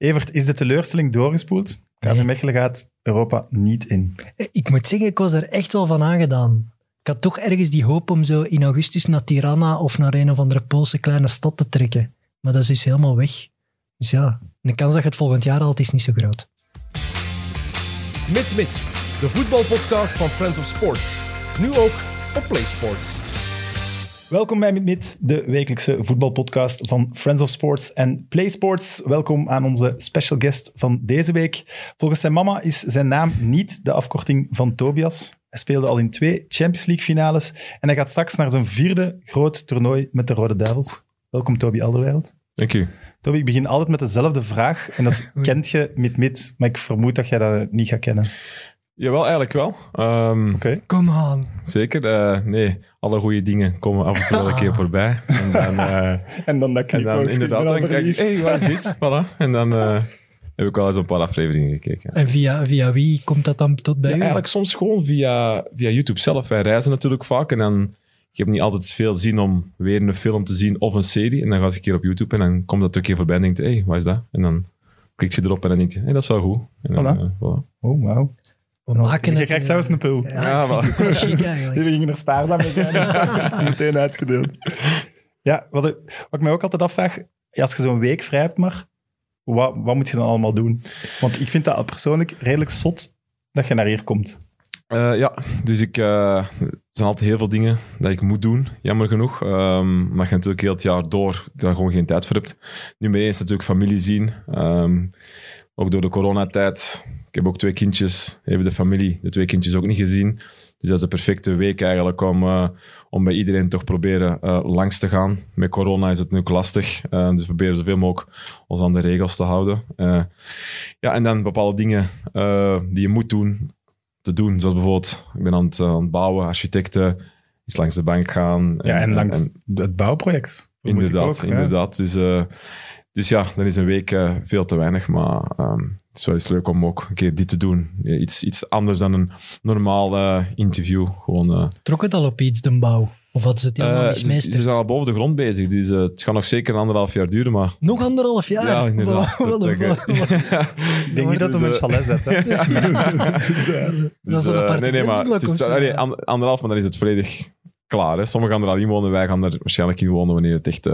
Evert, is de teleurstelling doorgespoeld? KV Mechelen gaat Europa niet in. Ik moet zeggen, ik was er echt wel van aangedaan. Ik had toch ergens die hoop om zo in augustus naar Tirana of naar een of andere Poolse kleine stad te trekken. Maar dat is dus helemaal weg. Dus ja, de kans dat je het volgend jaar haalt is niet zo groot. Mit Mit, de voetbalpodcast van Friends of Sports. Nu ook op PlaySports. Welkom bij Mit, de wekelijkse voetbalpodcast van Friends of Sports en Play Sports. Welkom aan onze special guest van deze week. Volgens zijn mama is zijn naam niet de afkorting van Tobias. Hij speelde al in twee Champions League finales en hij gaat straks naar zijn vierde groot toernooi met de Rode Duivels. Welkom Toby Alderweireld. Dank u. Toby, ik begin altijd met dezelfde vraag en dat is, kent je Mit Mit? Maar ik vermoed dat jij dat niet gaat kennen. Jawel, eigenlijk wel. Ehm, Oké. Kom aan. Zeker. eh, nee, alle goede dingen komen af en toe wel een keer voorbij. En dan, eh, En dan dat en dan ik inderdaad, dan kijk ik, hey, waar is dit? Voilà. En dan eh, heb ik wel eens een paar afleveringen gekeken. En via, via wie komt dat dan tot bij Ja, u? eigenlijk soms gewoon via, via YouTube zelf. Wij reizen natuurlijk vaak en dan... Je hebt niet altijd veel zin om weer een film te zien of een serie. En dan ga je een keer op YouTube en dan komt dat een keer voorbij en denkt, hé, hey, wat is dat? En dan klik je erop en dan denk je, hé, dat is wel goed. En dan, Voilà. eh, voilà. Oh, wauw. We maken Je het... krijgt zelfs een pul. Ja, Ja, eigenlijk. Die gingen er spaarzaam mee zijn. Meteen uitgedeeld. Ja, wat ik, wat ik mij ook altijd afvraag, ja, als je zo'n week vrij hebt maar, wat, wat moet je dan allemaal doen? Want ik vind dat persoonlijk redelijk zot dat je naar hier komt. Eh, ja, dus ik, eh, er zijn altijd heel veel dingen dat ik moet doen, jammer genoeg. Ehm, maar je natuurlijk heel het jaar door daar gewoon geen tijd voor hebt. Nummer één is natuurlijk familie zien. Ehm, ook door de coronatijd. Ik heb ook twee kindjes, even de familie, de twee kindjes ook niet gezien. Dus dat is de perfecte week eigenlijk om, eh, om bij iedereen toch proberen eh, langs te gaan. Met corona is het nu ook lastig, eh, dus we proberen zoveel mogelijk ons aan de regels te houden. Ja, en dan bepaalde dingen die je moet doen, te doen. Zoals bijvoorbeeld, ik ben aan het, aan het bouwen, architecten, eens langs de bank gaan. Ja, en langs het bouwproject. Inderdaad, ook, inderdaad. Dus, dus ja, dan is een week veel te weinig, maar ehm, is wel eens leuk om ook een keer dit te doen. Iets, iets anders dan een normaal eh, interview. Gewoon, eh, Trok het al op iets, de bouw? Of had ze het helemaal niet ze, zijn al boven de grond bezig, dus het gaat nog zeker een anderhalf jaar duren, maar... Nog anderhalf jaar? Ja, inderdaad. Dat-. Ik denk niet dat Dus, hem een chalet zet. Hè. Dus, eh, Dat is een Dus, eh, nee, nee, maar het is, an- anderhalf, maar dan is het volledig klaar. Hè. Sommigen gaan er al in wonen, wij gaan er waarschijnlijk in wonen wanneer het echt eh,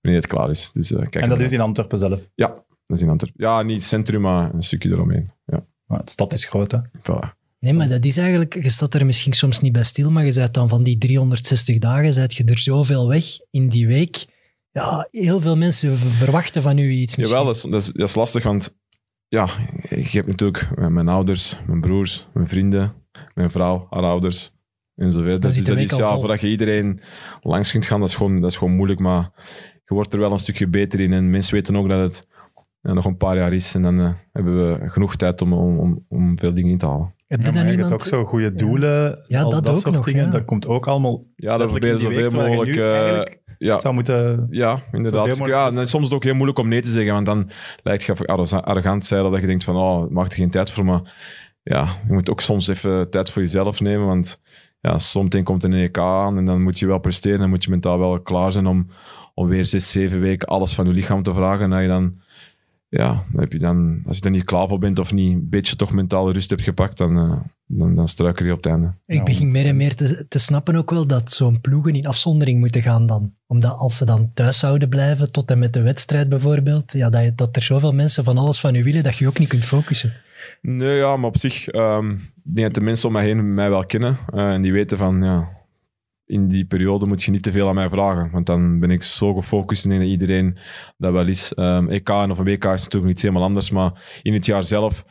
wanneer het klaar is. Dus, kijk en dat is in Antwerpen zelf. Ja, dat is in Antwerpen. Ja, niet het centrum, maar een stukje eromheen. Ja, Maar de stad is groot, hè. voilà. Nee, maar dat is eigenlijk, je staat er misschien soms niet bij stil, maar je bent dan van die 360 dagen, zet je er zoveel weg in die week. Ja, heel veel mensen verwachten van u iets. misschien. Jawel, dat is, dat, is, dat is lastig, want ja, ik heb natuurlijk mijn- mijn ouders, mijn broers, mijn vrienden, mijn vrouw, haar ouders en zo verder. Dan Dus zit dat is, ja, voordat je iedereen langs kunt gaan, dat is, gewoon, dat is gewoon moeilijk, maar je wordt er wel een stukje beter in. En mensen weten ook dat het ja, nog een paar jaar is en dan eh, hebben we genoeg tijd om, om, om, om veel dingen in te halen. Heb je Ja, dan iemand... ook zo goede doelen, Ja, al dat dat, ook soort nog, dingen. ja. Dat komt ook allemaal Ja, dat proberen zoveel mogelijk... eh, eigenlijk ja, zou moeten... Ja, inderdaad. Zoveel mogelijk Ja, is- en het is soms ook heel moeilijk om nee te zeggen, want dan lijkt je arro- arrogant zijn dat je denkt van, oh, maak er geen tijd voor, maar ja, je moet ook soms even tijd voor jezelf nemen, want ja, soms komt er een EK aan en dan moet je wel presteren, dan moet je mentaal wel klaar zijn om, om weer zes, zeven weken alles van je lichaam te vragen en dat je dan, ja, dan heb je dan, als je er niet klaar voor bent of niet een beetje toch mentale rust hebt gepakt, dan, eh, dan, dan struikel je op het einde. Ik begin meer en meer te, te snappen ook wel dat zo'n ploegen in afzondering moeten gaan dan. Omdat als ze dan thuis zouden blijven, tot en met de wedstrijd bijvoorbeeld, ja, dat, je- dat er zoveel mensen van alles van u willen dat je je ook niet kunt focussen. Nee, ja, maar op zich, ehm, ik denk dat de mensen om mij heen mij wel kennen. eh, en die weten van, ja, in die periode moet je niet te veel aan mij vragen. Want dan ben ik zo gefocust dat iedereen dat wel is. Ehm EK en of een WK is natuurlijk iets helemaal anders. Maar in het jaar zelf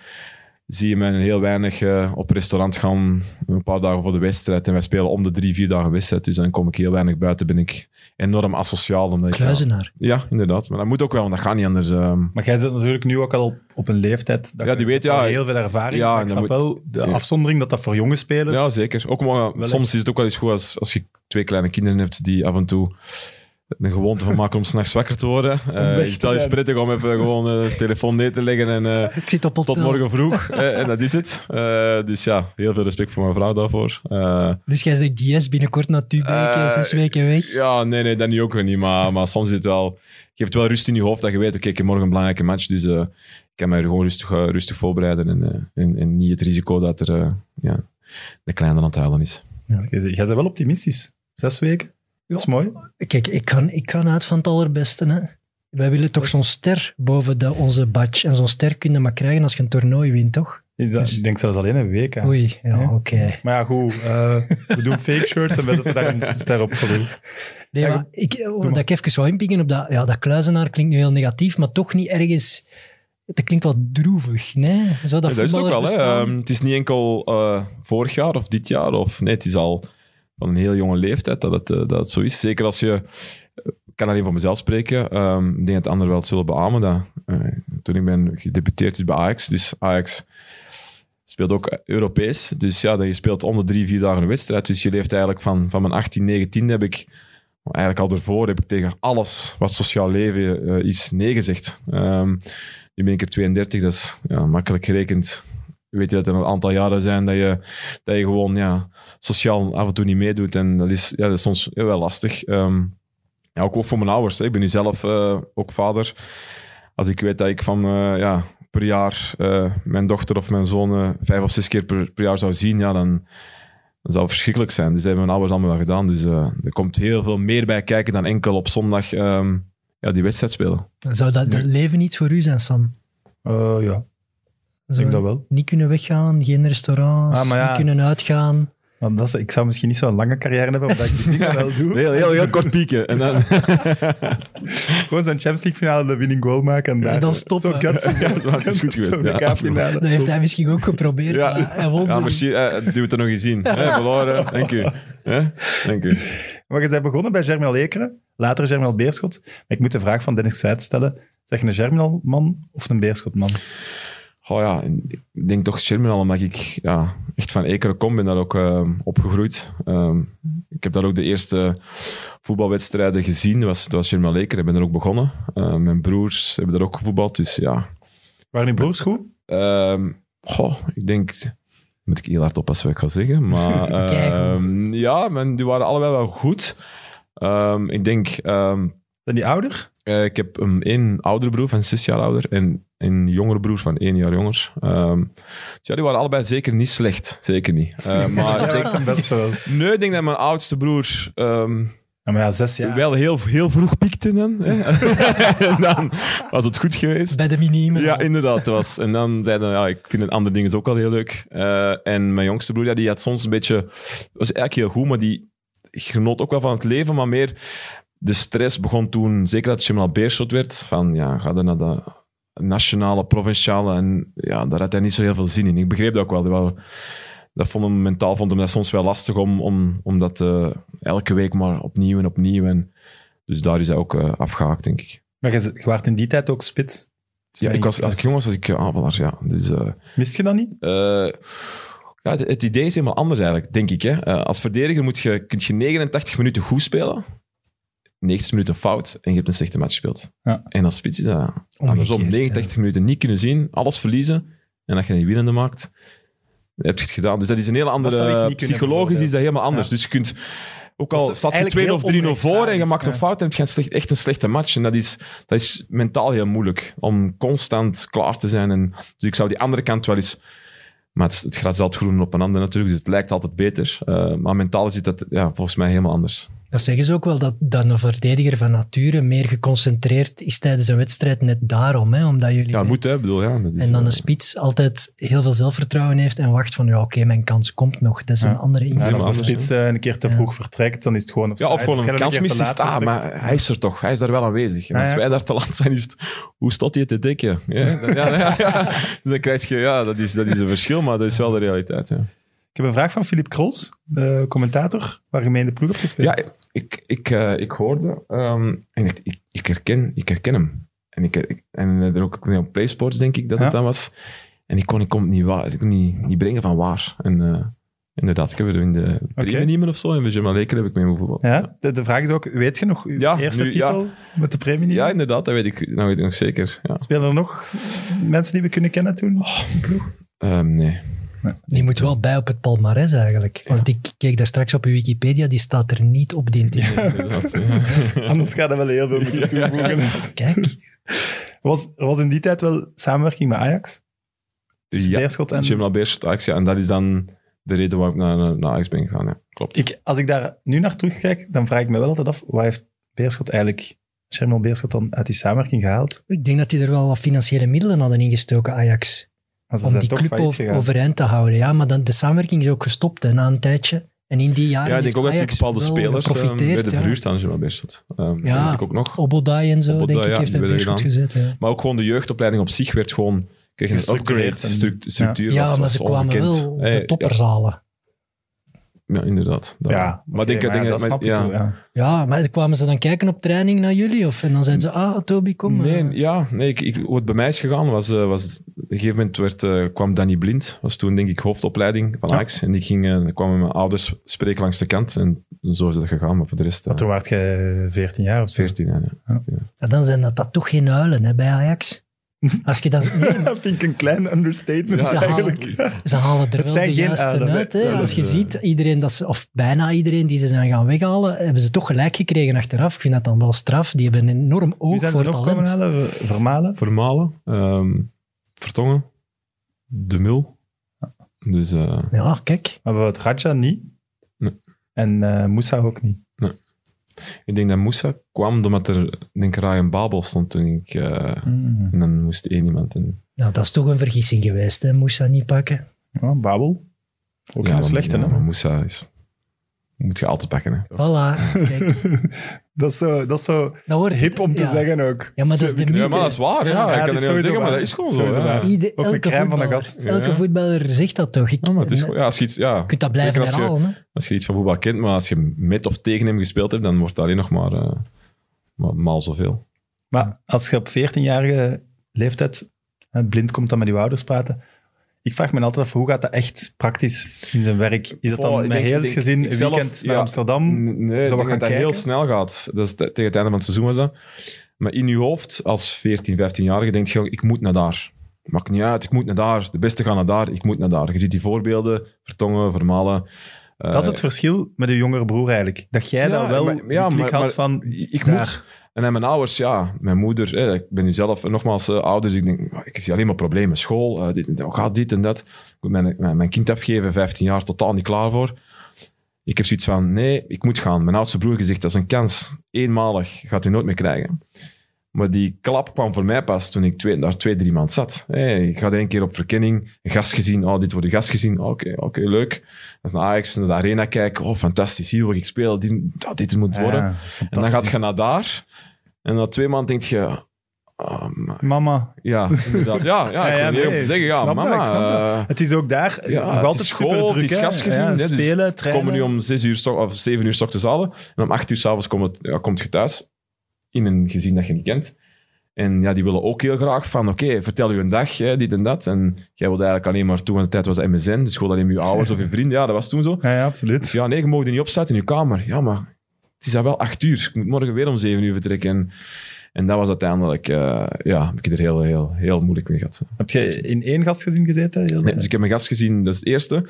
zie je mij heel weinig eh, op restaurant gaan. Een paar dagen voor de wedstrijd. En wij spelen om de drie, vier dagen wedstrijd. Dus dan kom ik heel weinig buiten. Ben ik enorm asociaal. Omdat ik, ja, Kluizenaar. ja, inderdaad. Maar dat moet ook wel, want dat gaat niet anders. ehm. Maar jij zit natuurlijk nu ook al op, op een leeftijd. Dat Ja, die weet, ja, heel veel ervaring. ja, ik snap wel de ja. afzondering dat dat voor jonge spelers... Ja, zeker. Ook, maar, soms is het ook wel eens goed als, als je twee kleine kinderen hebt die af en toe een gewoonte van maken om s'nachts wakker te worden. Eh is het te wel eens zijn. prettig om even gewoon eh, de telefoon neer te leggen en eh, Ik zit op tot morgen vroeg. eh, en dat is het. Eh, dus ja, heel veel respect voor mijn vrouw daarvoor. Eh, Dus jij zegt yes, binnenkort na Tubeke, Eh, zes weken weg. ja, nee, nee, dat niet ook weer niet. Maar, maar soms is het wel... geeft wel rust in je hoofd dat je weet, oké, ik heb morgen een belangrijke match, dus eh, ik kan mij gewoon rustig, eh, rustig voorbereiden en, eh, en, en niet het risico dat er eh, ja, de kleine aan het huilen is. Jij bent wel optimistisch. Zes weken. Dat is mooi. Kijk, ik kan, ik kan uit van het allerbeste. Hè. Wij willen toch zo'n ster boven de, onze badge. En zo'n ster kun je maar krijgen als je een toernooi wint, toch? Ik denk- Ik denk zelfs alleen een week. hè. Oei, ja, oké. Maar ja, goed. eh, we doen fake shirts en we zetten daar een ster op voor u. Nee, Ja, maar ik, oh, maar. ik even wou inpikken op dat... Ja, dat kluizenaar klinkt nu heel negatief, maar toch niet ergens... Dat klinkt wat droevig, nee? Zo dat Ja, dat is het ook wel. Hè. Ehm, het is niet enkel eh, vorig jaar of dit jaar. Of, nee, het is al van een heel jonge leeftijd dat het, eh, dat zo is. Zeker als je... Ik kan alleen voor mezelf spreken. Ehm, ik denk dat anderen wel het zullen beamen. Dat, eh, toen ik ben gedebuteerd is bij Ajax. Dus Ajax speelt ook Europees. Dus ja, je speelt om de drie, vier dagen een wedstrijd. Dus je leeft eigenlijk van, van mijn 18, 19 heb ik... Eigenlijk al ervoor heb ik tegen alles wat sociaal leven eh, is nee gezegd. Ehm, nu ben ik er 32, dat is ja, makkelijk gerekend. Weet je dat er een aantal jaren zijn dat je, dat je gewoon ja, sociaal af en toe niet meedoet. En dat is, ja, dat is soms wel lastig. Ehm, ja, ook, ook voor mijn ouders. Hè. Ik ben nu zelf eh, ook vader. Als ik weet dat ik van eh, ja, per jaar eh, mijn dochter of mijn zoon vijf of zes keer per, per jaar zou zien, ja, dan, dan zou het verschrikkelijk zijn. Dus dat hebben mijn ouders allemaal wel gedaan. Dus eh, er komt heel veel meer bij kijken dan enkel op zondag ehm, ja, die wedstrijd spelen. Zou dat, dat leven niet voor u zijn, Sam? Eh, ja, ik denk dat wel. Niet kunnen weggaan, geen restaurants, Ah, ja. niet kunnen uitgaan. Want dat is, ik zou misschien niet zo'n lange carrière hebben, omdat ik die dingen wel doe. Heel, heel, heel kort pieken. En dan, Gewoon zo'n Champions League finale, de winning goal maken en daar... dan stoppen. Zo'n guts. Ja, dat is goed geweest, Zo'n ja. Dat heeft hij misschien ook geprobeerd, Ja. maar hij won ja, misschien eh, het er nog eens in. Hè, verloren. Dank u. Hè? Dank u. Maar je bent begonnen bij Germinal Lekeren, later Germinal Beerschot. Maar ik moet de vraag van Dennis Seid stellen. Zeg je een Germinal-man of een Beerschot-man? Oh ja, ik denk toch Sherman, omdat ik ja, echt van Ekeren kom, ben daar ook eh, opgegroeid. Ehm, ik heb daar ook de eerste voetbalwedstrijden gezien. Dat was, dat was Sherman Lekeren. Ik ben er ook begonnen. Eh, mijn broers hebben daar ook gevoetbald. Dus ja, Waren die broers goed? Ehm, goh, ik denk... Moet ik heel hard oppassen wat ik ga zeggen. Maar ehm, ja, men, die waren allebei wel goed. Ehm, ik denk... ehm, Zijn die ouder? eh, ik heb een één oudere broer van zes jaar ouder en een jongere broer van één jaar jonger. Dus ja, die waren allebei zeker niet slecht. Zeker niet. Eh, maar Ja, denk, beste wel. nee, ik denk dat mijn oudste broer ehm, Ja, maar ja, zes jaar. wel heel, heel vroeg piekte dan. Hè? en dan was het goed geweest. bij de minime. Ja, inderdaad. Dat was. En dan zeiden ja, ik vind het andere dingen ook wel heel leuk. Eh, en mijn jongste broer, ja, die had soms een beetje... was eigenlijk heel goed, maar die genoot ook wel van het leven, maar meer... De stress begon toen, zeker dat Jamal Beerschot werd, van ja, ga dan naar de nationale, provinciale. En ja, daar had hij niet zo heel veel zin in. Ik begreep dat ook wel. Dat, vond hem, mentaal vond hem dat soms wel lastig om, om, om dat eh, elke week maar opnieuw en opnieuw. En, dus daar is hij ook eh, afgehaakt, denk ik. Maar je, je waart in die tijd ook spits. Ja, ik was, als ik jong was, was ik eh, aanvaller, ja. Dus... Mist je dat niet? ja, het, het idee is helemaal anders eigenlijk, denk ik. Hè. Als verdediger moet je, kun je 89 minuten goed spelen, 90 minuten fout en je hebt een slechte match gespeeld. Ja. En als spits is dat andersom. Omgekeerd, 89 minuten niet kunnen zien, alles verliezen en dat je een winnende maakt, heb je het gedaan. Dus dat is een hele andere... Psychologisch is dat helemaal anders. Ja. Dus je kunt... Ook al staat je eigenlijk 2 of heel 3-0 voor en je maakt een ja. fout, dan heb je echt een slechte match. En dat is, dat is mentaal heel moeilijk, om constant klaar te zijn. En, dus ik zou die andere kant wel eens... Maar het, het gaat altijd groen op een ander natuurlijk, dus het lijkt altijd beter. Eh, maar mentaal is dat ja, volgens mij helemaal anders. Dat zeggen ze ook wel, dat, dat een verdediger van nature meer geconcentreerd is tijdens een wedstrijd. Net daarom, hè, omdat jullie... Ja, moet hè, bedoel, ja. Dat is, en dan eh, een spits altijd heel veel zelfvertrouwen heeft en wacht van, ja, oké, mijn kans komt nog. Dat is Ja. een andere Ja, insteek. als de spits eh, een keer te Ja. vroeg vertrekt, dan is het gewoon... Ja, of gewoon een keer kans mist, is ah, maar hij is er toch. Hij is daar wel aanwezig. En Ja, als ja. wij daar te laat zijn, is het... Hoe staat hij te dekken? Ja, dan- ja, ja, ja. Dus dan krijg je... Ja, dat is, dat is een verschil, maar dat is wel de realiteit. Ja, Ik heb een vraag van Philippe Krols, de commentator, waar je mee in de ploeg hebt gespeeld. ja ik, ik, eh, ik hoorde... ehm, en ik, ik, ik, herken, ik herken hem. En, ik, ik- en er ook op PlaySports, denk ik, dat Ja. het dan was. En ik kon, ik kon het niet, waar, ik kon niet, niet brengen van waar. En eh, inderdaad, ik heb er in de premie of zo, in Benjamin Leker heb ik mee gevoetbald. Ja, de, de vraag is ook, weet je nog uw Ja, eerste nu- titel met de premie? Ja, inderdaad, dat weet ik, dat weet ik nog zeker. Spelen er nog mensen die we kunnen kennen toen? Ehm, nee. Die moet wel bij op het palmarès eigenlijk. Want ik keek daar straks op uw Wikipedia, die staat er niet op, die. Anders gaat er wel heel veel moeten toevoegen. Kijk, Er was, was in die tijd wel samenwerking met Ajax. Dus Ja, Beerschot en... Jim Beerschot, Ajax, ja. En dat is dan de reden waarom ik naar, naar Ajax ben gegaan. Ja. Klopt. Ik, als ik daar nu naar terugkijk, dan vraag ik me wel altijd af, wat heeft Beerschot eigenlijk, Sherman Beerschot dan uit die samenwerking gehaald? ik denk dat die er wel wat financiële middelen hadden ingestoken, Ajax. Om die club over- overeind te houden. Ja, maar dan, de samenwerking is ook gestopt hè, na een tijdje. En in die jaren ja, ik denk ook dat die Ajax bepaalde wel spelers um, bij geprofiteerd. de ja. verhuur staan, Jim Beerschot. Um, Ja. Dat denk ik ook nog. Obodai en zo, Obodai, denk ik, ja, heeft bij Beerschot gezet. Ja. Maar ook gewoon de jeugdopleiding op zich werd gewoon... Kreeg een upgrade structuur. Ja, was, maar was ze kwamen wel op de topperzalen. Ja, inderdaad. Dat- Ja, maar denk, maar denk, dat maar- snap ik ja. wel, ja. Ja, maar kwamen ze dan kijken op training naar jullie? Of, en dan zeiden ze, ah, Toby, kom. Nee, eh. ja, nee ik, ik, hoe het bij mij is gegaan was, eh, was op een gegeven moment werd, eh, kwam Danny Blind, was toen denk ik hoofdopleiding van Ja. Ajax. En ik ging, eh, kwam met mijn ouders spreken langs de kant en zo is het gegaan. Maar voor de rest, Maar toen waart je 14 jaar of zo. 14 jaar. Ja. Ja, dan zijn dat, dat toch geen huilen hè, bij Ajax. Als je dat... Nee, Dat vind ik een klein understatement Ja, eigenlijk. Ze halen er wel de juiste uit. Hè. nee. Ja, Als je ziet, iedereen dat ze, of bijna iedereen die ze zijn gaan weghalen, hebben ze toch gelijk gekregen achteraf. Ik vind dat dan wel straf. Die hebben een enorm oog voor talent. halen? Vermalen? Vermalen, ehm, Vertongen, De Mul. Dus eh, Ja, kijk. Maar wat Raja niet. Nee. En eh Moussa ook niet. Ik denk dat Moussa kwam omdat er, denk ik, Ryan Babel stond toen ik... eh, Hmm. en dan moest één iemand in. Nou, dat is toch een vergissing geweest, hè. Moussa niet pakken. Ja, Babel. Ook Ja, geen maar- slechte, ja, hè? maar Moussa is... Moet je altijd pakken, hè. Voilà, kijk. Dat is zo, dat is zo Dat wordt, hip om te ja. zeggen ook. Ja, maar dat is de mythe. Ja, maar dat is waar, ja. Ja, ik dat kan is er niet sowieso over zeggen, maar dat is gewoon zo. Ja. Ieder, Ook elke van de voetballer, gast. elke voetballer zegt dat toch? Ik, Ja, maar het is gewoon- ja, als je iets, ja, kunt dat blijven als je, herhalen. Hè? als je iets van voetbal kent, maar als je met of tegen hem gespeeld hebt, dan wordt het alleen nog maar, eh, maar maal zoveel. Maar als je op 14-jarige leeftijd hè, blind komt dan met je ouders praten. Ik vraag me altijd af, hoe gaat dat echt praktisch in zijn werk? Is dat dan Oh, met heel het gezin een weekend naar ja. Amsterdam? Nee, ik denk dat dat heel snel gaat. Dat is te- tegen het einde van het seizoen was dat. Maar in je hoofd, als 14, 15-jarige, denk je, ik moet naar daar. Maakt niet uit, ik moet naar daar. De beste gaan naar daar, ik moet naar daar. Je ziet die voorbeelden, Vertongen, Vermalen. eh, Dat is het verschil met je jongere broer eigenlijk. Dat jij daar wel maar- die ja, klik maar- had maar van... ik daar. moet. En dan mijn ouders, ja, mijn moeder, ik ben nu zelf eh, nogmaals uh, ouder, dus ik denk, ik zie alleen maar problemen. School, uh, dit, oh, gaat dit en dat. Ik moet mijn, mijn, mijn kind afgeven, 15 jaar, totaal niet klaar voor. Ik heb zoiets van, nee, ik moet gaan. Mijn oudste broer gezegd, dat is een kans, eenmalig, gaat hij nooit meer krijgen. Maar die klap kwam voor mij pas toen ik twee, daar twee, drie maanden zat. Hey, ik had één keer op verkenning een gast gezien. Oh, dit wordt een gast gezien. Oké, oké, leuk. Als naar Ajax, naar de arena kijken. Oh, fantastisch. Hier wil ik spelen. Dit, dit moet worden. Ja, dat En dan gaat je naar daar. En na twee maanden denk je... ah, maar- Mama. ja, inderdaad. Ja, ja, ik ja, niet om te zeggen. Ja, snap mama... snap eh, Het is ook daar ja, nog altijd super school, druk. het is gastgezin. Ja, hè, dus spelen, trainen. komen nu om zes uur, of zeven uur s ochtends halen. En om acht uur s'avonds komt, ja, komt je thuis. In een gezin dat je niet kent. En ja, die willen ook heel graag van, oké, vertel je een dag, hè, dit en dat. En jij wilde eigenlijk alleen maar, toen aan de tijd was MSN, dus gewoon alleen met je ouders of je vrienden. Ja, dat was toen zo. Ja, ja, absoluut. Dus ja, nee, je er niet opzetten in je kamer. Ja, maar het is al wel acht uur. Ik moet morgen weer om zeven uur vertrekken. En, en dat was uiteindelijk, eh, ja, heb ik er heel, heel, heel moeilijk mee gehad. Heb je in één gastgezin gezeten? Heel Nee, dus ik heb een gast gezien, dat is het eerste.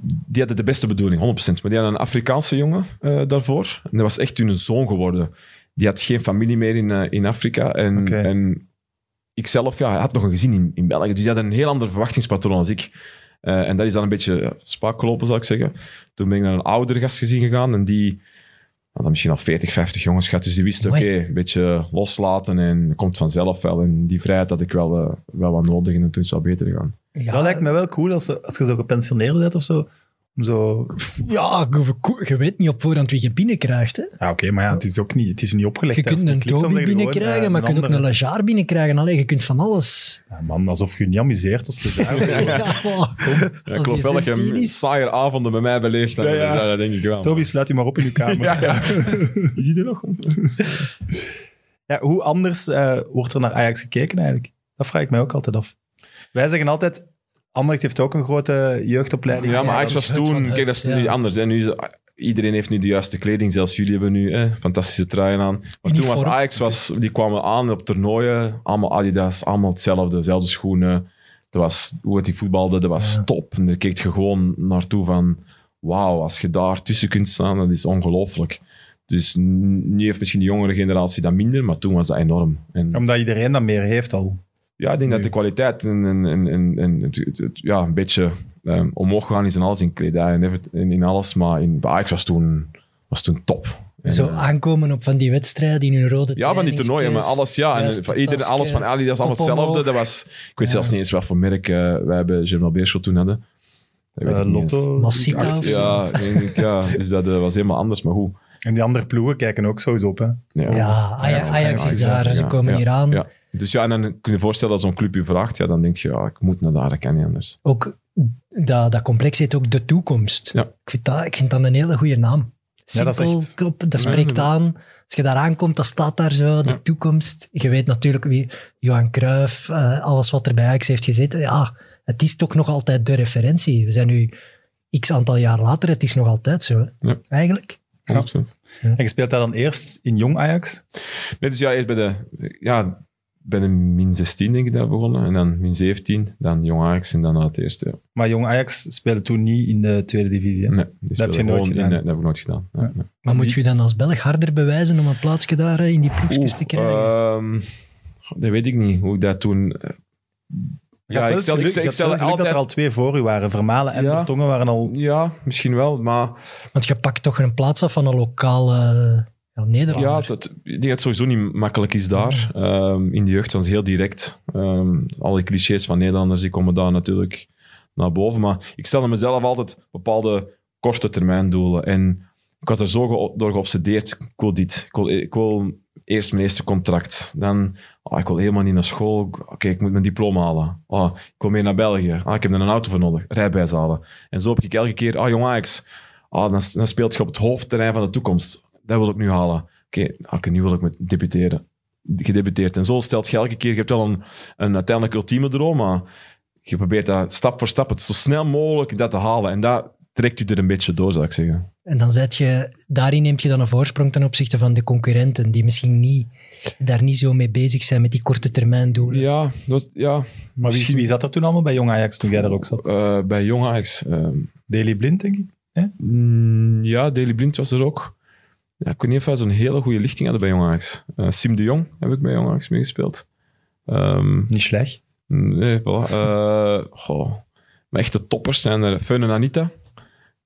Die hadden de beste bedoeling, 100%. Maar die hadden een Afrikaanse jongen eh, daarvoor. En dat was echt hun zoon geworden. Die had geen familie meer in, eh, in Afrika. En, Oké. en ik zelf, ja, hij had nog een gezin in, in België. Dus die had een heel ander verwachtingspatroon als ik. Eh, en dat is dan een beetje ja, spaak gelopen, zal ik zeggen. Toen ben ik naar een oudere gastgezin gegaan. En die had dan misschien al 40, 50 jongens gehad. Dus die wisten, oké, een beetje loslaten. En het komt vanzelf wel. En die vrijheid had ik wel, eh, wel wat nodig. En toen is het wel beter gegaan. Ja, Dat lijkt me wel cool als, als je zo gepensioneerd bent of zo. Zo... ja, je, je weet niet op voorhand wie je binnenkrijgt. Hè? Ja, oké, maar ja, het is ook niet, het is niet opgelegd. Je kunt een Toby binnenkrijgen, maar je kunt ook een. Lajar binnenkrijgen. Allee, je kunt van alles. Ja, man, alsof je je niet amuseert als je daar Ja. Ja, ik geloof wel dat je 16 een is. saaier avonden bij mij beleefd hebt. Ja, ja. Ja, dat denk ik wel. Toby, sluit je maar op in je kamer. ja, Ja, Je ziet er nog. hoe anders eh, wordt er naar Ajax gekeken eigenlijk? Dat vraag ik mij ook altijd af. Wij zeggen altijd, Anderlecht heeft ook een grote jeugdopleiding. Ja, maar Ja, Ajax was toen... Kijk, dat is nu anders. Hè. Nu is, iedereen heeft nu de juiste kleding. Zelfs jullie hebben nu eh, fantastische truien aan. Maar toen was. Ajax... Was, die kwamen aan op toernooien. Allemaal Adidas, allemaal hetzelfde. Dezelfde schoenen. dat was, hoe het die voetbalde, dat was Ja. top. En daar keek je gewoon naartoe van, wauw, als je daar tussen kunt staan, dat is ongelooflijk. Dus nu heeft misschien de jongere generatie dat minder, maar toen was dat enorm. En, Omdat iedereen dat meer heeft al. Ja, ik denk dat de kwaliteit en, en, en, en, en het, het- het- ja, een beetje ehm, omhoog gegaan is in alles, in kledij en in, in alles. Maar in bij Ajax was toen, was toen top. En, Zo eh, aankomen op van die wedstrijden in een rode ja, van die toernooien, maar alles, ja. En van iedereen, alles van Ali, dat is allemaal hetzelfde. Dat was, ik weet Ja. zelfs niet eens wat voor merk eh, wij bij Germinal Beerschot toen hadden. Eh, eens. Lotto. Massita Acht- of zo. Ja, denk ik, ja. Dus dat was helemaal anders, maar hoe? En die andere ploegen kijken ook sowieso op. Hè. Ja, Ajax, Ja, Ajax is daar, ze komen ja, hier aan. Dus ja, en dan kun je je voorstellen dat zo'n club je vraagt, ja, dan denk je, ja, ik moet naar daar, dat kan niet anders. Ook dat, dat complex heet ook de toekomst. Ja. Ik, vind dat, ik vind dat een hele goede naam. Ja, dat is Simpel, echt- klop, dat spreekt aan. Als je daar aankomt, dat staat daar zo, de Ja. toekomst. Je weet natuurlijk wie Johan Cruijff, eh, alles wat er bij Ajax heeft gezeten. Ja, het is toch nog altijd de referentie. We zijn nu x aantal jaar later, het is nog altijd zo, eigenlijk. Ja. Absoluut. En je speelt daar dan eerst in jong Ajax. Nee, dus ja, eerst bij de, ja, bij de min 16 denk ik dat begonnen. En dan min 17, dan Jong Ajax en dan naar het eerste. Ja. Maar jong Ajax speelde toen niet in de tweede divisie. hè. Nee, die heb je nooit in- gedaan. nee, dat heb ik nooit gedaan. Ja. Maar moet je dan als Belg harder bewijzen om een plaatsje daar eh, in die ploegjes te krijgen? ehm, dat weet ik niet, hoe ik dat toen... eh, Ja, ik stel, ik geluk- stel, ik stel dat er al twee voor u waren. Vermalen en Ja. Vertongen waren al... Ja, misschien wel, maar Want je pakt toch een plaats af van een lokale ja, ja, dat, ik denk dat het sowieso niet makkelijk is daar. Ehm, in de jeugd was heel direct. Ehm alle clichés van Nederlanders die komen daar natuurlijk naar boven. Maar ik stelde mezelf altijd bepaalde korte termijn doelen. En ik was er zo door geobsedeerd. Ik wil dit. Ik wil, wil eerst mijn eerste contract. Dan, ah, ik wil helemaal niet naar school. Oké, ik moet mijn diploma halen. Ah, ik wil mee naar België. Ah, ik heb er een auto voor nodig. Rijbewijs halen. En zo heb ik elke keer, ah jong Ajax, ah, dan, dan speelt je op het hoofdterrein van de toekomst. Dat wil ik nu halen. Oké, oké, nu wil ik me debuteren. Gedebuteerd. En zo stelt je elke keer, je hebt wel een, een uiteindelijk ultieme droom, maar je probeert dat stap voor stap, het zo snel mogelijk dat te halen. En dat trekt je er een beetje door, zou ik zeggen. En dan zet je, daarin neemt je dan een voorsprong ten opzichte van de concurrenten, die misschien niet, daar niet zo mee bezig zijn met die korte termijn doelen. Ja, dat, was- ja Maar wie, wie zat er toen allemaal bij jong Ajax toen jij daar ook zat? eh, bij Jong Ajax. ehm, Daily Blind, denk ik. Mm, ja, Daily Blind was er ook. Ja, ik weet niet of wij zo'n hele goede lichting hadden bij Jong Ajax. Eh, Sim de Jong heb ik bij Jong Ajax meegespeeld. Ehm, Niet slecht. nee, voilà. Eh, goh. Maar echte toppers zijn er. Feun en Anita.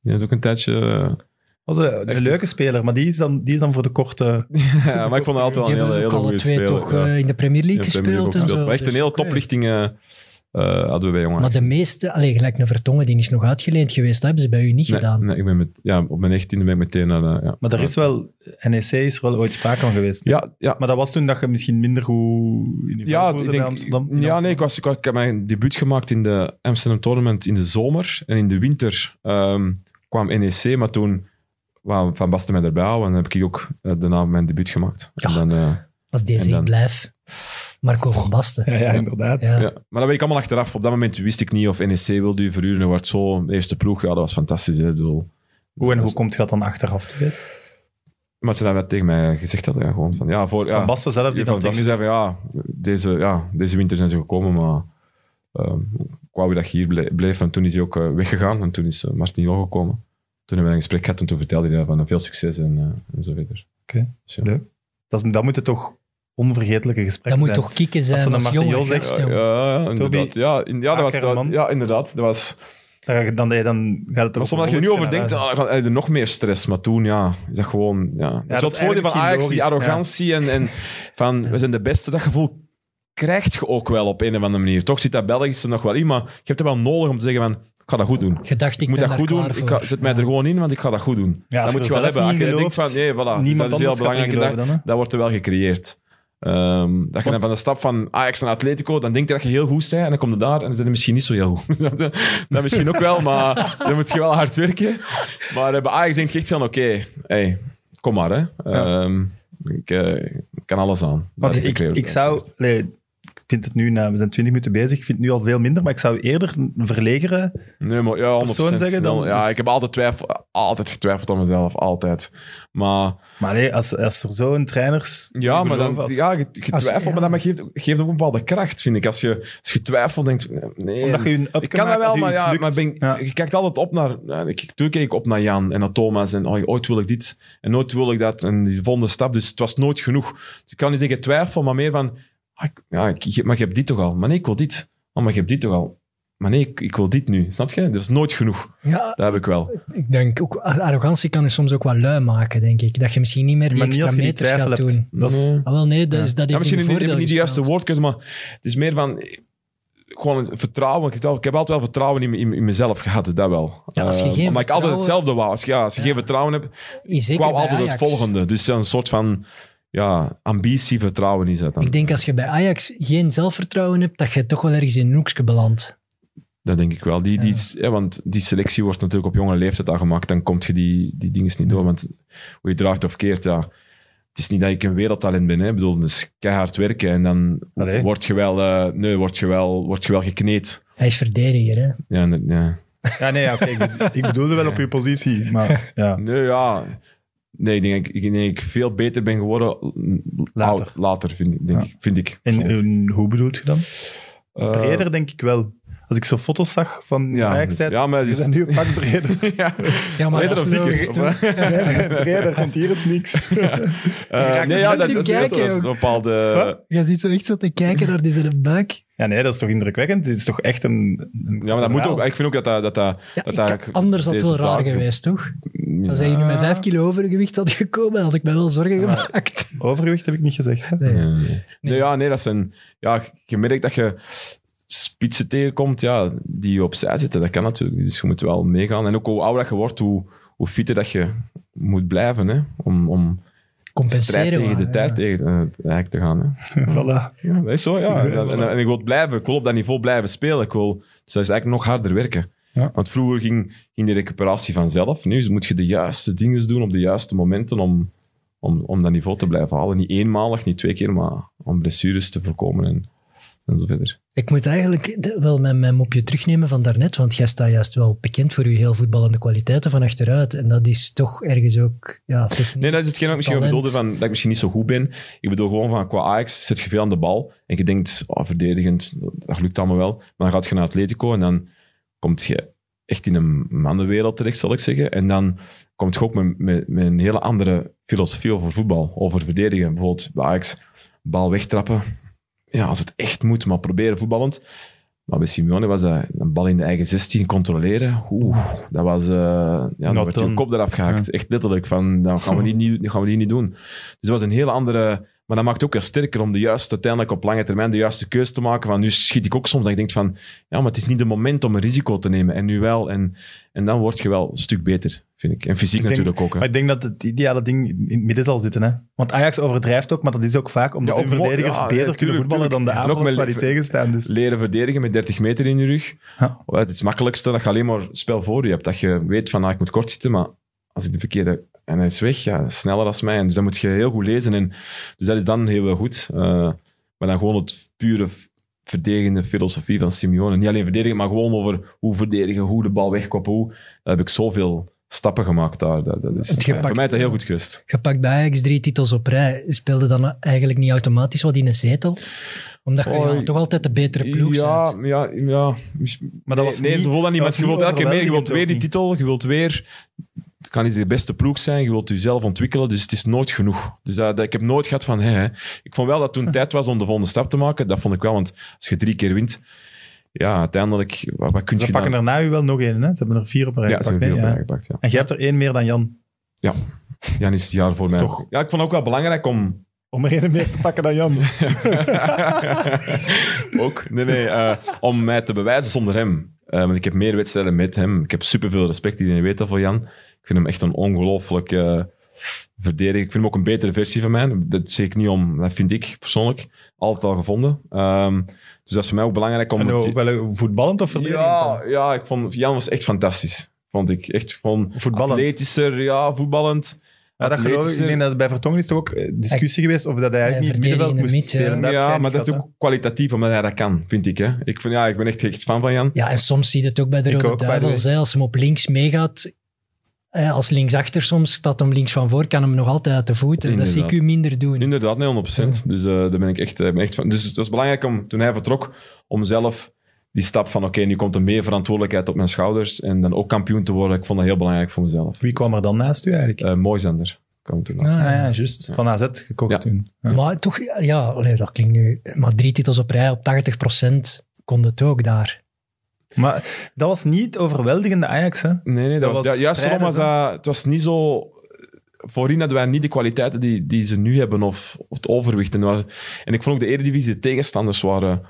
Die had ook een tijdje... eh, was een, leuke speler, maar die is dan, die is dan voor de korte... ja, maar ik vond hem altijd wel Die een hele, hebben ook hele alle goede twee speler. toch ja. eh, in de Premier League Ja, Premier League gespeeld. en zo. Maar echt een Dus hele toplichting eh, eh, hadden we bij Jong Maar de meeste, alleen gelijk een Vertongen, die is nog uitgeleend geweest, dat hebben ze bij u niet nee, gedaan. nee, ik ben met, ja, op mijn 19e ben ik meteen naar... de- ja. Maar er is wel... NEC is er wel ooit sprake van geweest. Ja, ja, Maar dat was toen dat je misschien minder goed in Ja, ik bij denk, Amsterdam. in ja nee, ik, was, ik, was- ik heb mijn debuut gemaakt in de Amsterdam Tournament in de zomer. En in de winter ehm, kwam NEC, maar toen wou Van Basten mij erbij houden. En dan heb ik ook eh, daarna mijn debuut gemaakt. En dan, eh, Als deze En dan- ik blijf. Marco van Basten. Ja, ja, inderdaad. Ja. ja. Maar dat weet ik allemaal achteraf. Op dat moment wist ik niet of NEC wilde u verhuren. En werd zo eerste ploeg. Ja, dat was fantastisch. Hè. Bedoel, Hoe en dat hoe komt je dat dan achteraf te weten? Maar ze hebben tegen mij gezegd hadden. Ja, gewoon van, ja, voor, ja, Van Basten zelf, die van Basten tegen zei van ja deze, ja, deze winter zijn ze gekomen, maar ehm, ik wou dat je hier ble- bleef. En toen is hij ook eh, weggegaan en toen is uh, Martin gekomen. Toen hebben we een gesprek gehad en toen vertelde hij van veel succes en, eh, en zo verder. Oké, Dus ja. leuk. Dat, is, dat moeten toch onvergetelijke gesprekken Dat moet zijn. toch kicken Als zijn als, een Martin jonge zegt, Ja, jongen. ja, ja, inderdaad. Ja, in, ja, dat was, dat, ja, inderdaad. Dat was, Dan, dan, dan gaat het maar soms als je er nu over denkt, dan heb je nog meer stress. Maar toen, ja, is dat gewoon... Ja. dat is dat het voordeel van Ajax, die arrogantie en, en van we zijn de beste. Dat gevoel krijg je ook wel op een of andere manier. Toch zit dat Belgische nog wel in, maar je hebt het wel nodig om te zeggen van, ik ga dat goed doen. Je dacht, ik, Ik moet ben dat goed doen. Ik ga, zet mij Ja. er gewoon in, want ik ga dat goed doen. Ja, als dat moet je wel hebben. Als je denkt van, nee, voilà, Niemand dat is heel belangrijk. Dat wordt er wel gecreëerd. Ehm, dat je dan van de stap van Ajax naar Atletico, dan denk je dat je heel goed bent en dan kom je daar en dan zijn je misschien niet zo heel goed. dat misschien ook wel, maar dan moet je wel hard werken. Maar eh, bij Ajax denk je echt van, oké, hey, kom maar. Hè. Ehm, ik eh, ik kan alles aan. Dat ik, ik zou... nee, vind het nu, nou, we zijn 20 minuten bezig, ik vind het nu al veel minder, maar ik zou eerder een verlegeren... Nee, maar ja, 100%. persoon zeggen dan- Ja, dus- ik heb altijd twijfel. altijd getwijfeld aan mezelf, altijd. Maar Maar nee, als, als er zo'n trainers... ja, maar dan, als- ja, twijfelt, ja. maar dat geeft, geeft ook een bepaalde kracht, vind ik. Als je, als je twijfelt, denkt, nee, Omdat je een up ik kan dat wel, maar, ja, maar ben, Ja. je kijkt altijd op naar... Ja, ik, toen keek ik op naar Jan en naar Thomas en oh, ooit wil ik dit en nooit wil ik dat en die volgende stap. Dus het was nooit genoeg. Dus ik kan niet zeggen twijfel, maar meer van... ah, ik- ja, ik, maar je hebt dit toch al? Maar nee, ik wil dit. Oh, maar je hebt dit toch al? Maar nee, ik, ik wil dit nu. Snap je? Dat is nooit genoeg. Ja, Dat heb ik wel. ik denk ook, arrogantie kan je soms ook wel lui maken, denk ik. Dat je misschien niet meer die Maar extra die meters gaat doen. Dat is, Nee. Ah, wel, nee, dat, Ja. is, dat Ja, heeft misschien niet, niet de juiste woordkeuze, maar het is meer van... Gewoon een vertrouwen. Ik, heb- ik heb altijd wel vertrouwen in, in, in mezelf gehad, dat wel. Ja, als je Eh, omdat ik altijd hetzelfde wou. Als, je- ja, als je Ja. geen vertrouwen hebt, Zeker ik wou bij altijd Ajax. het volgende. Dus een soort van ja, ambitie, vertrouwen is dat dan. Ik denk als je bij Ajax geen zelfvertrouwen hebt, dat je toch wel ergens in een hoekje belandt. Dat denk ik wel. Die, die, Ja. is- ja, want die selectie wordt natuurlijk op jonge leeftijd al gemaakt. Dan kom je die, die dingen niet door. Want hoe je draagt of keert, ja. Het is niet dat ik een wereldtalent ben. Hè. Ik bedoel, het is keihard werken. En dan Allee. word je wel, eh, nee, word je wel, word je wel gekneed. Hij is verdediger, hè. Ja, nee, ja. ja, nee, ja, oké, ik, bedo- ik bedoelde wel op je positie, maar ja. Nee, ja. Nee, ik denk, ik ik veel beter ben geworden Later. oud- later vind, ik- denk Ja. ik, vind ik. En, en hoe bedoelt je dan? Eh, Breder denk ik wel. Als ik zo foto's zag van Ja, Ajax-tijd, dus- ja, maar die dus- zijn nu een pak breder. ja. Ja, maar Breder dat of is dikker? nee, nee, breder, want hier is niks. Eh, raakt nee, dus ja, dat, die dat, is- dat kijken is een bepaalde... Wat? Je ziet zo echt zo te kijken naar die zijn buik. Ja, nee, dat is toch indrukwekkend? Het is toch echt een... een Ja, maar dat moet ook. Ik vind ook dat dat... dat, dat, Ja, dat anders had het wel raar geweest, toch? Ja. Als hij nu met vijf kilo overgewicht had gekomen, had ik me wel zorgen gemaakt. Overgewicht heb ik niet gezegd. Nee. Nee, nee. Nee, ja, nee, dat zijn... Ja, je merkt dat je spitsen tegenkomt, ja, die opzij zitten. Dat kan natuurlijk. Dus je moet wel meegaan. En ook hoe ouder dat je wordt, hoe, hoe fitter dat je moet blijven, hè. Om, om strijd Compenseren. tegen maar, de ja. tijd tegen, eh, eigenlijk te gaan, hè. Voilà. Ja, dat is zo, ja. En, en, en ik wil blijven. Ik wil op dat niveau blijven spelen. Ik wil, dus dat is eigenlijk nog harder werken. Ja. Want vroeger ging, ging de recuperatie vanzelf. Nu moet je de juiste dingen doen op de juiste momenten om, om, om dat niveau te blijven halen. Niet eenmalig, niet twee keer, maar om blessures te voorkomen en, en zo verder. Ik moet eigenlijk wel mijn, mijn mopje terugnemen van daarnet, want jij staat juist wel bekend voor je heel voetballende kwaliteiten van achteruit. En dat is toch ergens ook ja. Nee, dat is hetgeen wat ik misschien bedoelde, van, dat ik misschien niet zo goed ben. Ik bedoel gewoon van, qua Ajax zit je veel aan de bal. En je denkt, oh, verdedigend, dat lukt allemaal wel. Maar dan gaat je naar Atletico en dan komt je echt in een mannenwereld terecht, zal ik zeggen. En dan komt je ook met, met, met een hele andere filosofie over voetbal, over verdedigen. Bijvoorbeeld bij Ajax, bal wegtrappen. Ja, als het echt moet, maar proberen voetballend. Maar bij Simeone was dat een bal in de eigen 16 controleren. Oeh, dat was... eh ja, dan Not wordt je kop eraf gehaakt. Echt letterlijk. Van, dat gaan we, niet, niet, gaan we die niet doen. Dus dat was een hele andere... Maar dat maakt het ook weer sterker om de juiste, uiteindelijk op lange termijn de juiste keuze te maken. Van nu schiet ik ook soms dat ik denk van, ja, maar het is niet het moment om een risico te nemen. En nu wel. En, en dan word je wel een stuk beter, vind ik. En fysiek Ik denk- natuurlijk ook. Hè. Maar ik denk dat het ideale ding in het midden zal zitten. Hè? Want Ajax overdrijft ook, maar dat is ook vaak omdat Ja, mo- verdedigers ja, beter ja, kunnen tuurlijk, voetballen dan de aanvallers waar die tegenstaan. Dus. Leren verdedigen met 30 meter in je rug. Oh, Het is het makkelijkste dat je alleen maar spel voor je hebt. Dat je weet van, ah, ik moet kort zitten, maar als ik de verkeerde... En hij is weg, ja, sneller als mij. En dus dat moet je heel goed lezen. En, dus dat is dan heel goed. Eh, maar dan gewoon het pure verdedigende filosofie van Simeone. Niet alleen verdedigen, maar gewoon over hoe verdedigen, hoe de bal wegkoppen. Hoe, daar heb ik zoveel stappen gemaakt daar. Dat, dat is, Het gepakt- voor mij is dat heel goed geweest. Je pakt bij Ajax drie titels op rij. Speelde dan eigenlijk niet automatisch wat in een zetel? Omdat je Oh, ja, toch altijd de betere ploeg ja, bent. ja, ja. Maar dat was nee, niet- zo voelt dat niet. Maar je wilt elke keer meer. Je wilt weer die titel. Je wilt weer... Het kan niet de beste ploeg zijn. Je wilt jezelf ontwikkelen. Dus het is nooit genoeg. Dus dat, dat- ik heb nooit gehad van... Hè, hè. Ik vond wel dat toen tijd was om de volgende stap te maken. Dat vond ik wel. Want als je drie keer wint... Ja, uiteindelijk... Wat, wat kun Ze je pakken dan... er na u wel nog één. Hè? Ze hebben er vier op een rij Ja, ze gepakt. hebben veel hè? op Ja. gepakt, ja. En jij hebt er één meer dan Jan. Jan is het jaar voor mij. toch- Ja, ik vond het ook wel belangrijk om... Om er één meer te pakken dan Jan. ook. Nee, nee. eh, om mij te bewijzen zonder hem. Eh, want ik heb meer wedstrijden met hem. Ik heb superveel respect, iedereen weet dat voor Jan. Ik vind hem echt een ongelooflijk eh verdediger. Ik vind hem ook een betere versie van mij. Dat zeg ik niet om, dat vind ik persoonlijk. Altijd al gevonden. Ehm, dus dat is voor mij ook belangrijk om... En het- ook wel voetballend of verdedigend ja, ja, ik vond Jan was echt fantastisch. Vond ik echt gewoon Voetballend. atletischer, ja, voetballend. Ja, dat geloof ik. Ik denk dat bij Vertongen is toch ook eh, discussie geweest of dat hij eigenlijk niet het middenveld moest mid, ja. spelen. Ja, niet maar dat is ook kwalitatief, omdat hij dat kan, vind ik. Hè. Ik, vind, ja, ik ben echt, echt fan van Jan. Ja, en soms zie je het ook bij de Ik Rode hè. Als hem op links meegaat, als linksachter soms staat hem links van voor, kan hem nog altijd uit de voeten. Dat zie ik u minder doen. Inderdaad, nee, 100%. Dus eh, daar ben ik echt, eh, ben echt van. Dus het was belangrijk om, toen hij vertrok, om zelf die stap van oké, nu komt er meer verantwoordelijkheid op mijn schouders en dan ook kampioen te worden. Ik vond dat heel belangrijk voor mezelf. Wie kwam er dan naast u eigenlijk? Eh Moisander kwam toen. Ah, ja, juist. Van AZ gekocht Ja. toen. Ja. Maar toch, ja, allee, dat klinkt nu... Maar drie titels op rij op 80% kon het ook daar. Maar dat was niet overweldigende Ajax, hè? Nee, nee, dat, Dat was, ja, juist daarom was dat... Het was niet zo... Voorheen hadden wij niet de kwaliteiten die, die ze nu hebben, of, of het overwicht. En, was- en ik vond ook de Eredivisie, de tegenstanders waren...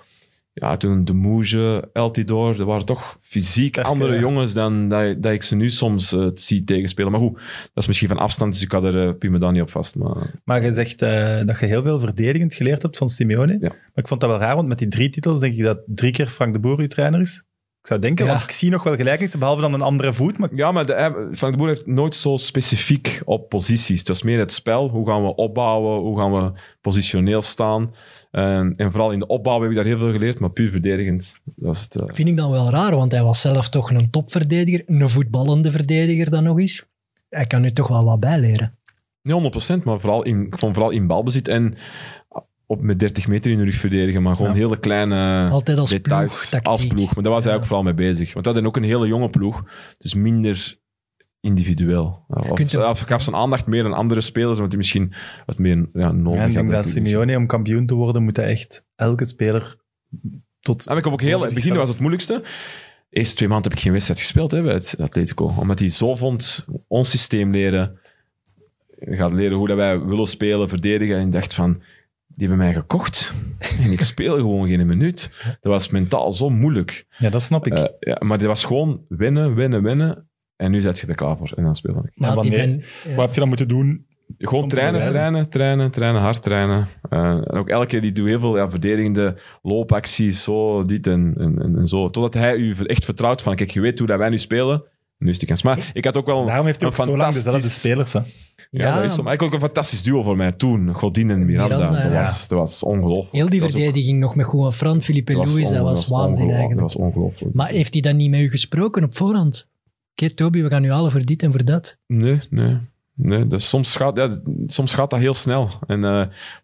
Ja, toen De Moege, Eltidoor, dat waren toch fysiek Sterker, andere ja. jongens dan dat, dat ik ze nu soms eh, zie tegenspelen. Maar goed, dat is misschien van afstand, dus ik had er uh, dan niet op vast. Maar Maar je zegt eh, dat je heel veel verdedigend geleerd hebt van Simeone. Ja. Maar ik vond dat wel raar, want met die drie titels denk ik dat drie keer Frank de Boer uw trainer is. Ik zou denken, Ja. want ik zie nog wel gelijkenissen, behalve dan een andere voet. Maar Ja, maar de, Frank de Boer heeft nooit zo specifiek op posities. Het was meer het spel. Hoe gaan we opbouwen? Hoe gaan we positioneel staan? En, en vooral in de opbouw heb ik daar heel veel geleerd, maar puur verdedigend. Dat is het, eh, Vind ik dan wel raar, want hij was zelf toch een topverdediger, een voetballende verdediger dan nog eens. Hij kan nu toch wel wat bijleren. niet 100%, maar vooral in, ik vond vooral in balbezit en op met 30 meter in de rug verdedigen, maar gewoon Ja. hele kleine Altijd als details ploeg, tactiek. als ploeg. Maar daar was hij Ja. ook vooral mee bezig. Want we hadden ook een hele jonge ploeg, dus minder individueel. Of, gaf zijn aandacht meer aan andere spelers, want die misschien wat meer ja, nodig Ja, ik denk hadden. dat Simeone, om kampioen te worden, moet hij echt elke speler tot... En ik heb ook heel, in het begin was het moeilijkste. De eerste twee maanden heb ik geen wedstrijd gespeeld hè, bij het Atletico. Omdat hij zo vond, ons systeem leren. Gaat leren hoe dat wij willen spelen, verdedigen. En ik dacht van, die hebben mij gekocht. En ik speel gewoon geen minuut. Dat was mentaal zo moeilijk. Ja, dat snap ik. Eh, ja, maar dit was gewoon winnen, winnen, winnen. En nu zet je er klaar voor. En dan speel ik. Maar wanneer- dan- ja. Wat heb je dan moeten doen? Gewoon trainen, trainen, trainen, trainen, hard trainen. Eh, en ook elke keer die doet heel veel ja, verdedigende loopacties, zo, dit en, en, en, en zo. Totdat hij u echt vertrouwt van, kijk, je weet hoe dat wij nu spelen. Nu is die kans. Maar ik had ook wel Daarom heeft hij een ook zo lang dezelfde fantastisch- spelers. Hè. Ja, dat is zo. Maar ik had ook een fantastisch duo voor mij toen. Godin en Miranda. Miranda, dat, ja. was, dat was ongelooflijk. Heel die Dat ook- verdediging nog met Juan Fran, Felipe dat was Luis, dat onge- was waanzin eigenlijk. Dat was ongelooflijk. Maar heeft hij dan niet met u gesproken op voorhand? Oké, Toby, we gaan nu halen voor dit en voor dat. Nee, nee. nee dat, soms, gaat, ja, soms gaat dat heel snel. En, eh,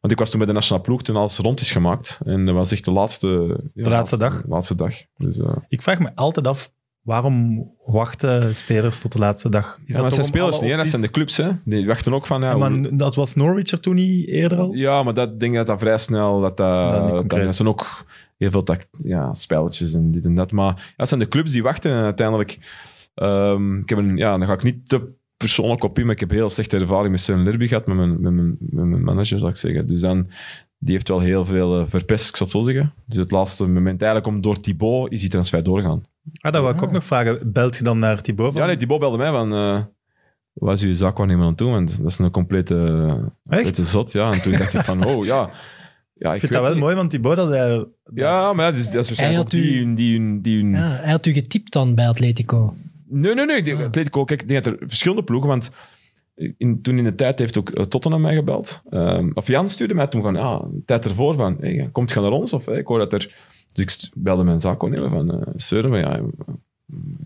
want ik was toen bij de nationale ploeg toen alles rond is gemaakt. En dat was echt de laatste, ja, De laatste dag? laatste dag. Dus, eh, Ik vraag me altijd af, waarom wachten spelers tot de laatste dag? Is ja, maar dat zijn spelers niet, hè. dat zijn de clubs. Hè. Die wachten ook van... Ja, Ja, hoe- maar dat was Norwich er toen niet eerder al? ja, maar dat denk ik dat dat vrij snel... Dat, dat, Dat niet dat, concreet. dat zijn ook heel veel tact, ja, spelletjes en dit en dat. Maar ja, het zijn de clubs die wachten. En uiteindelijk... ehm, ik heb een, ja, dan ga ik niet te persoonlijk op in, maar ik heb heel slechte ervaring met Søren Lerby gehad, met mijn, met, mijn, met mijn manager, zou ik zeggen. Dus dan... Die heeft wel heel veel eh, verpest, ik zou het zo zeggen. Dus het laatste moment, eigenlijk om door Thibaut, is die transfer doorgaan. Ah, dat wil ik ook nog vragen. Belt je dan naar Thibaut? van- Ja, nee, Thibaut belde mij van... eh wat is uw zaakwaarnemer aan het doen? Want dat is een complete, complete zot, ja. En toen dacht ik van, oh, ja. ja ik vind dat wel mooi van Thibaut, dat hij... Ja, maar ja, dat is, dat is waarschijnlijk Hij ook had die, u- die, die, die, Ja, hij had u getipt dan bij Atletico. Nee, nee, nee. Die, Atletico, kijk, ik denk dat er verschillende ploegen, want in, toen in de tijd heeft ook eh, Tottenham mij gebeld. Ehm, of Jan stuurde mij toen van, ja, een tijd ervoor van, hey, komt je naar ons? Of hey, ik hoor dat er... Dus ik belde mijn zaakwaarnemer van, eh Søren, van, ja,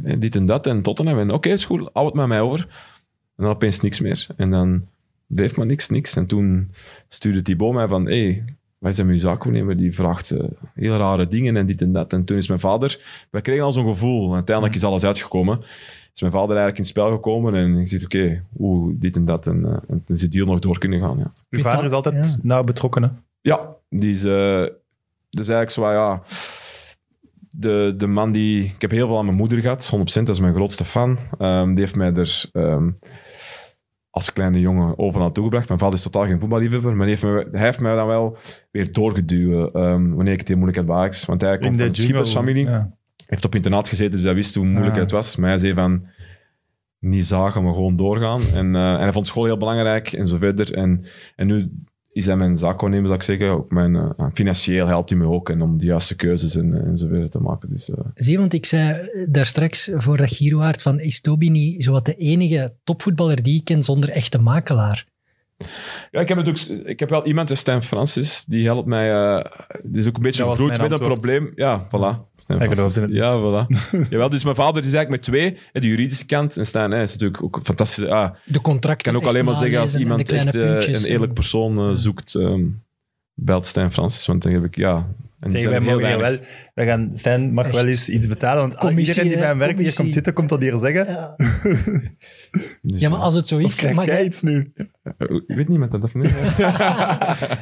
eh, dit en dat en Tottenham. En oké, is goed, hou het met mij over. En dan opeens niks meer. En dan bleef maar niks, niks. En toen stuurde Thibaut mij van, hey, wij zijn met uw zaakwaarnemer, die vraagt eh, heel rare dingen en dit en dat. En toen is mijn vader... Wij kregen al zo'n gevoel. En uiteindelijk is alles uitgekomen. Is mijn vader eigenlijk in het spel gekomen en ik zeg, oké, oeh, dit en dat. En, en toen is die deal nog door kunnen gaan, ja. Uw vader is altijd ja. nauw betrokken, hè? Ja, die is... eh, dus eigenlijk zo, ja... De, de man die... Ik heb heel veel aan mijn moeder gehad, 100%. Dat is mijn grootste fan. Ehm, die heeft mij er ehm, als kleine jongen overal naartoe gebracht. Mijn vader is totaal geen voetballiefhebber, maar die heeft mij, hij heeft mij dan wel weer doorgeduwd ehm, wanneer ik het heel moeilijk had bij Ajax. Want hij komt van de. Ja. heeft op internaat gezeten, dus hij wist hoe moeilijk Ah. het was. Maar hij zei van, niet zagen, maar gewoon doorgaan. En, eh, en hij vond school heel belangrijk en zo verder. En, en nu is hij mijn zaakwaarnemer, zou ik zeggen. Ook mijn, eh, financieel helpt hij me ook en om de juiste keuzes en, en zo verder te maken. Dus, eh, Zie, want ik zei daar straks voor dat Giroaard van is Toby niet zowat de enige topvoetballer die ik ken zonder echte makelaar? Ja, ik heb, natuurlijk, ik heb wel iemand, eh, Stijn Francis, die helpt mij. eh, die is ook een beetje Dat mijn met een antwoord. probleem. Ja, voilà. Stijn Francis. in het Ja, voilà. Jawel, dus mijn vader is eigenlijk met twee, de juridische kant. En Stijn hè, is natuurlijk ook een fantastische. Ah, De contracten ik kan ook alleen maar zeggen, als iemand echt eh, een eerlijk persoon eh, zoekt, ehm, belt Stijn Francis. Want dan heb ik, ja. En die wij mogen wel, wij gaan, Stijn mag Echt. wel eens iets betalen, want Commissie, iedereen die bij hem werkt hier komt zitten, komt dat hier zeggen. Ja. Dus, ja, maar als het zo Of is, krijg mag jij jij, iets nu? Ik weet niet met dat of niet.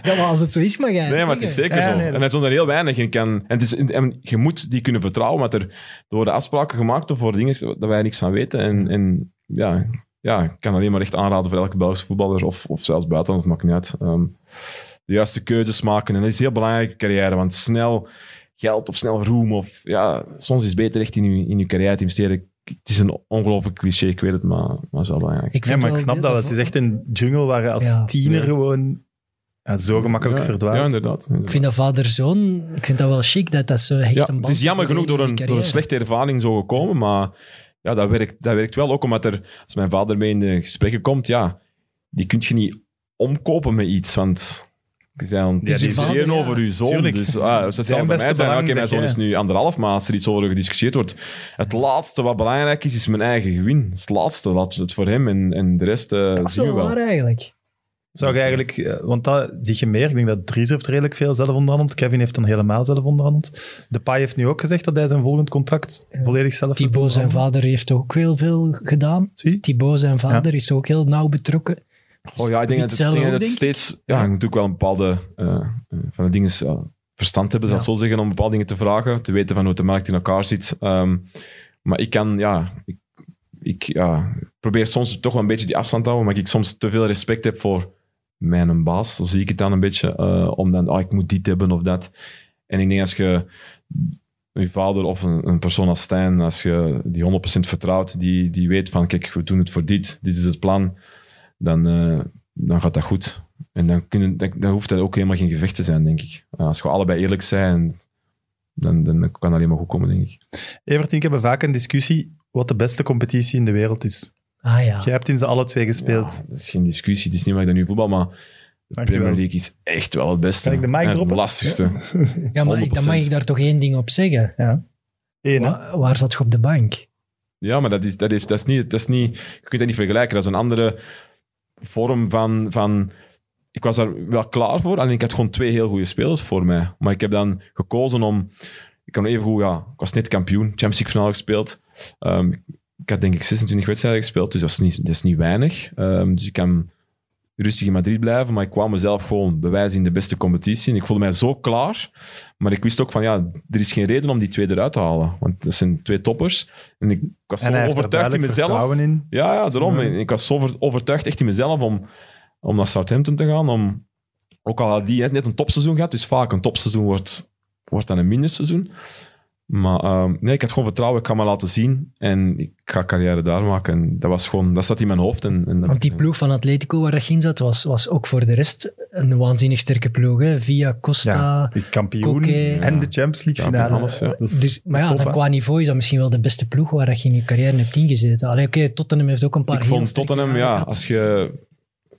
ja, maar als het zo is, mag jij het Nee, maar het is zeker Ja, zo. nee, dat en het is er heel weinig. En, kan, en, het is, en je moet die kunnen vertrouwen, want er, worden afspraken gemaakt voor dingen dat wij niks van weten. En, en ja, ja, ik kan alleen maar echt aanraden voor elke Belgische voetballer, of, of zelfs buitenland, maakt niet uit. Ehm, de juiste keuzes maken. En dat is heel belangrijk in je carrière, want snel geld of snel roem, of ja, soms is het beter echt in je, in je carrière te investeren. Het is een ongelooflijk cliché, ik weet het, maar, maar wel belangrijk. Ik Ja, vind maar ik snap dat. Het is echt een jungle waar je als Ja. tiener Ja. gewoon ja, zo gemakkelijk ja, verdwaalt. Ja, inderdaad. Ik vind dat vader-zoon, ik vind dat wel chic dat dat zo echt Ja, een band het is jammer genoeg door een, door een slechte ervaring zo gekomen, maar ja, dat, werkt, dat werkt wel ook omdat er, als mijn vader mee in de gesprekken komt, ja, die kun je niet omkopen met iets, want je zijn aan het Ja, die discussiëren vader, over je zoon. Tuurlijk. Dus ah, het zou bij beste mij zijn, oké, mijn zoon is nu anderhalf, maar als er iets over gediscussieerd wordt, het laatste wat belangrijk is, is mijn eigen gewin. Dat is het laatste, laat het voor hem en, en de rest eh Dat is zien we wel waar eigenlijk. Zou je eigenlijk, eh, want dat zie je meer. Ik denk dat Dries heeft redelijk veel zelf onderhandeld. Kevin heeft dan helemaal zelf onderhandeld. De Pai heeft nu ook gezegd dat hij zijn volgend contract volledig zelf Thibaut zijn vader heeft ook heel veel gedaan. Zie? Thibaut zijn vader is ook heel nauw betrokken. Oh ja, ik denk dat het, ik denk dat ik. steeds... Ja, je moet ook wel een bepaalde eh, eh, van de dingen ja, verstand hebben, zal ik Ja. zo zeggen, om bepaalde dingen te vragen, te weten van hoe de markt in elkaar zit. Ehm, maar ik kan, ja... Ik, ik ja, probeer soms toch wel een beetje die afstand te houden, maar ik soms te veel respect heb voor mijn baas, zo zie ik het dan een beetje, eh, om dan, oh, ik moet dit hebben of dat. En ik denk als je je vader of een, een persoon als Stijn, als je die 100% vertrouwt, die, die weet van, kijk, we doen het voor dit, dit is het plan, dan, eh, dan gaat dat goed. En dan, kunnen, dan, dan hoeft dat ook helemaal geen gevecht te zijn, denk ik. Als we allebei eerlijk zijn, dan, dan kan dat alleen maar goed komen, denk ik. Evert en ik hebben vaak een discussie wat de beste competitie in de wereld is. Ah ja. Jij hebt in ze alle twee gespeeld. Ja, dat is geen discussie, het is niet waar ik dat nu voetbal, maar de. Premier League is echt wel het beste. Kan ik de mic En het lastigste. ja maar dan mag 100%. ik daar toch één ding op zeggen. Ja. Eén? Wa- waar zat je op de bank? Ja, maar dat is, dat is, dat is niet, dat is niet... Je kunt dat niet vergelijken. Dat is een andere vorm van... van ik was daar wel klaar voor, alleen ik had gewoon twee heel goede spelers voor mij. Maar ik heb dan gekozen om... Ik kan even goed, ja... Ik was net kampioen, Champions League finale gespeeld. Ehm, ik had denk ik 26 wedstrijden gespeeld, dus dat is niet, dat is niet weinig. Ehm, dus ik kan rustig in Madrid blijven, maar ik kwam mezelf gewoon bewijzen in de beste competitie. En ik voelde mij zo klaar, maar ik wist ook van, ja, er is geen reden om die twee eruit te halen. Want dat zijn twee toppers. En ik was En zo er overtuigd in mezelf. in. Ja, ja, daarom. Ja. Ik was zo over- overtuigd echt in mezelf om, om naar Southampton te gaan. Om, ook al had die net een topseizoen gehad, dus vaak een topseizoen wordt, wordt dan een minder seizoen. Maar ehm, nee, ik had gewoon vertrouwen, ik ga me laten zien en ik ga carrière daar maken. En dat was gewoon, dat zat in mijn hoofd. En, en dat- Want die ploeg van Atletico waar dat je in zat, was, was ook voor de rest een waanzinnig sterke ploeg. Hè? Via Costa. Ja, kampioen Koke. en de Champions League Ja, finale. alles, ja. Is Dus, maar ja, top, dan qua niveau is dat misschien wel de beste ploeg waar dat je in je carrière hebt ingezeten. Allee, oké, Tottenham heeft ook een paar ik vond Tottenham, ja, als je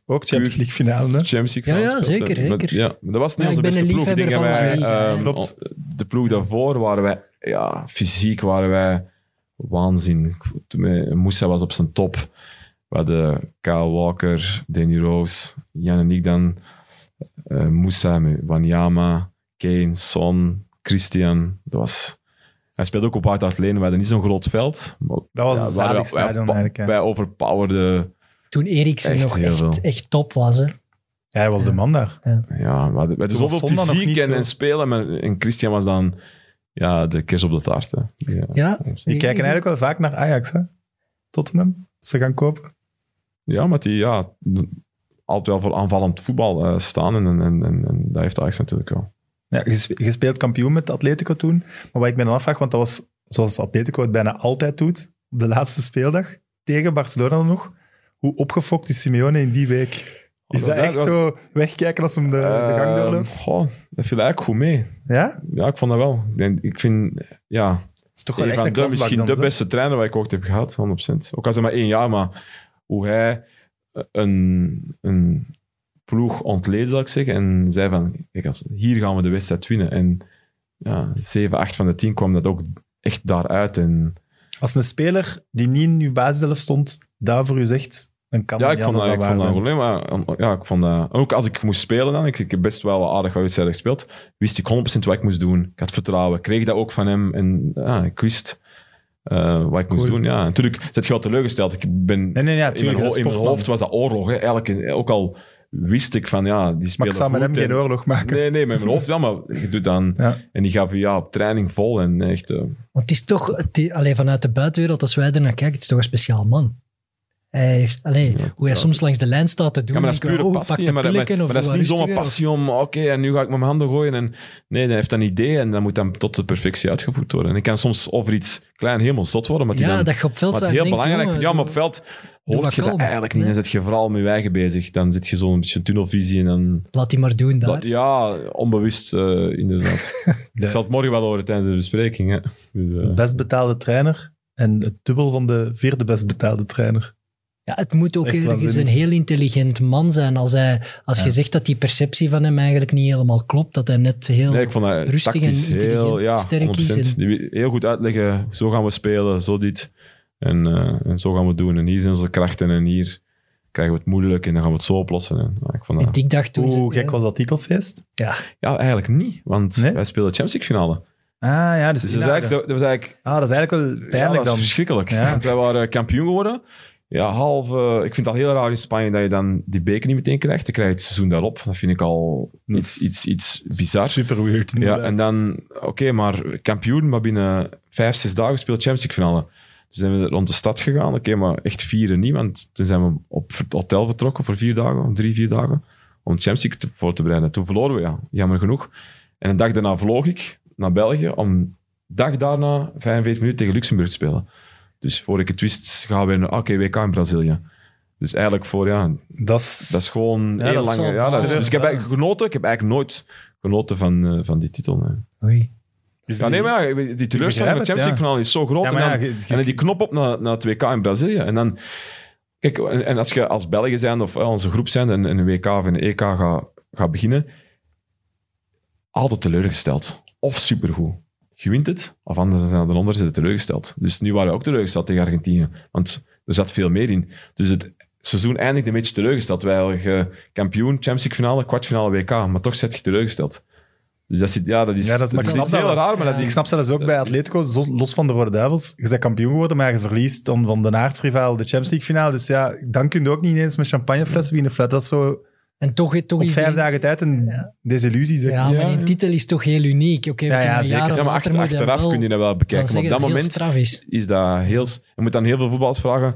Ook Champions League finale. hè. Champions League Ja, finale ja, speelt, zeker, zeker. Ja, maar dat was niet Ja, onze beste ploeg. Wij, ehm, klopt. De ploeg daarvoor waren wij, ja, fysiek waren wij waanzin. Moussa was op zijn top. We hadden Kyle Walker, Danny Rose, Jan en ik dan. eh Moussa, Wanyama, Kane, Son, Christian. Dat was... Hij speelde ook op White Hart Lane. We hadden niet zo'n groot veld. Maar Dat was ja, een zalig stadion wij, eigenlijk. hè. wij overpowerden... Toen Eriksen Echt nog echt, veel. echt top was. Hè. Ja, hij was de man daar. Ja, we hadden, we zoveel fysiek en, zo. en spelen. Maar, en Christian was dan ja, de kers op de taart. Hè. Ja. Ja, Die kijken eigenlijk wel vaak naar Ajax, hè? Tottenham. Ze gaan kopen. Ja, maar die ja, altijd wel voor aanvallend voetbal eh, staan. En, en, en, en dat heeft Ajax natuurlijk wel. Ja, speelt kampioen met Atletico toen. Maar wat ik me dan afvraag, want dat was zoals Atletico het bijna altijd doet, op de laatste speeldag, tegen Barcelona nog. Hoe opgefokt is Simeone in die week? Is dat echt zo wegkijken als hem de, de gang Ehm, doorloopt? goh, dat viel eigenlijk goed mee. Ja? Ja, ik vond dat wel. Ik, denk, ik vind, ja, Dat is toch wel een echt de, misschien dan, de beste trainer waar ik ooit heb gehad, 100%. Ook al het maar één jaar, maar hoe hij een, een, ploeg ontleed, zal ik zeggen. En zei van, kijk, als, hier gaan we de wedstrijd winnen. En ja, 7, 8 van de 10 kwam dat ook echt daaruit. En Als een speler die niet in uw basiself stond, daar voor u zegt, dan kan ja, ik vond dat, ik vond dat een probleem. Maar ja, ik vond dat, ook als ik moest spelen dan, ik, ik heb best wel aardig wat wedstrijden gespeeld, wist ik 100% wat ik moest doen. Ik had vertrouwen, ik kreeg dat ook van hem. En ja, ik wist eh, wat ik moest doen. Ja. En natuurlijk zit je wel teleurgesteld. Ik ben, Nee, nee, ja, in, mijn, in hoofd was dat oorlog. Hè. Eigenlijk, ook al wist ik van, ja, die Maar spelen ik zou met hem geen en- oorlog maken. Nee, nee, met mijn hoofd wel, maar je doet dan... Ja. En die gaf je ja, op training vol en echt... eh, Want het is toch, het is- allee, vanuit de buitenwereld, als wij er naar kijken, het is toch een speciaal man. Hij heeft, allee, Ja, hoe hij ja. soms langs de lijn staat te doen. Ja, maar dat is pure oh, passie. Maar, dat- maar, pillen of maar dat is niet zomaar passie om, oké, en nu ga ik met mijn handen gooien. En, nee, hij heeft een idee en dat moet dan tot de perfectie uitgevoerd worden. En ik kan soms over iets klein helemaal zot worden, maar die Ja, dan... dat je op veld heel denkt, belangrijk, jongen, ja, maar op veld hoort wat je dat eigenlijk niet. Dan Nee. zit je vooral met je eigen bezig. Dan zit je zo'n beetje tunnelvisie en dan... Laat die maar doen daar. Ja, onbewust eh, inderdaad. De Ik zal het morgen wel horen tijdens de bespreking. Hè. Dus, eh, best betaalde trainer en het dubbel van de vierde best betaalde trainer. Ja, het moet ook ergens een heel intelligent man zijn. Als, hij, als Ja. je zegt dat die perceptie van hem eigenlijk niet helemaal klopt, dat hij net heel... Nee, ik vond dat rustig en intelligent, heel, ja, sterk is 100%. en- heel goed uitleggen, zo gaan we spelen, zo dit. En, eh, en zo gaan we het doen. En hier zijn onze krachten en hier krijgen we het moeilijk en dan gaan we het zo oplossen. En, ja, ik vond En dat, ik dacht toen... Hoe gek was dat titelfeest? Ja, ja, eigenlijk niet, want Nee? wij spelen de Champions League finale. Ah ja, dus, Dus dat, is eigenlijk, dat was eigenlijk ah, dat is eigenlijk wel ja, pijnlijk dat is dan. verschrikkelijk. Ja. Want wij waren kampioen geworden. Ja, half, eh, ik vind het al heel raar in Spanje dat je dan die beker niet meteen krijgt. Dan krijg je het seizoen daarop. Dat vind ik al iets, iets, iets bizar. Super weird. Ja, en dan, oké, maar kampioen, maar binnen vijf, zes dagen speelt Champions League finale. Dus zijn we rond de stad gegaan. Oké, maar echt vieren niet, want toen zijn we op het hotel vertrokken voor vier dagen, drie, vier dagen, om Champions League te- voor te bereiden. Toen verloren we, ja, jammer genoeg. En een dag daarna vloog ik naar België om dag daarna 45 minuten tegen Luxemburg te spelen. Dus voor ik het wist, gaan we naar, ah, oké, WK in Brazilië. Dus eigenlijk voor, ja, dat is... dat is gewoon Ja, heel wel Ja, dat is, dus ik heb eigenlijk genoten. Ik heb eigenlijk nooit genoten van, eh, van die titel. nee. oei. Ja, die- nee, maar ja, die teleurstelling van begrijp de het, Champions League ja. finale is zo groot. En, ja, dan, je- je- en dan die knop op naar, naar het WK in Brazilië. En dan... Kijk, en, en als je als België zijn of eh, onze groep zijn en, en een WK of een EK gaat gaat beginnen, altijd teleurgesteld. Of supergoed. Je wint het, of anders zijn de onder zitten teleurgesteld. Dus nu waren we ook teleurgesteld tegen Argentinië. Want er zat veel meer in. Dus het seizoen eindigde een beetje teleurgesteld. Wij je kampioen, Champions League finale, kwartfinale WK. Maar toch zit je teleurgesteld. Dus dat, zit, ja, dat is, Ja, dat is- dat heel raar, maar dat Ik snap zelfs ook bij Atletico, los van de Rode Duivels, je bent kampioen geworden, maar je verliest dan van de aardsrivaal de Champions League finale. Dus ja, dan kun je ook niet eens met champagneflessen. Flat. Dat is zo En toch, toch op is vijf dagen tijd een desillusie. Zeg. Ja, Ja, maar die ja. titel is toch heel uniek. Oké, we Ja, ja, zeker. Ja, maar later achter- achteraf wel kun je dat wel van bekijken. Maar op dat dat het moment is. is dat heel... Je moet dan heel veel voetballers vragen.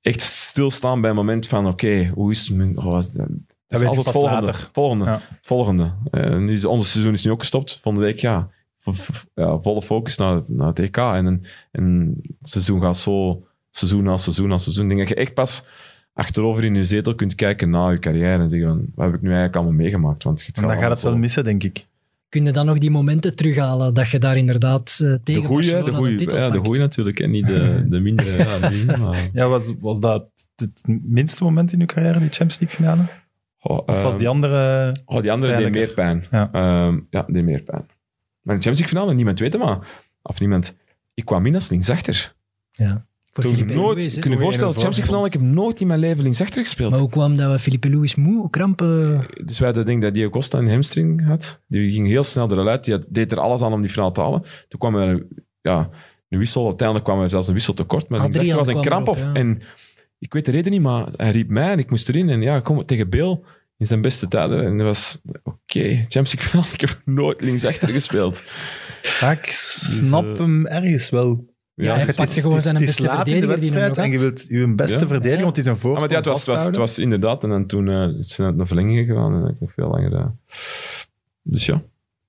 Echt stilstaan bij een moment van, oké, hoe is het? Oh, was dat? Dat weet is je altijd volgende. later. Volgende. Ja. volgende. Eh, nu is, onze seizoen is nu ook gestopt. Volgende week, ja. Ja volle focus naar, het- naar het EK. En, en, en het seizoen gaat zo... Seizoen na seizoen na seizoen. Ik denk dat je echt pas achterover in je zetel kunt kijken na je carrière en zeggen van, wat heb ik nu eigenlijk allemaal meegemaakt? Want je En dan gaat het wel missen, denk ik. Kun je dan nog die momenten terughalen dat je daar inderdaad eh, De tegen goeie, Barcelona de goeie, titel ja, de goeie natuurlijk. En niet de, de mindere. ja, de maar- Ja, was, was dat het minste moment in uw carrière, die Champions League finale? Oh, Of was ehm, die andere... Oh, die andere deed meer pijn. Ja. Ehm, ja, deed meer pijn. Maar in de Champions League finale, niemand weet het, maar... Of niemand... Ik kwam in als linksachter. Ja. Voor Toen Filipe nooit... Luis, hè. kun je je voorstellen, Champions League ik heb nooit in mijn leven linksachter gespeeld. Maar hoe kwam dat we Filipe Luis moe, krampen? Dus wij hadden denk dat Diego Costa een hamstring had. Die ging heel snel eruit. Die had, deed er alles aan om die finale te halen. Toen kwam er een, ja, een wissel. Uiteindelijk kwam er zelfs een wissel tekort. Maar linksachter was een kramp. erop, Of, ja. En ik weet de reden niet, maar hij riep mij en ik moest erin. En ja, kom tegen Beel in zijn beste tijden. En dat was... Oké, Champions League finale. Ik heb nooit linksachter gespeeld. Ja, ik snap Dus, eh, hem ergens wel. Ja, hij het is, gewoon het zijn het is beste laat in de wedstrijd nog en je wilt je beste Ja. verdedigen, want het is een Ja, voorsprong maar ja, het, was, het, was, het inderdaad. En dan toen eh, zijn het naar verlenging gegaan. En heb ik nog veel langer... eh, dus ja.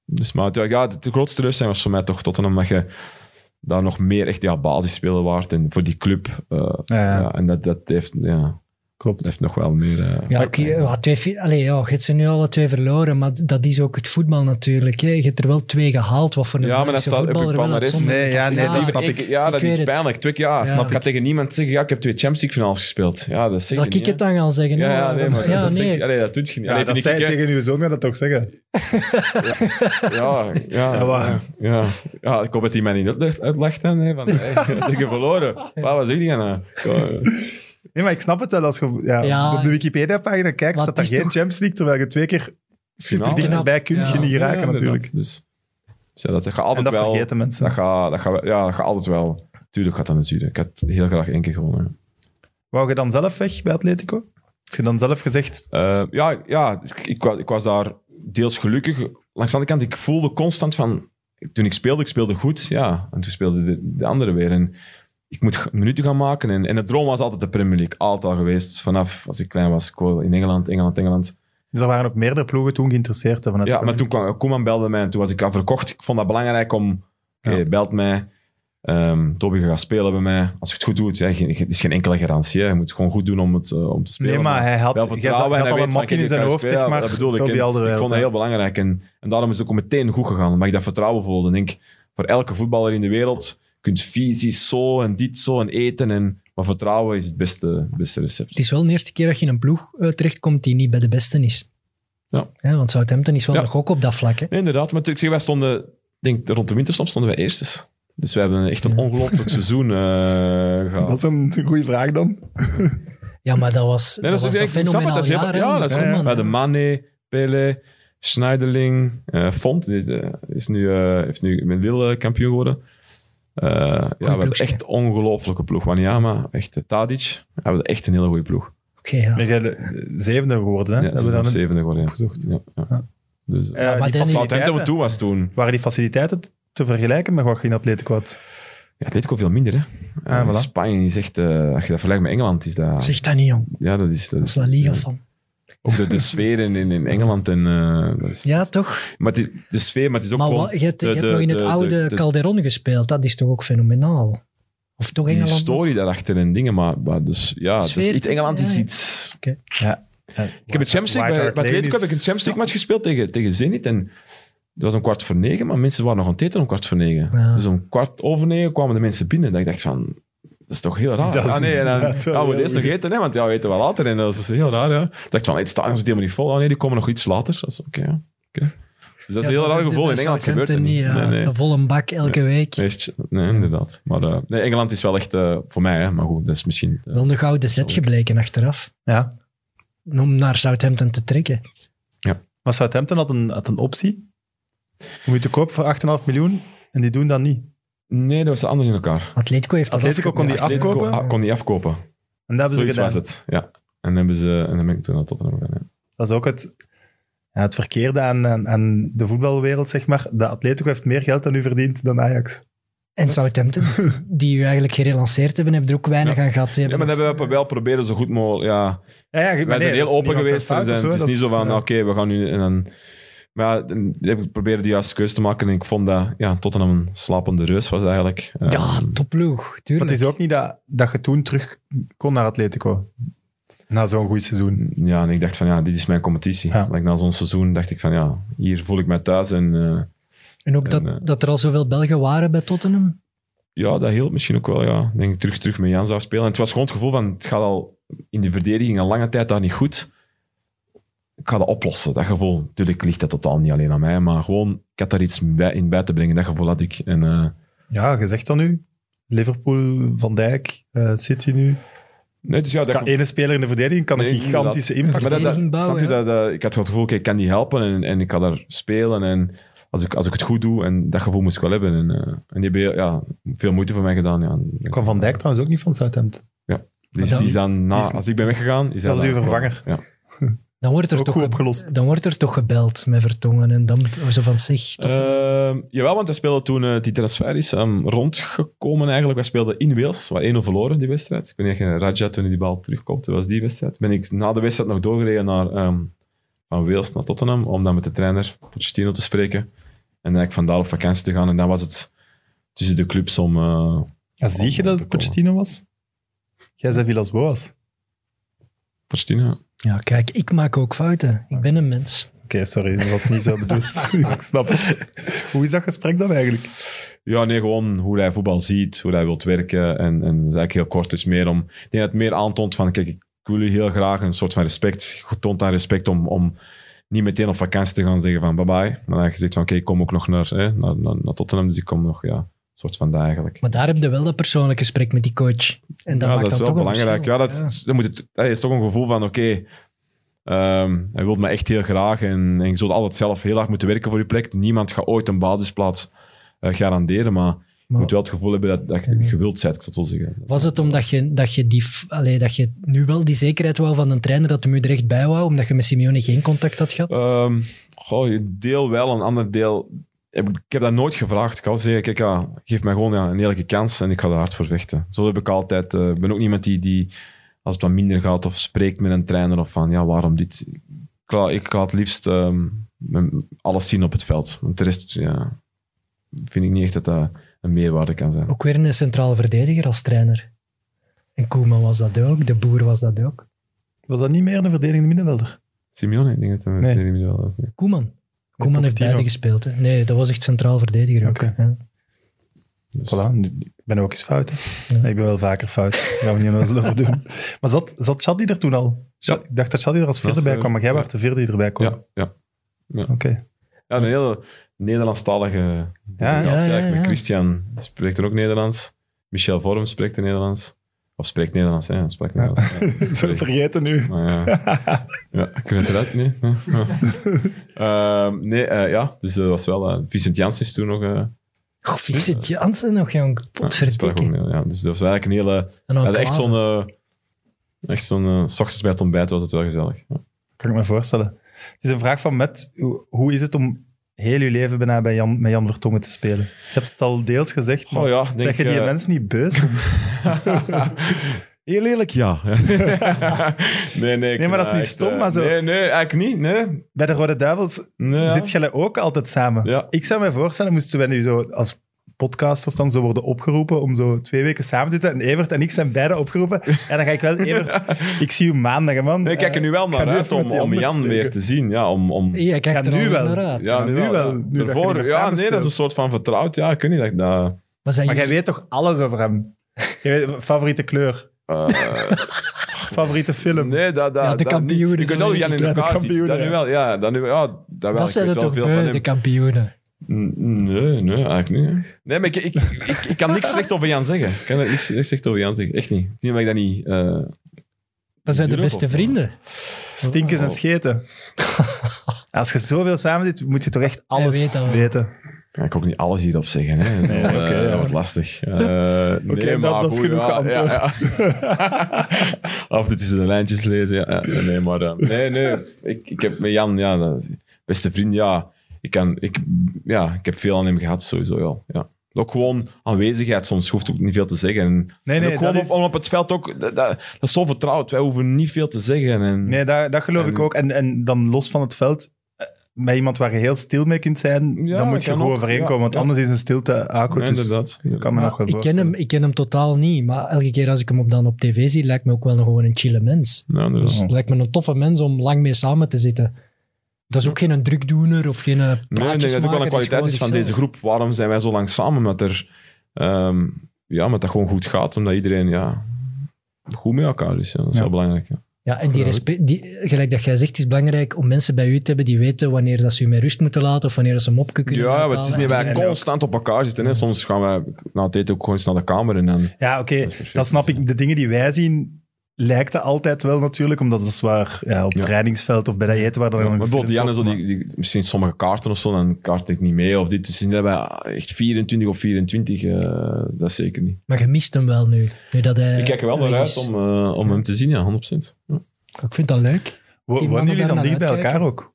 Dus, maar het, ja, de, grootste teleurstelling was voor mij toch Tottenham. Dat je daar nog meer echt ja, basisspeler waard. En voor die club. eh, Ja, ja. ja, en dat, dat heeft... Ja, klopt. Het heeft nog wel meer... eh, Ja, oké. ja, twee allee, ja, je hebt ze nu alle twee verloren, maar dat is ook het voetbal natuurlijk. Hè. Je hebt er wel twee gehaald, wat voor een Ja, maar dat staat je voetballer wel uitzonderlijk Nee, ja, is. nee, dat Ja, snap ik. Ja, dat Ik is het. pijnlijk. Twee, ja, Ja. snap. Ik ga tegen niemand zeggen, ja, ik heb twee Champions League finales gespeeld. Ja, dat zeg Zal ik niet, het hè. dan gaan zeggen? Ja, ja, Nou, nee, maar ja, dat, nee. zeg, allee, dat doet je niet. Ja, Allee, dat ik, zei tegen uw zoon, gaat dat toch zeggen? Ja, ja, Ja, ja. ja, ik hoop dat hij mij niet uitlegt, dan. Hè, van, tegen verloren. Pa, wat zeg je nou? Nee, maar ik snap het wel. Als je ja, Ja. op de Wikipedia-pagina kijkt, staat daar geen toch- Champions League, terwijl je twee keer super dichterbij kunt Ja. je niet ja, natuurlijk. Dus, dus ja, dat gaat En altijd dat wel... vergeten mensen. Dat gaat, dat gaat, ja, dat gaat altijd wel... Tuurlijk gaat dat natuurlijk. Ik had heel graag één keer gewonnen. Wou je dan zelf weg bij Atletico? Als je dan zelf gezegd... Eh, ja, ja ik, ik, was, ik was daar deels gelukkig. Langs de andere kant, ik voelde constant van... Toen ik speelde, ik speelde goed. Ja, en toen speelde de, de andere weer. En ik moet minuten gaan maken. En, en de droom was altijd de Premier League. Altijd al geweest. Vanaf als ik klein was. Ik in Engeland, Engeland, Engeland. Dus er waren ook meerdere ploegen toen geïnteresseerd. Vanuit Ja, maar toen kwam Koeman belde mij en toen was ik al verkocht. Ik vond dat belangrijk om... Oké, Ja. belt mij. Ehm Toby gaat spelen bij mij. Als je het goed doet, ja, het is geen enkele garantie. Hè. Je moet het gewoon goed doen om, het, eh, om te spelen. Nee, maar hij had, hij had hij al een mapje in zijn hoofd, spelen. zeg maar. Dat bedoel ik. En ik vond dat heel belangrijk. En, en daarom is het ook meteen goed gegaan. Omdat ik dat vertrouwen voelde. En ik denk, voor elke voetballer in de wereld, kunt fysisch zo en dit zo en eten. En, maar vertrouwen is het beste, het beste recept. Het is wel de eerste keer dat je in een ploeg eh, terechtkomt die niet bij de beste is. Ja. want Southampton is wel Ja. een gok op dat vlak. Hè. Nee, inderdaad. Maar ik zeg, wij stonden, ik denk rond de winterstop stonden wij eerstes. Dus we hebben echt een ongelooflijk seizoen eh, gehad. Dat is een goede vraag dan. Ja, maar dat was, Nee, dat was ik- een het, fenomenaal dat is heel- jaar. hè, ja, dat is hè. Mane, Pele, Schneiderling, eh Font. Die is, is nu, eh, heeft nu met Lille kampioen geworden. Eh, ja, we hebben echt een ongelooflijke ploeg. Wanyama, echt eh, Tadic. We hebben echt een hele goede ploeg. Oké, ja. Ben jij de zevende geworden, hè? Ja, Hebben ze we dan zevende geworden. Ja. opgezocht. Ja, ja. Ja. Dus, eh, Ja, maar die faciliteiten, wat toe was toen. waren die faciliteiten te vergelijken met wat je in Atletico had? Ja, Atletico veel minder, hè. Ah, Eh, voilà. Spanje is echt... eh, als je dat vergelijkt met Engeland, is dat... Zeg dat niet, jong. ja, dat is... Dat Dat is is La Liga ja. van. Ook de, de sfeer in, in, in Engeland. En, eh, is, Ja, toch? Maar het is, de sfeer, maar het is ook Maar gewoon... wat, je hebt, je hebt de- nog in het de- oude de- de- Calderon gespeeld. Dat is toch ook fenomenaal? Of toch die Engeland? nog? story daarachter en dingen, maar, maar dus, ja, dus Sfeer, iets, Engeland is ja. iets... Ja. Ik heb een Champions League, bij, bij Atletico heb ik een Champions League match gespeeld tegen, tegen Zenit en het was om kwart voor negen, maar mensen waren nog aan het eten om kwart voor negen. Ja. Dus om kwart over negen kwamen de mensen binnen. Dat ik dacht van, dat is toch heel raar. Dat ah, nee, en dan we eerst nog eten, hè, want ja, we eten wel later. En dat is dus heel raar, ja. Ik dacht van, het stadion is helemaal niet vol. Ah, nee, die komen nog iets later. Dat is oké, ja. Oké. Dus dat is Ja, een heel raar gevoel. In Engeland gebeurt het niet. ja. Nee, nee. Een volle bak elke week. Nee, inderdaad. Maar eh, nee, Engeland is wel echt eh, voor mij, hè. maar goed, dat is misschien... eh, Wel een gouden zet gebleken achteraf. Ja. Om naar Southampton te trekken. Maar Southampton had een, had een optie. Om je te koop voor 8,5 miljoen. En die doen dat niet. Nee, dat was anders in elkaar. Atletico heeft dat Atletico kon die afkopen? Ah, kon die afkopen. En dat hebben ze Zoiets gedaan. was het, ja. En dan, hebben ze, en dan ben ik toen naar Tottenham gegaan. Ja. Dat is ook het, ja, het verkeerde aan, aan, aan de voetbalwereld, zeg maar. De Atletico heeft meer geld dan u verdient dan Ajax. En Southampton, die u eigenlijk gerelanceerd hebben, hebben er ook weinig Ja. aan gehad. Die Ja, maar hebben dat hebben we wel proberen zo goed mogelijk. Ja, Ja, ja, maar wij nee, zijn heel dat is open geweest. zijn En het is niet zo van, dat oké, we gaan nu. En dan, maar ja, ik proberen de juiste keuze te maken. En ik vond dat ja, Tottenham een slapende reus was eigenlijk. Ja, Ehm, topploeg, Maar tuurlijk. het is ook niet dat, dat je toen terug kon naar Atletico. Na zo'n goed seizoen. ja, en ik dacht van ja, dit is mijn competitie. Ja. Like, na zo'n seizoen dacht ik van ja, hier voel ik mij thuis. En eh, En ook dat, eh, dat er al zoveel Belgen waren bij Tottenham. ja, dat hielp misschien ook wel. Ja. Ik denk ik terug, terug met Jan zou spelen. En het was gewoon het gevoel van het gaat al in de verdediging een lange tijd daar niet goed. Ik ga dat oplossen, dat gevoel. Natuurlijk ligt dat totaal niet alleen aan mij, maar gewoon, ik had daar iets bij, in bij te brengen. Dat gevoel had ik. En, eh, Ja, gezegd dan nu. Liverpool, Van Dijk, eh, City nu. nee, dus ja, dat, kan, ene speler in de verdediging kan Nee, een gigantische impact Maar dat, dat, verdediging bouwen, snap je, dat, dat- ik had het gevoel, oké, ik kan die helpen en, en ik kan daar spelen. En als ik, als ik het goed doe, en dat gevoel moest ik wel hebben. En, eh, en die hebben ja, veel moeite voor mij gedaan. Ja. En- kwam Van Dijk trouwens ook niet van Southampton. Dus Maar die is dan, na, als ik ben weggegaan, is hij Dat was uw vervanger. Ja. Dan wordt, er Ook toch opgelost. dan wordt er toch gebeld met Vertongen. En dan zo van zich. Ehm, jawel, want wij speelden toen eh, die transfer is ehm, rondgekomen eigenlijk. Wij speelden in Wales, waar 1-0 verloren die wedstrijd. Ik weet niet of je Raja toen hij die bal terugkomt, dat was die wedstrijd. Ben ik na de wedstrijd nog doorgereden naar, ehm, van Wales naar Tottenham, om dan met de trainer Pochettino te spreken. En dan eigenlijk vandaar op vakantie te gaan. En dan was het tussen de clubs om... eh, Ja, zie je dat het Pochettino was? Jij zei Villas Boas. Verstaan, ja. Kijk, ik maak ook fouten. Ik ben een mens. Oké, sorry, dat was niet zo bedoeld. ik snap het. Hoe is dat gesprek dan eigenlijk? Ja, nee, gewoon hoe hij voetbal ziet, hoe hij wilt werken. En, en eigenlijk heel kort. Is meer om... Ik denk dat het meer aantoont van, kijk, ik wil jullie heel graag een soort van respect. Toont daar respect om, om niet meteen op vakantie te gaan zeggen van bye-bye. Maar dat je zegt van, oké, ik kom ook nog naar, hè, naar, naar, naar Tottenham, dus ik kom nog, ja, soort van. Maar daar heb je wel dat persoonlijk gesprek met die coach. En dat ja, maakt dat is dan wel belangrijk. Ja, dat, dat moet het, dat is toch een gevoel van, oké, ehm, hij wil me echt heel graag en, en je zult altijd zelf heel hard moeten werken voor je plek. Niemand gaat ooit een basisplaats eh, garanderen, maar, je moet wel het gevoel hebben dat, dat je gewild bent, ik zal het wel zeggen. Was het omdat je, dat, je die, allee, dat je nu wel die zekerheid wou van een trainer dat hem u er echt bij wou, omdat je met Simeone geen contact had gehad? Ehm, goh, een deel wel, een ander deel... heb Ik heb dat nooit gevraagd. Ik had zeggen, kijk, ja, geef mij gewoon ja, een eerlijke kans en ik ga er hard voor vechten. Zo heb ik altijd... eh, Ik ben ook niemand die, die, als het wat minder gaat, of spreekt met een trainer of van, ja, waarom dit? Ik, la- ik laat het liefst ehm, alles zien op het veld. Want de rest, ja, vind ik niet echt dat dat een meerwaarde kan zijn. Ook weer een centrale verdediger als trainer. En Koeman was dat ook, de boer was dat ook. Was dat niet meer een verdedigende middenvelder? Simeone, ik denk dat hij nee. niet wel was. nee. Koeman. Koeman heeft beide gespeeld. Hè. Nee, dat was echt centraal verdediger ook. Ja. Dus- Voilà, nu- ik ben ook eens fout. hè. Ja. Ik ben wel vaker fout. Daar gaan we niet aan over doen. Maar zat, zat Shadi er toen al? Ja. Ik dacht dat Shadi er als vierde bij eh, kwam, maar jij ja. was de vierde die erbij kwam. Ja, ja. Oké. Ja, een hele Nederlandstalige Ja, ja, ja. Met Christian spreekt er ook Nederlands. Michel Vorm spreekt er Nederlands. Of spreekt Nederlands, hè. Spreekt Nederlands. Ja. Zo vergeten nu. Maar ja. ja, ik weet het eruit, nee. Ja. Ehm, nee, eh, ja. Dus dat was wel... eh, Vincent Jans is toen nog... eh Oh, Vincent Janssen nog, jong. mee, ja. Dus dat was eigenlijk een hele... En Ja, dan echt zo'n... eh, echt zo'n... eh, s ochtends bij het ontbijt was het wel gezellig. Ja. Kan ik me voorstellen. Het is een vraag van Matt. Hoe, hoe is het om heel je leven bijna bij Jan, met Jan Vertongen te spelen? Je hebt het al deels gezegd, maar Oh ja, denk, zeg je die eh, mensen niet beu soms? Heel eerlijk, ja. nee, nee. Nee, maar dat is niet echt, stom, eh, maar zo- Nee, nee, eigenlijk niet. Nee. Bij de Rode Duivels nee ja. zit jullie ook altijd samen. Ja. Ik zou me voorstellen, moesten wij nu zo als podcasters dan zo worden opgeroepen om zo twee weken samen te zitten. En Evert en ik zijn beide opgeroepen. En dan ga ik wel, Evert, ik zie u maandag, man. Nee, ik kijk er nu wel ga naar uit om, om Jan weer te zien. Ja, om, om, Ja, kijk Ja, er nu wel. naar uit. ja, nu nu wel. nu je meer ja, nee, dat is een soort van vertrouwd. Ja, ik weet niet. Dat, ik dat, Maar zijn Maar jij weet toch alles over hem? Jij weet, favoriete kleur, eh, favoriete film. nee, dat, dat, Ja, de dat kampioenen. Je kunt wel Jan in Ja, de elkaar kampioenen, Dat nu wel. Ja, dat nu. Ja, dat wel. dat zijn er toch veel van beu, hem. de kampioenen. Nee, nee, eigenlijk niet. hè. Nee, maar ik, ik, ik, ik kan niks slecht over Jan zeggen. Ik kan niks, niks slecht over Jan zeggen. Echt niet. Het is niet dat ik dat niet... eh, Dat zijn de beste of- vrienden. Stinkers en scheten. Als je zoveel samen zit, moet je toch echt alles weet dat wel. weten. kan ik ook niet alles hierop zeggen. Hè. Nee, dat, oké, eh, ja. dat wordt lastig. Eh, nee, dat- maar dat is goed, genoeg ja, ja, ja. Af en toe tussen de lijntjes lezen. Ja, ja. Nee, maar... eh, nee, nee. Ik, ik heb met Jan... Ja, dat beste vriend, ja. Ik, kan, ik, ja. ik heb veel aan hem gehad, sowieso. Ja. ja. Ook gewoon aanwezigheid. Soms hoeft ook niet veel te zeggen. En, Nee, nee, gewoon dat op, is- om op het veld ook... Dat, dat, dat is zo vertrouwd. Wij hoeven niet veel te zeggen. En, Nee, dat, dat geloof En- ik ook. En, en dan los van het veld, eh, met iemand waar je heel stil mee kunt zijn, Ja, dan moet je gewoon overeenkomen. ja, want ja. anders is een stilte. Ja, dus inderdaad. ik kan me nog wel ik, ken hem, ik ken hem totaal niet, maar elke keer als ik hem op, dan op tv zie, lijkt me ook wel gewoon een chille mens. Dus het lijkt me een toffe mens om lang mee samen te zitten. Dat is ook geen drukdoener of geen eh, Nee, ik denk dat het ook wel een kwaliteit is van deze groep. Waarom zijn wij zo lang samen? Met er, ehm, ja, met dat gewoon goed gaat. Omdat iedereen ja, goed met elkaar is. Ja. Dat is Ja. wel belangrijk. Ja. Ja, en die respect, die, gelijk dat jij zegt, het is belangrijk om mensen bij u te hebben die weten wanneer dat ze u met rust moeten laten of wanneer dat ze hem op kunnen Ja, maar het is niet wij constant op elkaar zitten. Hè. Soms gaan wij na het eten ook gewoon eens naar de kamer. En dan, Ja, oké, dat snap ik. De dingen die wij zien, lijkt het altijd wel natuurlijk, omdat dat is waar ja, op het Ja. trainingsveld of bij dat eten waar dan ja, nog bijvoorbeeld Jan en zo, die, die, misschien sommige kaarten of zo, dan kaart ik niet mee. Of dit. Dus dan hebben echt 24 op 24. eh, dat is zeker niet. Maar je mist hem wel nu. nu dat hij ik kijk er wel weg naar is. uit om, eh, om hem te zien, ja, 100%. Ja. Ik vind dat leuk. Wo- Die Wonen mannen jullie dan daar dicht bij naar elkaar ook?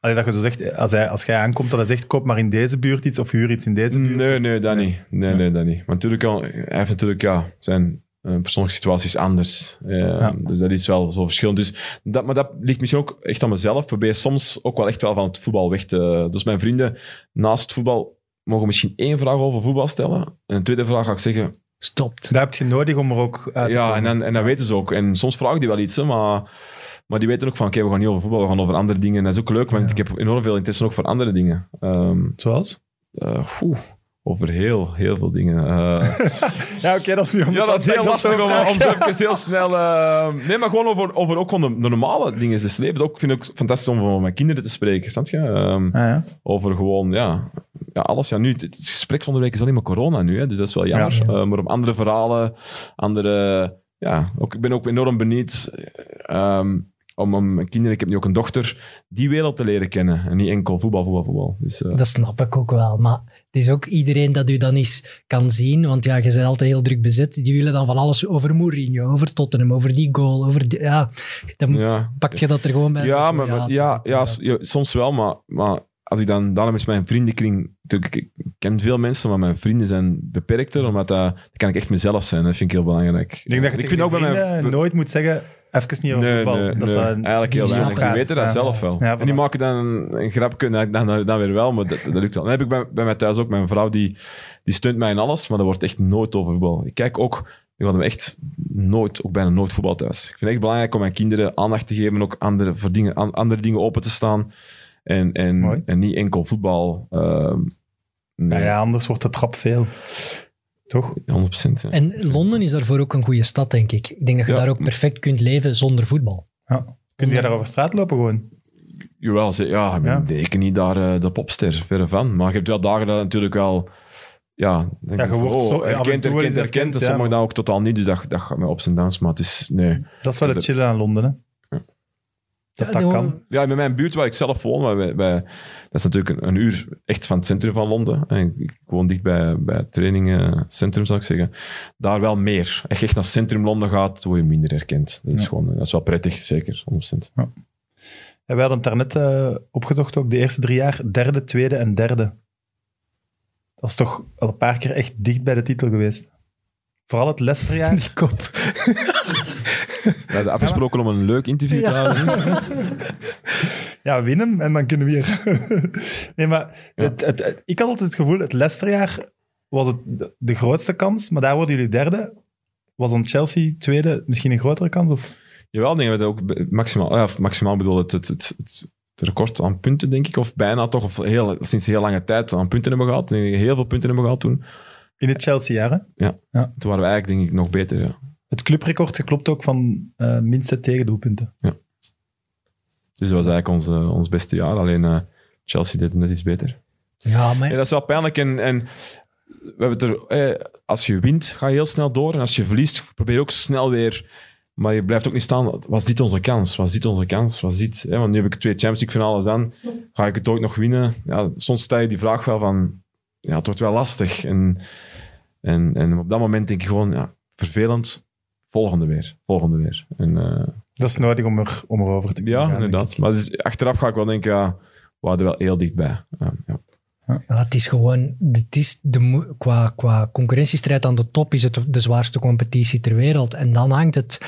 Allee, dat je zo zegt, als, hij, als jij aankomt, dat hij zegt, koop maar in deze buurt iets of huur iets in deze buurt. Nee, nee, dat Nee. niet. Nee, nee, dat niet. Maar natuurlijk, al- hij heeft natuurlijk, ja, zijn persoonlijke situatie is anders. Eh, Dus dat is wel zo verschillend. Dus dat, maar dat ligt misschien ook echt aan mezelf. Probeer soms ook wel echt wel van het voetbal weg te... Dus mijn vrienden naast het voetbal mogen misschien één vraag over voetbal stellen. En een tweede vraag ga ik zeggen, stopt. Daar heb je nodig om er ook uit te Ja, komen. en dan, en dat weten ze ook. En soms vragen die wel iets, hè, maar, maar die weten ook van, oké, we gaan niet over voetbal, we gaan over andere dingen. En dat is ook leuk, want Ja. ik heb enorm veel interesse ook voor andere dingen. Ehm, Zoals? eh, oeh, over heel, heel veel dingen. Eh, Ja, oké, dat is niet ja, dat is heel lastig om, om om zo even heel snel... eh, nee, maar gewoon over, over ook gewoon de, de normale dingen des levens. Ook vind ik ook fantastisch om van mijn kinderen te spreken, snap je? Ehm, Ah, ja. over gewoon, ja, ja alles. Ja, nu, het, het gesprek van de week is alleen maar corona nu, hè, dus dat is wel jammer. Ja, ja. Eh, maar om andere verhalen, andere... Ja, ook, ik ben ook enorm benieuwd ehm, om, om mijn kinderen, ik heb nu ook een dochter, die wereld te leren kennen. En niet enkel voetbal, voetbal, voetbal. Dus, eh, Dat snap ik ook wel. Maar het is ook iedereen dat u dan eens kan zien. Want ja, je bent altijd heel druk bezet. Die willen dan van alles over Mourinho, over Tottenham, over die goal. Over die- ja, dan ja, pak je dat er gewoon bij. Ja, maar, ja, ja, soms wel, maar, maar als ik dan, daarom is mijn vriendenkring, natuurlijk, ik ken veel mensen, maar mijn vrienden zijn beperkter, omdat dat, dan kan ik echt mezelf zijn. Dat vind ik heel belangrijk. Ik denk dat je ik tegen ook bij mijn... nooit moet zeggen, even niet over Nee, voetbal. nee, dat nee. dat eigenlijk heel weinig. Die weten dat Ja. zelf wel. Ja, en die maken dan een, een grapje, dan, dan, dan weer wel, maar dat, dat lukt wel. Dan heb ik bij, bij mij thuis ook mijn vrouw, die, die steunt mij in alles, maar er wordt echt nooit over voetbal. Ik kijk ook, we hadden echt nooit, ook bijna nooit voetbal thuis. Ik vind het echt belangrijk om mijn kinderen aandacht te geven, ook andere, voor dingen, aan- andere dingen open te staan. En, en, Mooi. en niet enkel voetbal. ehm nee, Ja, ja, anders wordt de trap veel. Toch? 100%. Ja. En Londen is daarvoor ook een goede stad, denk ik. Ik denk dat je Ja. daar ook perfect kunt leven zonder voetbal. Ja. Kun jij daar over straat lopen gewoon? Jawel, ze, ja, ik ben Ja. zeker niet daar eh, de popster, verre van. Maar je hebt wel dagen dat natuurlijk wel... Ja, denk Ja, ik je wordt oh, zo- en herkend, toe wel eens herkend, herkend. herkend, En ja, sommige maar- dan ook totaal niet, dus dat, dat gaat mij op zijn dans. Maar het is... Nee. Dat is wel het chillen aan Londen, hè? Dat Ja, dat kan. Ja, met mijn buurt waar ik zelf woon, wij, wij- dat is natuurlijk een, een uur echt van het centrum van Londen. En ik, woon dicht bij, bij het trainingencentrum, zou ik zeggen. Daar wel meer. Als je echt naar centrum Londen gaat, word je minder herkend. Dat is, Ja. gewoon, dat is wel prettig, zeker. 100%. Ja, we hadden het daarnet eh opgezocht ook, de eerste drie jaar, derde, tweede en derde. Dat is toch al een paar keer echt dicht bij de titel geweest. Vooral het Leicesterjaar. Die kop. We hadden afgesproken om een leuk interview te houden. Ja, winnen en dan kunnen we weer. nee, maar Ja. het, het, het- ik had altijd het gevoel, het Leicesterjaar was het de, de grootste kans, maar daar worden jullie derde. Was dan Chelsea tweede misschien een grotere kans? Of? Jawel, denk ik dat ook maximaal, ja, maximaal bedoel het, het, het, record aan punten, denk ik. Of bijna toch, of heel, sinds heel lange tijd aan punten hebben gehad. Heel veel punten hebben gehad toen. In het Chelsea-jaar, hè? Toen waren we eigenlijk, denk ik, nog beter. Ja. Het clubrecord geklopt ook van eh minste tegendoelpunten. Dus dat was eigenlijk ons, eh, ons beste jaar. Alleen eh, Chelsea deed het net iets beter. Ja, maar Ja, dat is wel pijnlijk. En, en we hebben er, eh, als je wint, ga je heel snel door. En als je verliest, probeer je ook snel weer. Maar je blijft ook niet staan. Was dit onze kans? Was dit onze kans? Was dit? Hè? Want nu heb ik twee Champions League finales aan. Ga ik het ooit nog winnen? Ja, soms stel je die vraag wel van... Ja, het wordt wel lastig. En, en, en op dat moment denk je gewoon... Ja, vervelend. Volgende weer. Volgende weer. En, eh, Dat is nodig om, er, om erover te kunnen ja, gaan, inderdaad. Maar dus, achteraf ga ik wel denken... Ja, we waren er wel heel dichtbij. Ja, ja. Ja, het is gewoon, het is de, qua, qua concurrentiestrijd aan de top is het de zwaarste competitie ter wereld. En dan hangt het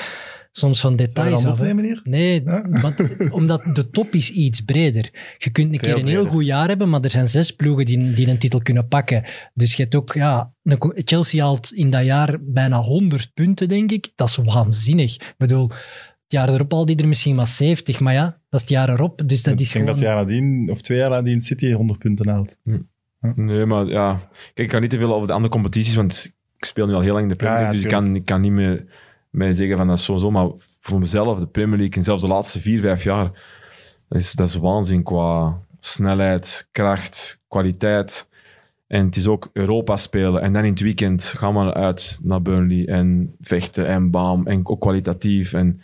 soms van details af. hè. Nee, Ja. want, omdat de top is iets breder. Je kunt een Veel keer een heel goed jaar hebben, maar er zijn zes ploegen die, die een titel kunnen pakken. Dus je hebt ook, ja, Chelsea haalt in dat jaar bijna 100 punten, denk ik. Dat is waanzinnig. Ik bedoel, het jaar erop al die er misschien maar 70, maar ja, dat is het jaar erop. Dus dat ik is denk gewoon... dat jaar nadien, of twee jaar nadien, City 100 punten haalt. Nee, maar ja. Kijk, ik ga niet te veel over de andere competities, want ik speel nu al heel lang in de Premier Ja, League, ja, dus ik kan, ik kan niet meer mij zeggen van dat is zo. Maar voor mezelf, de Premier League, en zelfs de laatste vier, vijf jaar, dat is, dat is waanzin qua snelheid, kracht, kwaliteit. En het is ook Europa spelen. En dan in het weekend gaan we uit naar Burnley en vechten en bam. En ook kwalitatief. En,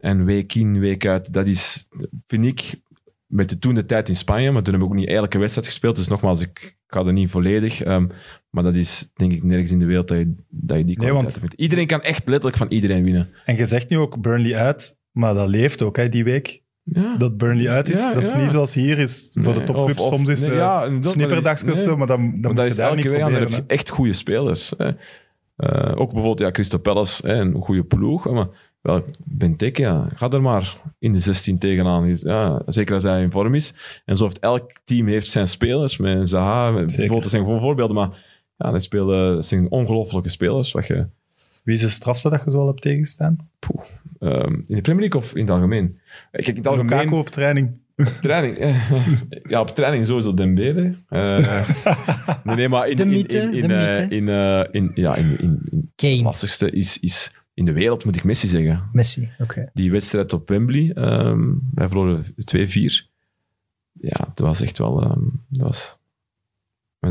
en week in, week uit. Dat is, vind ik, met de toen de tijd in Spanje, maar toen heb ik ook niet elke wedstrijd gespeeld. Dus nogmaals, ik, ik ga er niet volledig. ehm, maar dat is denk ik nergens in de wereld dat je, dat je die Nee, want- vindt. Iedereen kan echt letterlijk van iedereen winnen. En je zegt nu ook Burnley uit, maar dat leeft ook, hè, die week. Ja. Dat Burnley uit is. Ja, dat is ja. niet zoals hier is voor de Nee, of- Soms is nee, dat of is- zo, maar dan, dan Maar moet dat je is daar elke niet week aan, dan proberen. heb je echt goede spelers. Hè. Eh, ook bijvoorbeeld ja, Crystal Palace, hè, een goede ploeg. Maar wel, Benteke, ja, ga er maar in de 16 tegenaan. Ja, zeker als hij in vorm is. En zo heeft elk team heeft zijn spelers. Met Zaha, bijvoorbeeld, dat zijn gewoon voorbeelden. Maar ja, die spelen, dat zijn ongelofelijke spelers. Wat je, Wie is de strafste dat je zo al hebt tegenstaan? ehm, in de Premier League of in het algemeen? Kijk, in het algemeen... Lukaku op training. Training. eh, ja, op training sowieso Dembele. Eh nee, nee, maar in, De in, mythe, in, in, de eh, mythe. in, eh, in, ja, in, in, in het Kane, lastigste is, is in de wereld, moet ik Messi zeggen. Messi. Oké. Die wedstrijd op Wembley, ehm wij verloren 2-4. Ja, dat was echt wel... ehm, dat was...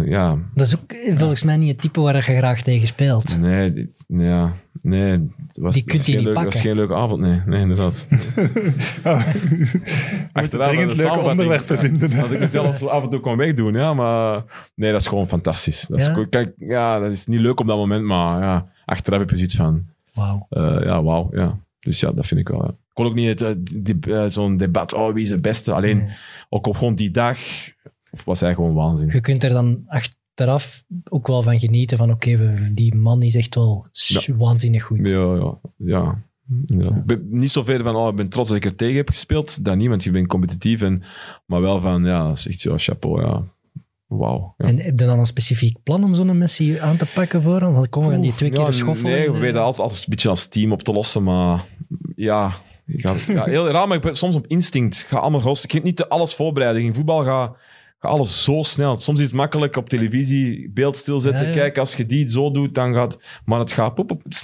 Ja, Dat is ook volgens mij niet het type waar je graag tegen speelt. nee, dit- ja, nee. Het was, Die dat kunt was je geen niet leuk, dat was geen leuke avond, nee. Nee, inderdaad. Achteraan de dringend leuke samenvatting- onderwerpen vinden. Dat ik mezelf zo af en toe kon wegdoen, ja. Maar nee, dat is gewoon fantastisch. Dat is, Ja? cool. Kijk, ja, dat is niet leuk op dat moment, maar ja, achteraf heb je zoiets van, Wauw. eh, ja, wauw, ja. Dus ja, dat vind ik wel. ja. Ik kon ook niet het, die- eh, zo'n debat, oh, wie is de beste? Alleen, Nee. ook op gewoon die dag, was hij gewoon waanzin. Je kunt er dan achteraf ook wel van genieten van oké, die man is echt wel waanzinnig goed. Ja, ja, ja. Niet zo ver van, oh, ik ben trots dat ik er tegen heb gespeeld. Dat niet, want je bent competitief. En, maar wel van, ja, dat is echt, ja, chapeau, ja. Wauw. Ja. En heb je dan een specifiek plan om zo'n Messi aan te pakken voor hem? Komen we gaan die twee keer de schoffel Nee, we de- weten als, als een beetje als team op te lossen, maar ja, ik ga, ja heel raar, maar ik ben soms op instinct. Ik ga allemaal. Ik ga niet te alles voorbereiden. In voetbal ga alles zo snel. Soms is het makkelijk op televisie beeld stilzetten, Ja, ja. kijken. Als je die zo doet, dan gaat... Maar het gaat, pop, op, het,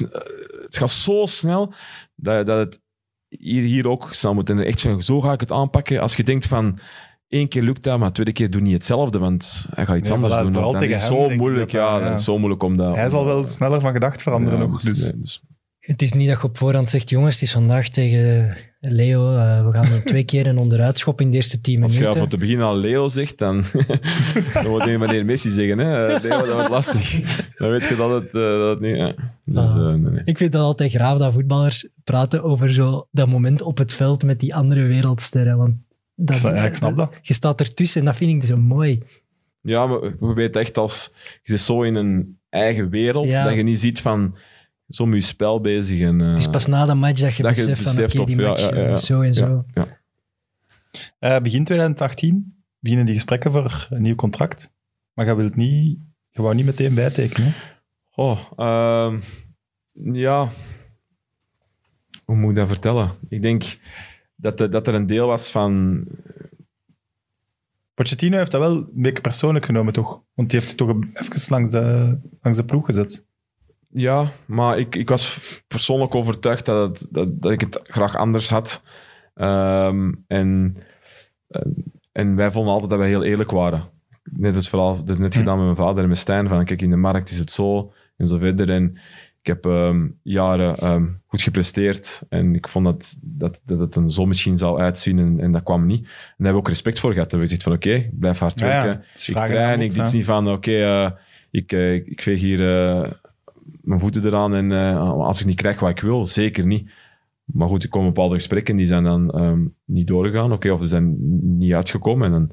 het gaat zo snel dat, dat het hier, hier ook snel moet. En echt zo, zo ga ik het aanpakken. Als je denkt van... één keer lukt dat, maar tweede keer doe niet hetzelfde, want hij gaat iets Ja, anders doen. Dat tegen is hem zo moeilijk, dat ja, ja. Dat is zo moeilijk om dat... Hij zal wel sneller van gedacht veranderen ja, nog. Dus. nee, dus- Het is niet dat je op voorhand zegt, jongens, het is vandaag tegen Leo, eh, we gaan er twee keer een onderuitschop in de eerste tien Als je minuten. van te begin al Leo zegt, dan, dan wordt je meneer Messi zeggen. Hè? Eh, Leo, dat wordt lastig. Dan weet je dat het, eh, dat het niet... Ja. Dus, Ah. nee, nee. Ik vind dat altijd graaf dat voetballers praten over zo dat moment op het veld met die andere wereldsterren. Want dat, Ik snap- ja, ik snap dat. Je staat ertussen en dat vind ik zo mooi. Ja, maar we weten echt als... Je zit zo in een eigen wereld, Ja. dat je niet ziet van... Zo met je spel bezig. En, eh, Het is pas na de match dat je dat je beseft van, oké, of- die match, ja, ja, ja. zo en zo. Eh, begin 2018 beginnen die gesprekken voor een nieuw contract. Maar je wilt niet, je wou niet meteen bijtekenen. hè? Oh, ehm, ja. Hoe moet ik dat vertellen? Ik denk dat, er- dat er een deel was van... Pochettino heeft dat wel een beetje persoonlijk genomen, toch? Want die heeft het toch even langs de, langs de ploeg gezet. Ja, maar ik, ik was persoonlijk overtuigd dat, het, dat, dat ik het graag anders had. Ehm, en, en, en wij vonden altijd dat wij heel eerlijk waren. Net het verhaal, dat net Hm. gedaan met mijn vader en met Stijn, van kijk, in de markt is het zo en zo verder. En ik heb ehm, jaren ehm, goed gepresteerd en ik vond dat, dat, dat het er zo misschien zou uitzien en, en dat kwam niet. En daar hebben we ook respect voor gehad. We hebben gezegd van oké, ik blijf hard Ja, ja. werken. Is ik train, ik dit is ja. niet van oké, eh, ik, eh, ik veeg hier eh, mijn voeten eraan en eh, als ik niet krijg wat ik wil, zeker niet. Maar goed, er komen bepaalde gesprekken die zijn dan ehm, niet doorgegaan, oké, of ze zijn niet uitgekomen. En dan,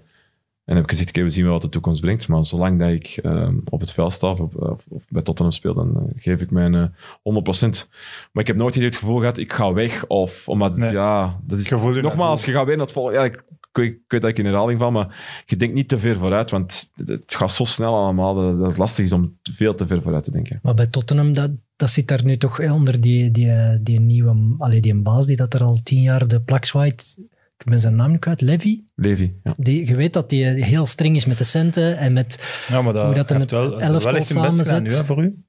en heb ik gezegd, oké, we zien wel wat de toekomst brengt. Maar zolang dat ik ehm, op het veld sta of, of, of bij Tottenham speel, dan eh, geef ik mijn eh 100%. Maar ik heb nooit het gevoel gehad, ik ga weg. Of omdat, Nee. ja, dat is... Nogmaals, je gaat weer naar het volgende... Ja, ik, ik, weet, ik weet dat ik in herhaling val, maar je denkt niet te ver vooruit, want het, gaat zo snel allemaal dat, het lastig is om veel te ver vooruit te denken. Maar bij Tottenham, dat, dat zit daar nu toch eh, onder die, die, eh, die nieuwe, allee, die baas die dat er al tien jaar de plak zwaait. Ik ben zijn naam niet kwijt, Levy. Levi, ja. Die, je weet dat die heel streng is met de centen en met Ja, maar dat, Hoe dat er met wel, dat is wel elftal echt een best gedaan samenzet. nu, hè, voor u.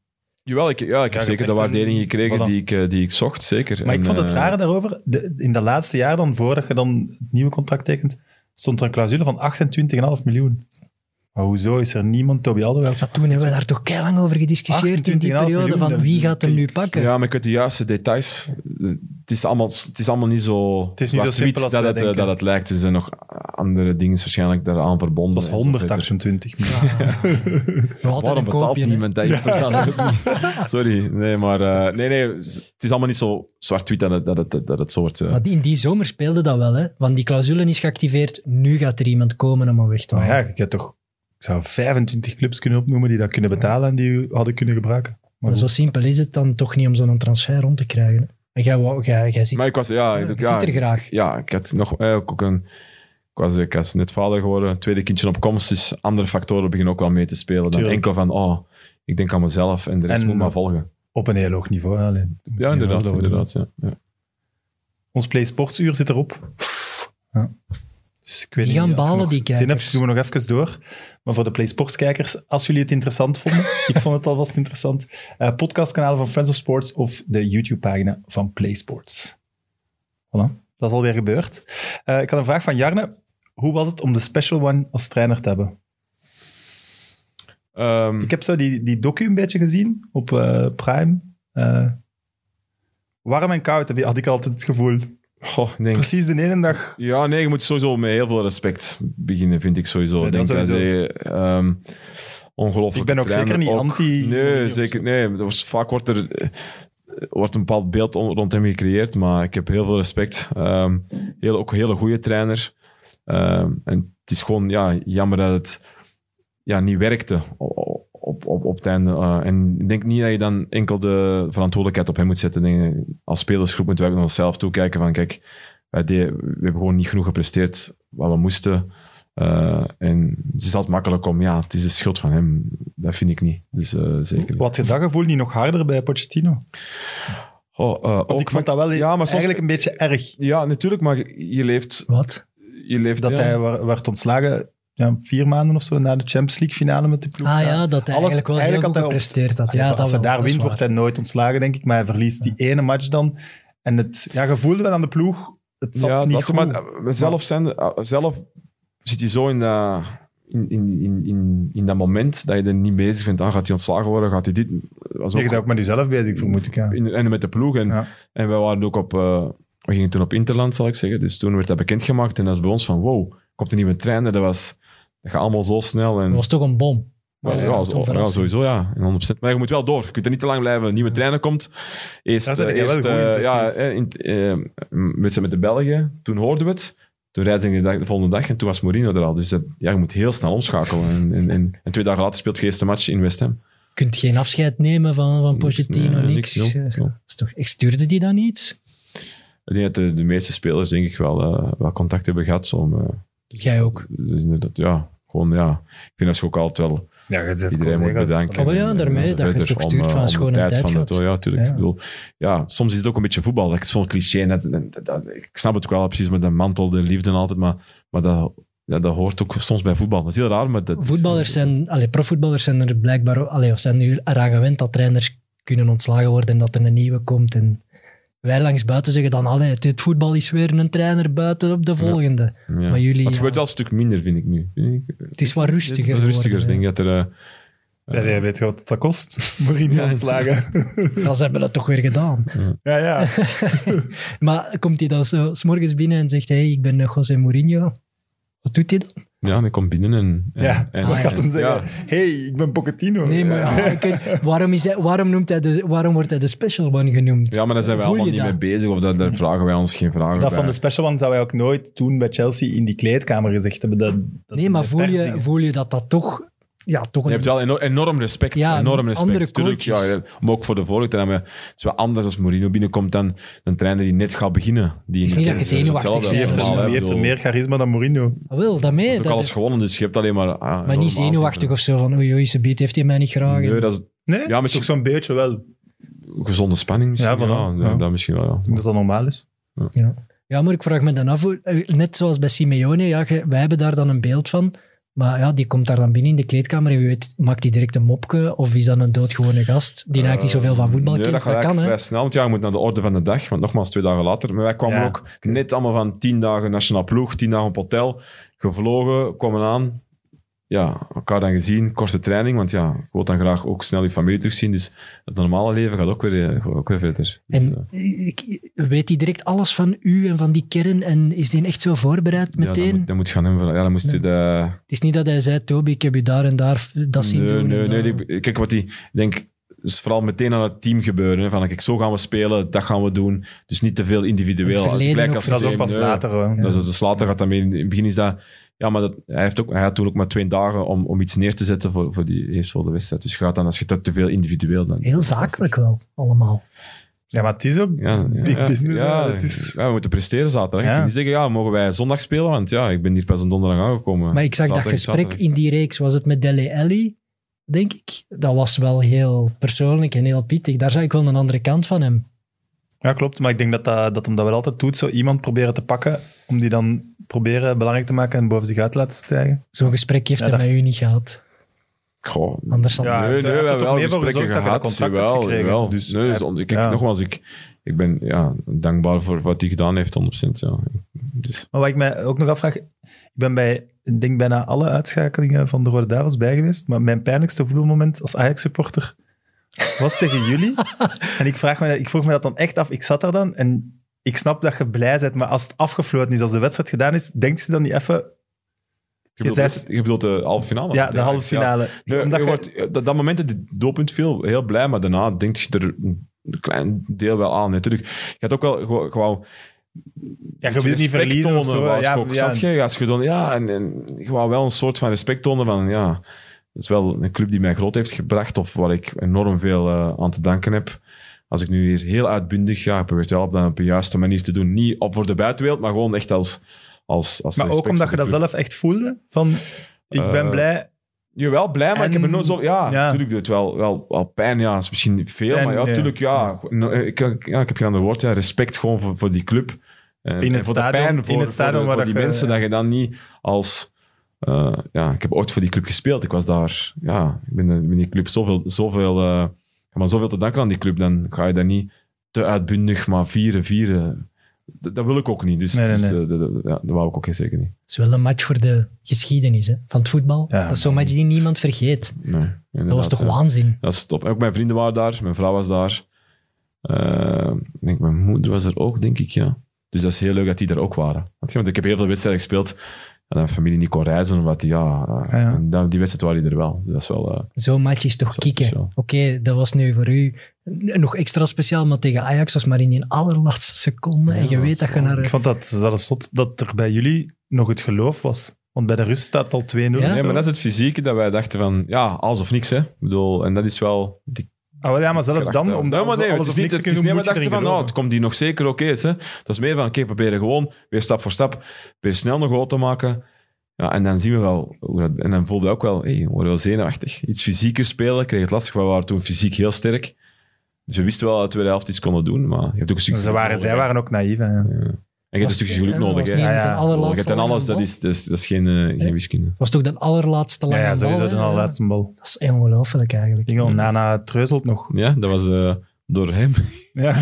Jawel, ik, ja, ik heb je hebt zeker de waardering gekregen voilà. die, ik, eh, die ik zocht, zeker. Maar ik vond het eh, rare daarover, de, in dat laatste jaar dan, voordat je dan het nieuwe contract tekent, stond er een clausule van 28,5 miljoen. Maar hoezo is er niemand, Toby Alderweireld? Maar toen hebben we daar toch lang over gediscussieerd in die 28,5 periode miljoen, van wie gaat hem nu pakken. Ja, maar ik weet de juiste details. Het is allemaal, het is allemaal niet zo Het is niet zo zwart-wit simpel als dat, we het, eh, denken. dat het lijkt. Er zijn nog andere dingen waarschijnlijk daaraan verbonden. Dat is en zo verder. 128 miljoen. Nog altijd Waarom een betaalt niemand dat? Niet. Sorry, nee, maar eh, nee, nee, het is allemaal niet zo zwart-wit dat het, dat het, dat het soort... eh, Maar die- in die zomer speelde dat wel. Hè? Want die clausule is geactiveerd, nu gaat er iemand komen om hem weg te Maar halen. ja, ik heb toch zou 25 clubs kunnen opnoemen die dat kunnen betalen en die u hadden kunnen gebruiken. Maar zo simpel is het dan toch niet om zo'n transfer rond te krijgen. En jij, wou- jij, jij zit, maar ik was, ja, je ik, zit er graag. ja, ik had nog eh, ook een... Ik was, ik was net vader geworden, tweede kindje op komst, dus andere factoren beginnen ook wel mee te spelen. Dan Tuurlijk. enkel van, oh, ik denk aan mezelf en de rest En- moet maar volgen. Op een heel hoog niveau. hè. Allee, moet Ja, inderdaad. inderdaad ja. Ja. Ons Play Sportsuur zit erop. Ja. Dus ik weet Die gaan balen, nog die zin hebt, doen we nog even door. Maar voor de Play Sports kijkers, als jullie het interessant vonden, ik vond het alvast interessant, eh podcastkanalen van Friends of Sports of de YouTube-pagina van Play Sports. Voilà, dat is alweer gebeurd. Eh, ik had een vraag van Jarne. Hoe was het om de Special One als trainer te hebben? Ehm, Ik heb zo die, die docu een beetje gezien op eh, Prime. Eh, warm en koud heb je, had ik altijd het gevoel. Goh, ik denk, Precies de ene dag. Ja, nee, je moet sowieso met heel veel respect beginnen, vind ik sowieso. Nee, denk dat sowieso. hij ehm ongelooflijk Ik ben ook zeker niet anti- Nee, zeker nee. Was, vaak wordt er eh, wordt een bepaald beeld rond hem gecreëerd, maar ik heb heel veel respect. Ehm heel, ook een hele goede trainer. Ehm, en het is gewoon ja, jammer dat het ja, niet werkte Eh, en ik denk niet dat je dan enkel de verantwoordelijkheid op hem moet zetten. Denk, als spelersgroep moeten we ook naar onszelf toekijken van kijk, wij deden- we hebben gewoon niet genoeg gepresteerd wat we moesten. Eh, en het is altijd makkelijk om, ja, het is de schuld van hem. Dat vind ik niet. Dus eh, zeker niet. Wat je dat gevoel niet nog harder bij Pochettino? Oh, eh, ook ik vond dat wel ja, maar soms, eigenlijk een beetje erg. Ja, natuurlijk, maar je leeft... Wat? Je leeft Dat ja. hij werd ontslagen ja, vier maanden of zo na de Champions League finale met de ploeg. Ah ja, dat hij Alles- eigenlijk wel eigenlijk heel goed had hij op- gepresteerd had. Ja, als hij daar wint, wordt hij nooit ontslagen, denk ik. Maar hij verliest die ene match dan. En het ja, je voelde wel aan de ploeg, het zat ja, niet goed. maar, eh, zelf, zijn, eh, zelf zit je zo in dat, in, in, in, in, in dat moment dat je er niet bezig bent. Ah, gaat hij ontslagen worden? Gaat hij dit? Was Je ook, bent ook met jezelf bezig, vermoed ik. Ja. in, en met de ploeg. En, Ja. en wij waren ook op... eh, we gingen toen op Interland, zal ik zeggen. Dus toen werd dat bekendgemaakt. En dat is bij ons van, wow, komt een nieuwe trainer. Dat was... Dat gaat allemaal zo snel. En, Dat was toch een bom. Ja, Ja, dat sowieso, ja. En 100%. Maar je moet wel door. Je kunt er niet te lang blijven. Een nieuwe trainer komt. Eerst, Daar zit eh, eerst, in, eh, ja, precies. eh, in, met, met de Belgen. Toen hoorden we het. Toen reisde ik de, dag, de volgende dag en toen was Mourinho er al. Dus dat, ja, je moet heel snel omschakelen. En, en, en, en twee dagen later speelt je eerste match in West Ham. Je kunt geen afscheid nemen van, van Pochettino, Nee, niks. dat is toch, ik stuurde die dan niet? Ik denk dat de, de meeste spelers denk ik wel, eh, wel contact hebben gehad. Om, eh, dus Jij dat- ook. Dus inderdaad, ja. Gewoon, ja. Ik vind dat je ook altijd wel Ja, je zet iedereen moet bedanken. Oh, ja, daarmee, dat je Dus toch om, stuurt eh, van een schone tijd van het- Ja, tuurlijk. Ja. Ik bedoel, ja, soms is het ook een beetje voetbal. Dat is zo'n cliché. Net, dat- dat- ik snap het ook wel precies met de mantel, de liefde en altijd. Maar, maar dat, ja, dat hoort ook soms bij voetbal. Dat is heel raar, maar dat Voetballers zijn, allee, profvoetballers zijn er blijkbaar allee, of zijn er eraan gewend dat trainers kunnen ontslagen worden en dat er een nieuwe komt. En wij langs buiten zeggen dan, allee, dit voetbal is weer een trainer buiten op de volgende. Ja. Maar jullie, het ja. wel een stuk minder, vind ik nu. Vind ik. Het is wat rustiger Het is wat rustiger. geworden, Ik denk dat er... eh, Ja, jij weet je wat dat kost? Mourinho Ja. ontslagen. Ja, ze hebben dat toch weer gedaan. ja, ja. Maar komt hij dan zo 's morgens binnen en zegt, hey, ik ben José Mourinho. Wat doet hij dan? Ja, hij komt binnen en... en ja. en, Wat gaat hem zeggen? ja. hey, ik ben Pochettino. Nee, maar ja, waarom, is hij, waarom, noemt hij de, waarom wordt hij de special one genoemd? Ja, maar daar zijn we allemaal niet dat? mee bezig. Of dat, daar vragen wij ons geen vragen Dat bij. van de special one zou hij ook nooit toen bij Chelsea in die kleedkamer gezegd hebben. Dat, dat nee, maar voel je, voel je dat dat toch... Ja, toch Je een, hebt wel enorm, enorm respect. Ja, enorm respect. andere Tuurlijk, ja, coaches. ja, maar ook voor de vorige trainer. Het is wel anders als Mourinho binnenkomt dan een trainer die net gaat beginnen. Die Het is niet dat je is zenuwachtig bent. Wie heeft, Ja, er, heeft er meer charisma dan Mourinho? Ah, wel, dat mee. Hij heeft ook Dat, alles gewonnen, dus je hebt alleen maar... ah, maar niet zenuwachtig of zo, van oei, oei, ze biedt, heeft hij mij niet graag. Nee, dat is Nee? Ja, misschien- Toch zo'n beetje wel. Gezonde spanning misschien. Ja, Ja, voilà. ja, Ja. dat misschien wel, ja. denk dat dat normaal is. Ja, maar ik vraag me dan af, hoe- eh, net zoals bij Simeone, ja, wij hebben daar dan een beeld van. Maar ja, die komt daar dan binnen in de kleedkamer en wie weet, maakt hij direct een mopje of is dat een doodgewone gast die eigenlijk niet zoveel van voetbal Nee, kent? dat Dat kan, vrij snel, want ja, je moet naar de orde van de dag. Want nogmaals, twee dagen later. Maar wij kwamen Ja. ook net allemaal van tien dagen nationaal ploeg, tien dagen op hotel, gevlogen, kwamen aan. Ja, elkaar dan gezien, korte training, want ja, je wilt dan graag ook snel je familie terugzien. Dus het normale leven gaat ook weer, eh, gaat ook weer verder. Dus, En eh, ik, weet hij direct alles van u en van die kern en is die echt zo voorbereid ja, meteen? moet, dan moet je gaan hem... Ja, dan moest je de... Het is niet dat hij zei, Toby, ik heb u daar en daar dat zien nee, doen. Nee, nee, dat. die- kijk, wat die... Ik denk, is vooral meteen aan het team gebeuren. Hè, van, kijk, zo gaan we spelen, dat gaan we doen. Dus niet te veel individueel. Het ook als Dat is ook pas nee. later. hoor. Dat is, dus later gaat dat mee. In het begin is dat... Ja, maar dat, hij, heeft ook, hij had toen ook maar twee dagen om, om iets neer te zetten voor, voor die eerst voor de wedstrijd. Dus je gaat dan, als je dat te veel individueel... Dan, Heel zakelijk wel, allemaal. Ja, maar het is ook Ja, ja, big ja, business. Het is... ja, we moeten presteren zaterdag. Ja. Je kunt niet zeggen, ja, mogen wij zondag spelen? Want ja, ik ben hier pas een donderdag aangekomen. Maar ik zag dat Zaterdag gesprek zaterdag. in die reeks, was het met Dele Alli? denk ik. Dat was wel heel persoonlijk en heel pittig. Daar zag ik wel een andere kant van hem. Ja, klopt. Maar ik denk dat, dat, dat hem dat wel altijd doet. Zo iemand proberen te pakken, om die dan proberen belangrijk te maken en boven zich uit te laten stijgen. Zo'n gesprek heeft Ja, hij dat- met u niet gehad. Goh, Anders had Ja, hij nee, heeft- nee, we hebben toch wel gesprekken gehad. Jawel, gekregen. jawel. Dus nee, dus, kijk, ja. nogmaals, ik, ik ben ja, dankbaar voor wat hij gedaan heeft, 100%. Ja. Dus, Maar wat ik mij ook nog afvraag, ik ben bij, ik denk bijna alle uitschakelingen van de Rode Duivels bij geweest, maar mijn pijnlijkste voetbalmoment als Ajax-supporter was tegen jullie. En ik, vraag me, ik vroeg me dat dan echt af. Ik zat daar dan en ik snap dat je blij bent, maar als het afgefloten is, als de wedstrijd gedaan is, denkt ze dan niet even... je, bedoelt, zet- je bedoelt de halve finale? Ja, de halve finale. Omdat je je- wordt, dat, dat moment, het doelpunt viel, heel blij, maar daarna denk je er een klein deel wel aan. Natuurlijk, je hebt ook wel gewoon... gewoon ja, je wilt niet verliezen of tonen, zo. Ja, ook. ja, je? Als je dan, ja, en, wou wel een soort van respect tonen van, ja, dat is wel een club die mij groot heeft gebracht of waar ik enorm veel eh, aan te danken heb. Als ik nu hier heel uitbundig, ik probeer het wel op, een juiste manier te doen. Niet op voor de buitenwereld, maar gewoon echt als... als, als maar ook omdat je de dat zelf echt voelde, van ik ben Eh, blij. Jawel, blij, maar En- ik heb er nooit zo... Ja, ja. natuurlijk doet het wel, wel, wel pijn. Ja, is misschien veel, maar ja, natuurlijk, ja. No, Ik, ja, ik heb geen ander woord. Ja, respect gewoon voor, voor die club. En, In het voor stadion- de pijn, in voor, het stadion voor, waar de- voor die je- mensen, dat je dan niet als... eh, ja, ik heb ooit voor die club gespeeld. Ik was daar... Ja, ik ben, ben die club zoveel... zoveel eh, maar zoveel te danken aan die club. Dan ga je daar niet te uitbundig maar vieren, vieren. Dat, dat wil ik ook niet. Dus, Nee, nee, dus, eh, dat, dat- ja, dat wou ik ook zeker niet. Het is wel een match voor de geschiedenis hè, van het voetbal. Ja. dat is zo'n match die niemand vergeet. Nee, Dat was toch ja. waanzin? Dat is top. En ook mijn vrienden waren daar, mijn vrouw was daar. Eh, ik denk, mijn moeder was er ook, denk ik, ja. Dus dat is heel leuk dat die er ook waren. Want ik heb heel veel wedstrijden gespeeld en mijn familie niet kon reizen, omdat die, ja, eh, ja. en dan- die wedstrijd waren die er wel. Dus dat is wel... eh, Zo'n match is toch kicken. speciaal. Oké, dat was nu voor u nog extra speciaal, maar tegen Ajax was maar in die allerlaatste seconde. Ja, en je dat weet dat je naar... Ik vond dat zelfs zot dat er bij jullie nog het geloof was. Want bij de rust staat het al 2-0. Ja? of nee, maar dat is het fysieke dat wij dachten van, ja, alles of niks, hè. Ik bedoel, en dat is wel... Die Ah, wel, ja, maar zelfs dan, kracht, omdat ja, maar nee, alles het is of niet, niks het te is kunnen niet, doen, we moet je dachten van, nou, het komt die nog zeker oké. is, hè. Dat is meer van, oké, proberen gewoon weer stap voor stap, weer snel een goal te maken. Ja, en dan zien we wel, hoe dat, en dan voelde je ook wel, hey, we worden wel zenuwachtig. Iets fysieker spelen, kreeg het lastig, we waren toen fysiek heel sterk. Dus we wisten wel dat we de tweede helft iets konden doen, maar je hebt ook een Ze waren, zij waren ook naïef. Hè. ja. En je hebt een stukje geluk Ja, nodig, hè. niet Ja, ja. Je hebt dan alles, dat is, dat is, dat is geen, eh, geen wiskunde. was toch de allerlaatste Ja, lange ja, bal? sowieso de allerlaatste bal. Dat is ongelooflijk eigenlijk. Al, Nana treuzelt nog. Ja, dat was eh, door hem. Ja.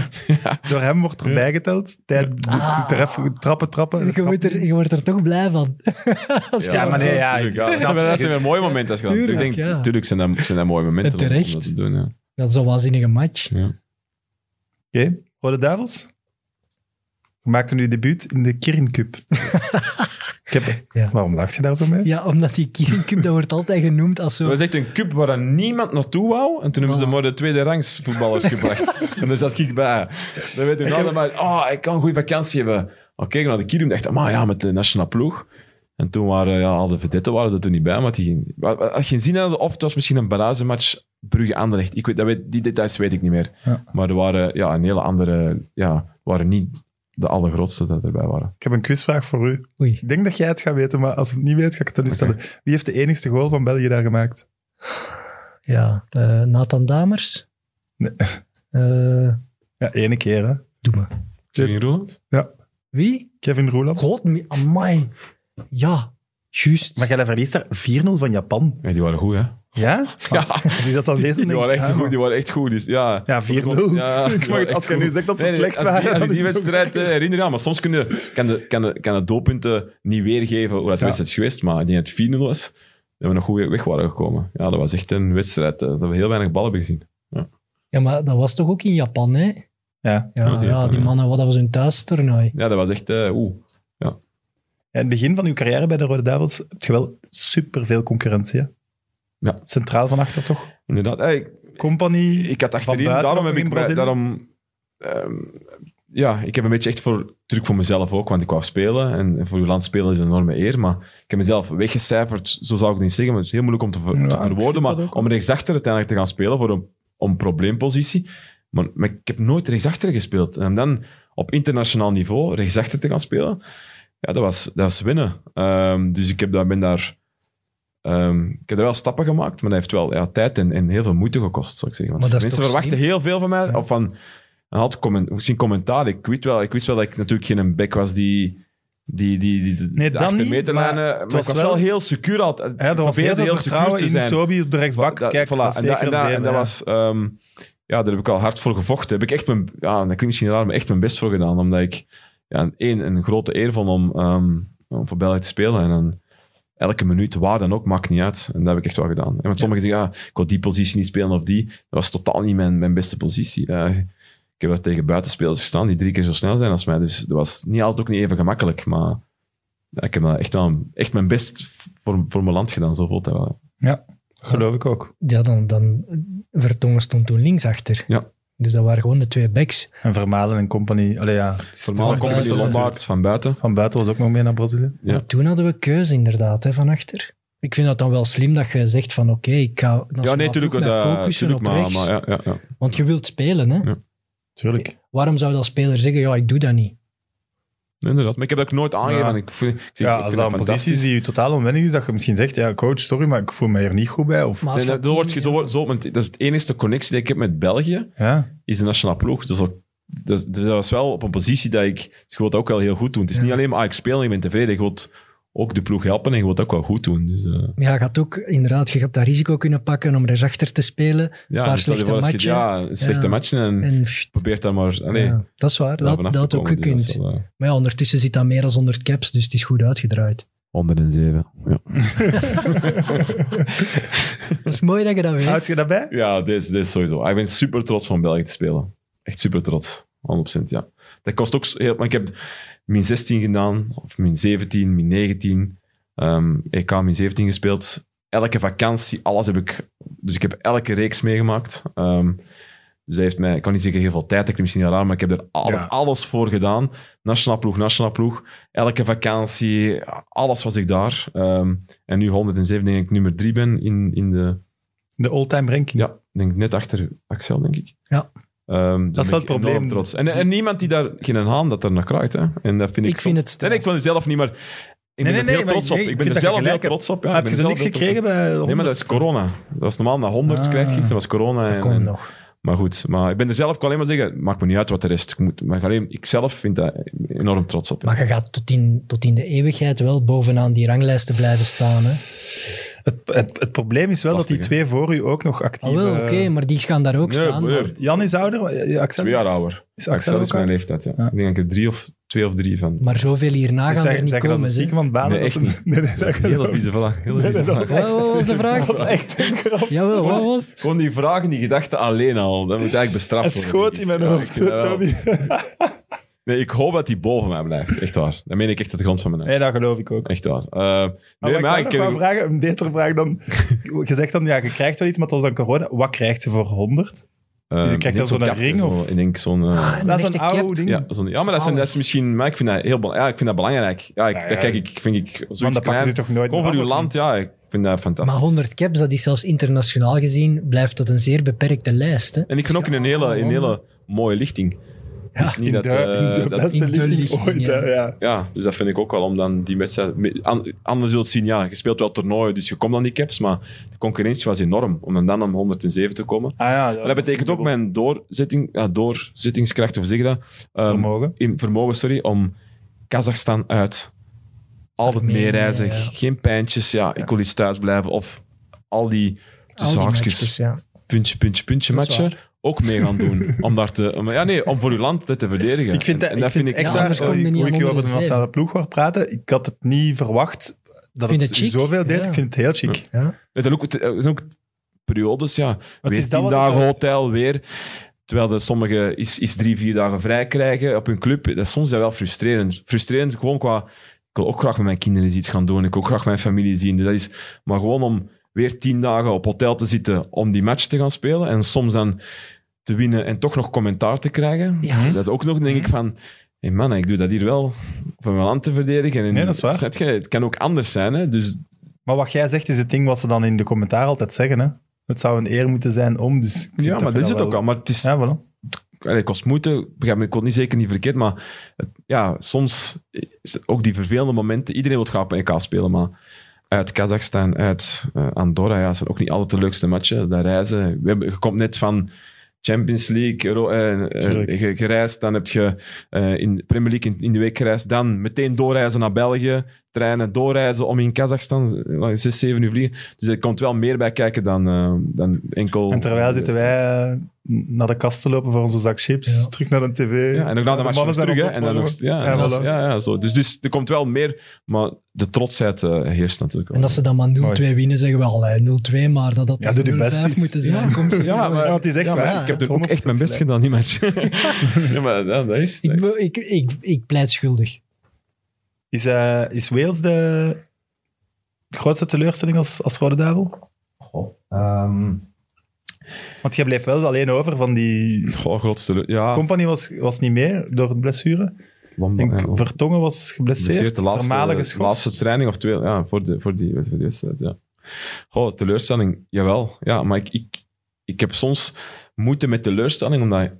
Door hem wordt er Ja. bijgeteld. Tijd, Ah. tref- trappen, trappen. Je wordt, er, je wordt er toch blij van. Ja, maar nee, ja, ik Dat zijn, weer mooie momenten. Als je Tuurlijk, denkt, ja. tuurlijk zijn dat, zijn dat mooie momenten En om- terecht. dat te doen. Ja. Dat is een waanzinnige match. Ja. Oké, Rode Duivels. Je maakte nu debuut in de Kirin Cup. Ik heb, Ja. Waarom lacht je daar zo mee? Ja, omdat die Kirin Cup, dat wordt altijd genoemd als zo... Dat was echt een cup waar dan niemand naartoe wou. En toen hebben ze Oh. maar de tweede rangs voetballers gebracht. en daar zat ik bij. Dan weet ik nog maar, oh, ik kan een goede vakantie hebben. Oké, ik naar de Kirum dacht, maar ja, met de nationale ploeg. En toen waren ja, al de vedetten waren er toen niet bij. Maar die, wat geen zin hadden, of het was misschien een barragematch Brugge-Anderlecht. Ik weet, dat weet, die details weet ik niet meer. Ja. Maar er waren ja, een hele andere... Ja, waren niet de allergrootste dat erbij waren. Ik heb een quizvraag voor u. Oei. Ik denk dat jij het gaat weten, maar als ik het niet weet, ga ik het dan stellen. Wie heeft de enigste goal van België daar gemaakt? Ja, eh, Nathan Damers. Nee. Eh, Ja, ene keer, hè. doe maar. Kevin Roeland? Wie? Kevin Roeland. God, amai. Ja, juist. Maar jij verliest daar 4-0 van Japan. Ja, die waren goed, hè? Ja? Als, als ik dat dan dan Die waren echt ja, goed. Die waren echt goed. Dus, ja, Ja, 4-0. Ja, Ik die mag waren het- echt als je nu zegt dat ze Nee, nee, slecht als waren, Die, als dan je die wedstrijd eh, herinneren, ja, maar soms kun je, kan, de, kan, de, kan het doelpunten niet weergeven hoe dat de Ja. wedstrijd is geweest. Maar ik denk dat het 4-0 was. Dat we nog goed weg waren gekomen. Ja, dat was echt een wedstrijd eh, dat we heel weinig ballen hebben gezien. Ja, maar dat was toch ook in Japan, hè? Ja. Ja, ja die ja. mannen, wat dat was hun thuistoernooi. Ja, dat was echt... eh oeh. In het begin van uw carrière bij de Rode Duivels heb je wel superveel concurrentie. hè? Ja. Centraal van achter, toch? Inderdaad. Eh, ik, Company. ik had achterin, daarom heb ik... bij-? Daarom, ehm, ja, ik heb een beetje echt voor, druk voor mezelf ook, want ik wou spelen. En, en voor uw land spelen is een enorme eer. Maar ik heb mezelf weggecijferd, zo zou ik het niet zeggen, maar het is heel moeilijk om te, ver- Ja, te ik verwoorden. Maar om rechtsachter uiteindelijk te gaan spelen voor een, om probleempositie. Maar, maar ik heb nooit rechtsachter gespeeld. En dan op internationaal niveau rechtsachter te gaan spelen, ja, dat was, dat was winnen. Ehm, dus ik heb, daar- ben daar Ehm, ik heb er wel stappen gemaakt, maar dat heeft wel ja, tijd en, en heel veel moeite gekost, zou ik zeggen. Want mensen verwachten slim? heel veel van mij. Ja. Of van, en had comment, misschien commentaar. Ik wist, wel, ik wist wel dat ik natuurlijk geen bek was die... Die, die, die, die Nee, de dan niet, maar Maar, ik was was wel, wel- heel secuur altijd. Ja, er was heel veel vertrouwen in Toby op de rechtsbak. Kijk, voilà. dat en, zeker en, dat, zeer, en dat ja. was... ehm, ja, daar heb ik al hard voor gevochten. Heb ik echt mijn... Ja, dat klinkt misschien raar, maar echt mijn best voor gedaan. Omdat ik... Ja, één, een grote eer vond om, ehm, om voor België te spelen. En dan elke minuut, waar dan ook, maakt niet uit. En dat heb ik echt wel gedaan. En want sommigen zeggen, ja, ik wil die positie niet spelen of die. Dat was totaal niet mijn, mijn beste positie. Eh, ik heb wel tegen buitenspelers gestaan die drie keer zo snel zijn als mij. Dus dat was niet altijd ook niet even gemakkelijk. Maar ja, ik heb echt, wel, echt mijn best voor, voor mijn land gedaan. Zo voelt dat wel. Geloof ik ook. Ja, dan, dan Vertongen stond toen linksachter. Ja. Dus dat waren gewoon de twee backs. En Vermalen en compagnie. Allee, ja. buiten, Lombaard van buiten. Van buiten was ook nog mee naar Brazilië. Ja. Maar toen hadden we keuze inderdaad, hè, van achter. Ik vind dat dan wel slim dat je zegt van oké, ik ga Ja, nee, mij focussen tuurlijk, op maar, rechts. maar ja, ja, ja. Want je wilt spelen, hè. Ja. Tuurlijk. Waarom zou dat speler zeggen, ja, ik doe dat niet? Nee, inderdaad. Maar ik heb dat ook nooit aangegeven. Ja. En Ik vind, ik zeg, Ja, ik als vind dat een positie is fantastisch. die je totaal onwennig is, dat je misschien zegt, ja, coach, sorry, maar ik voel me hier niet goed bij. Of, Maar als Nee, je dat, zo word dat is de enige connectie die ik heb met België, ja. is de nationale ploeg. Dus dat, dat, dat was wel op een positie dat ik... Dus je wilt dat ook wel heel goed doen. Het is Ja. niet alleen maar, ah, ik speel en ik ben tevreden. Je wilt ook de ploeg helpen en je wilt ook wel goed doen. Dus, eh, Ja, je gaat ook inderdaad, je gaat dat risico kunnen pakken om rechtsachter te spelen. ja, paar stel je slechte voor als je- matchen. Ja, een slechte Ja. matchen en, En probeert dan maar... Allee, ja, dat is waar, dat, dat had ook. Dus dat gekund. wel, eh, Maar ja, ondertussen zit dat meer dan 100 caps, dus het is goed uitgedraaid. 107. Ja, Dat is mooi dat je dat weet. Houd je daarbij? ja dit, is, dit is sowieso. Ik ben super trots van België te spelen. Echt super trots. 100%, ja. Dat kost ook heel... Maar ik heb min 16 gedaan, of min 17, min 19. ehm EK min 17 gespeeld. Elke vakantie, alles heb ik... Dus ik heb elke reeks meegemaakt. Ehm, dus dat heeft mij... Ik kan niet zeggen heel veel tijd, dat klinkt misschien raar, maar ik heb er altijd Ja. alles voor gedaan. Nationaal ploeg, nationaal ploeg. Elke vakantie, alles was ik daar. Ehm, en nu 107 denk ik nummer 3 ben in, in de... De all-time ranking. Ja, ik denk net achter Axel, denk ik. Ja. Ehm, Dat is wel het probleem. Trots. En, en niemand die daar geen haan dat er naar krijgt. Hè. En dat vind ik, Ik vind soms- het. Nee, nee, ik wil zelf niet, maar ik ben nee, er heel trots op. ik Ik ben er zelf heel trots op. Ja, Heb je er niks gekregen bij Nee, maar dat is 100? corona. Dat was normaal na 100 Ah. krijg je gisteren, was corona. Dat En, komt en- nog. Maar goed, maar ik ben er zelf, ik kan alleen maar zeggen, maakt me niet uit wat de rest ik moet. Maar alleen, ik zelf vind daar enorm trots op. Maar je gaat tot in, tot in de eeuwigheid wel bovenaan die ranglijsten blijven staan. Hè? Het, het, het probleem is wel dat die twee voor u ook nog actief... Ah, wel, eh, oké, maar die gaan daar ook Nee, staan. maar- Jan is ouder. Ja, Axel Twee is- jaar ouder. Is Axel Axel is mijn ouder? leeftijd, ja. Ja. Ik denk dat ik er drie of, twee of drie van. Maar zoveel hierna Dus gaan zeg- er niet dat komen. hè. zieke van banen... Nee, dat echt niet. Nee, nee, dat Hele vieze vraag. Nee, nee, dat wat was de vraag? Dat was echt een grap. Jawel, wat was het? Gewoon die vragen, die gedachten alleen al, dat moet eigenlijk bestraft Het worden. schoot denk in ik. mijn Ja, hoofd, dat. Toby. Nee, ik hoop dat hij boven mij blijft. Echt waar. Dat meen ik echt uit de grond van mijn hart. Nee, dat geloof ik ook. Echt waar. Uh, Maar nee, wat maar ik ik, wel nog wou vragen, een betere vraag dan... Je zegt dan, ja, je krijgt wel iets, maar het was dan corona. Wat krijgt je voor 100? Uh, Dus je krijgt dan zo'n ring, Zo, of? ik denk zo'n... uh, Ah, Dat is een oude ding. ja, maar dat is, dat is misschien... Maar ik vind dat heel ja, ik vind dat belangrijk. Ja, ik, Ja, ja. dat kijk ik, vind ik Want zoiets dat pakken ze klein. toch nooit voor af, uw of land, ja. Ik vind dat fantastisch. Maar 100 caps, dat is zelfs internationaal gezien, blijft dat een zeer beperkte lijst. Hè? En ik vind ook in een hele, in een hele mooie lichting. Het is niet In dat... de, eh, in de dat- beste in de lichting lichting, ooit, ja. ja. Ja, dus dat vind ik ook wel om dan die wedstrijd... Anders zult zien, ja, je speelt wel toernooien, dus je komt dan die caps, maar de concurrentie was enorm om dan, dan om 107 te komen. Ah, ja, ja, Maar dat betekent ook mijn doorzetting, ja, doorzettingskracht, of zeg je dat? Ehm, Vermogen. In vermogen, sorry, om Kazachstan uit. Altijd meereizen, ja. geen pijntjes, ja, ik wil eens thuis blijven. Of al die Al matches, ja. puntje, puntje, puntje matchen ook mee gaan doen. om daar te, om, ja, nee, om voor uw land dit te verdedigen. Ik vind dat, en, ik vind echt waar, kom je hoe ik hier over de 107. nationale ploeg hoor praten, ik had het niet verwacht dat Vind het, het zoveel deed. ja. Ik vind het heel chic. Ja. Het zijn ook, het zijn ook periodes, ja. Weer tien ik dagen wel- hotel, weer. Terwijl de sommigen is, is drie, vier dagen vrij krijgen op hun club. Dat is soms wel frustrerend. Frustrerend gewoon qua... Ik wil ook graag met mijn kinderen iets gaan doen. Ik wil ook graag mijn familie zien. Dus dat is, maar gewoon om weer tien dagen op hotel te zitten om die match te gaan spelen. En soms dan te winnen en toch nog commentaar te krijgen. Ja. Dat is ook nog, denk ik, van... Hey man, ik doe dat hier wel voor mijn land te verdedigen. En, Nee, dat is waar. je? Het kan ook anders zijn. Hè? Dus Maar wat jij zegt is het ding wat ze dan in de commentaar altijd zeggen. Hè? Het zou een eer moeten zijn om, dus... ja, maar dat is het wel- ook al. Maar het is, Ja, voilà. Allee, het kost moeite, begrijp me, ik wil niet zeker niet verkeerd, maar het- ja, soms is het ook die vervelende momenten. Iedereen wil graag op een EK spelen, maar uit Kazachstan, uit eh, Andorra. Ja, dat zijn ook niet altijd de leukste matchen. Daar reizen. We hebben, je komt net van Champions League Euro, eh, eh, gereisd. Dan heb je eh, in de Premier League in, in de week gereisd. Dan meteen doorreizen naar België. Treinen doorreizen om in Kazachstan eh, zes, zeven uur vliegen. Dus er komt wel meer bij kijken dan, eh, dan enkel... En terwijl zitten wij eh, naar de kast te lopen voor onze zak chips, Ja. terug naar de tv. Ja, en ook na de match zijn terug. Hè, en dan nog, ja, Ja, en dat is- voilà. ja, ja, zo. Dus, dus er komt wel meer, maar de trotsheid eh, heerst natuurlijk wel. En als ze dan maar 0-2 winnen, zeggen we al eh, 0-2, maar dat dat Ja, doe je best 0-5 eens. moeten zijn. Kom, ze- Ja, maar- Ja, het is echt Ja, waar. ik heb Ja, er ook echt mijn best gedaan, die match. ja, maar ja, dat is... ik, ik, ik, ik pleit schuldig. Is, eh, is Wales de grootste teleurstelling als, als Rode Duivel? Ehm, Want jij bleef wel alleen over van die... goh, grootste... Ja, Company was, was niet mee door een blessure. Ja. Vertongen was geblesseerd. De laatste, de laatste training of twee, ja, voor, de, voor, die, voor die wedstrijd, ja. Goh, teleurstelling, jawel. Ja, maar ik, ik, ik heb soms moeite met teleurstelling, omdat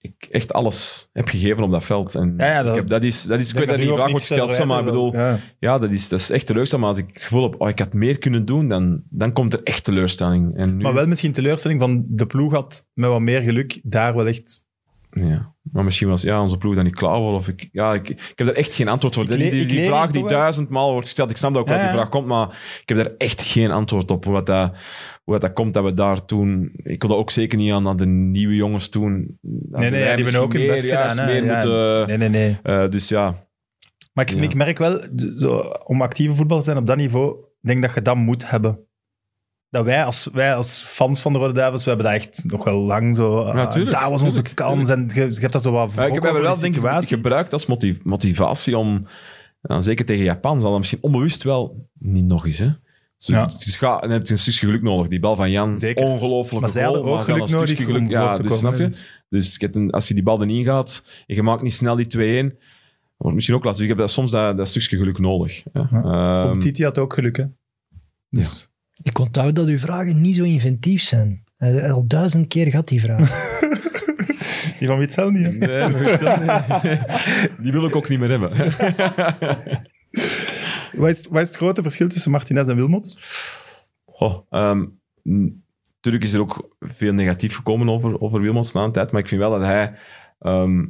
ik echt alles heb gegeven op dat veld. En Ja, ja, dat- ik heb, dat is, dat is, ik weet dat die vraag wordt gesteld, maar ik bedoel. Ja. ja, dat is, dat is echt teleurstelling. Maar als ik het gevoel heb, oh, ik had meer kunnen doen, dan, dan komt er echt teleurstelling. En nu, Maar wel misschien teleurstelling van de ploeg had met wat meer geluk daar wel echt... Ja, maar misschien was ja, onze ploeg dan niet klaar was. Of ik, ja, ik, ik heb daar echt geen antwoord voor. Die, die, die vraag die duizendmaal wordt gesteld, ik snap dat ook dat die vraag komt, maar ik heb daar echt geen antwoord op. Dat, dat, hoe dat, dat komt dat we daar toen... Ik wil dat ook zeker niet aan, aan de nieuwe jongens toen... Nee, nee, die hebben ook hun best gedaan. hè. Meer Ja, moeten, nee, nee, nee. eh, dus ja, Maar ik, Ja. ik merk wel, zo, om actieve voetballer te zijn op dat niveau, denk dat je dat moet hebben. Dat wij als, wij als fans van de Rode Duivels, we hebben dat echt nog wel lang zo... ah, tuurlijk, daar was onze tuurlijk, kans en je, je hebt dat zo wat Ja, ik heb wel denk ik gebruikt als motiv- motivatie om, ja, zeker tegen Japan, zal dat misschien onbewust wel niet nog eens. Hè? Zo, Ja. Het is, ga, dan heb je een stukje geluk nodig. Die bal van Jan, Zeker. ongelooflijk. Maar zij hadden ook geluk nodig geluk. Ja, te dus snap je? Dus ik heb een, als je die bal erin gaat en je maakt niet snel die 2-1, wordt het misschien ook lastig. Dus ik heb dat, soms dat, dat stukje geluk nodig. Ja. Ehm, Titi had ook geluk, hè. Dus, Ik onthoud dat uw vragen niet zo inventief zijn. Al duizend keer gehad die vraag. Die van Witzel niet, hè. nee, ja, nee. die wil ik ook niet meer hebben. Wat is, wat is het grote verschil tussen Martinez en Wilmots? Oh, natuurlijk is er ook veel negatief gekomen over, over Wilmots na een tijd, maar ik vind wel dat hij ehm,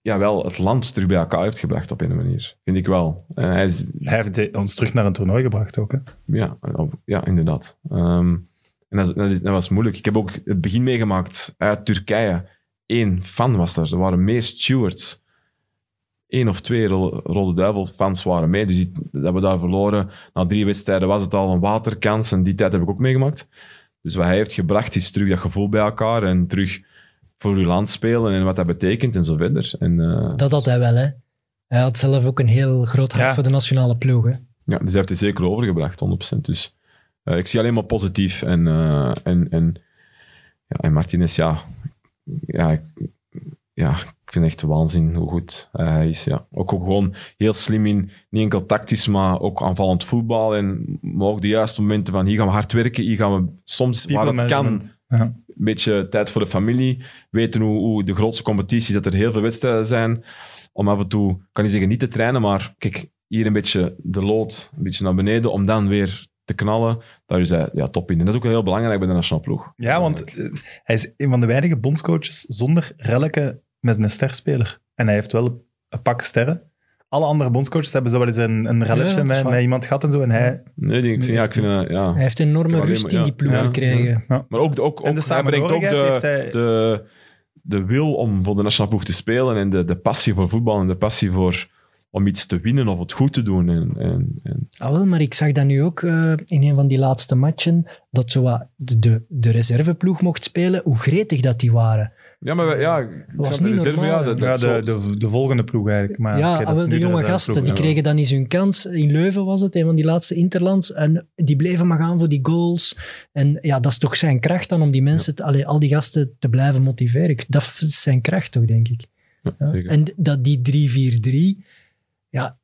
ja, wel het land terug bij elkaar heeft gebracht op een manier. Vind ik wel. En hij is, Hij heeft ons terug naar een toernooi gebracht ook, hè. ja, ja, inderdaad. Ehm, en dat, dat was moeilijk. Ik heb ook het begin meegemaakt uit Turkije. Eén fan was er. Er waren meer stewards. Eén of twee Ro- Rode Duivel-fans waren mee. Dus die- dat we daar verloren. Na drie wedstrijden was het al een waterkans. En die tijd heb ik ook meegemaakt. Dus wat hij heeft gebracht is terug dat gevoel bij elkaar. En terug voor uw land spelen en wat dat betekent en zo verder. En, eh, Dat had hij wel, hè. Hij had zelf ook een heel groot hart Ja. voor de nationale ploeg, hè. Ja, dus hij heeft het zeker overgebracht, 100%. Dus eh, ik zie alleen maar positief. En, eh, en, en, ja, en Martinez, ja, ja, ja, ik vind echt waanzin hoe goed hij is. Ja. Ook, ook gewoon heel slim in, niet enkel tactisch, maar ook aanvallend voetbal. En maar ook de juiste momenten van hier gaan we hard werken, hier gaan we soms, waar People het kan. Ja. een beetje tijd voor de familie. Weten hoe, hoe de grootste competities, dat er heel veel wedstrijden zijn. Om af en toe, kan niet zeggen niet te trainen, maar kijk, hier een beetje de lood, een beetje naar beneden, om dan weer te knallen. Daar is hij ja, top in. En dat is ook heel belangrijk bij de nationale ploeg. Ja, want eh, hij is een van de weinige bondscoaches zonder relke met een sterspeler. En hij heeft wel een pak sterren. Alle andere bondscoaches hebben zo wel eens een, een relletje met, iemand gehad en zo. En hij... Nee, die, ik vind, ja, ik vind, eh, ja. Hij heeft enorme Alleen rust in ja. die ploeg Ja. gekregen. Ja. Maar ook, ook, de hij brengt ook de, hij... de, de wil om voor de nationale ploeg te spelen en de, de passie voor voetbal en de passie voor, om iets te winnen of het goed te doen. En, en, en, Ah, wel, maar ik zag dat nu ook eh, in een van die laatste matchen, dat zo de, de reserveploeg mocht spelen, hoe gretig dat die waren. Ja, maar we- ja, ik Was snap de niet reserve, normaal, ja, dat, Ja, dat de, de, de volgende ploeg eigenlijk. Maar, ja, oké, dat is wel, nu de jonge reserveploeg, gasten, die ja. kregen dan eens hun kans. In Leuven was het, een van die laatste interlands. En die bleven maar gaan voor die goals. En ja, dat is toch zijn kracht dan om die mensen, te- allee, al die gasten te blijven motiveren. Ik- Dat is zijn kracht toch, denk ik. ja, Ja. zeker. En dat die 3-4-3, ja,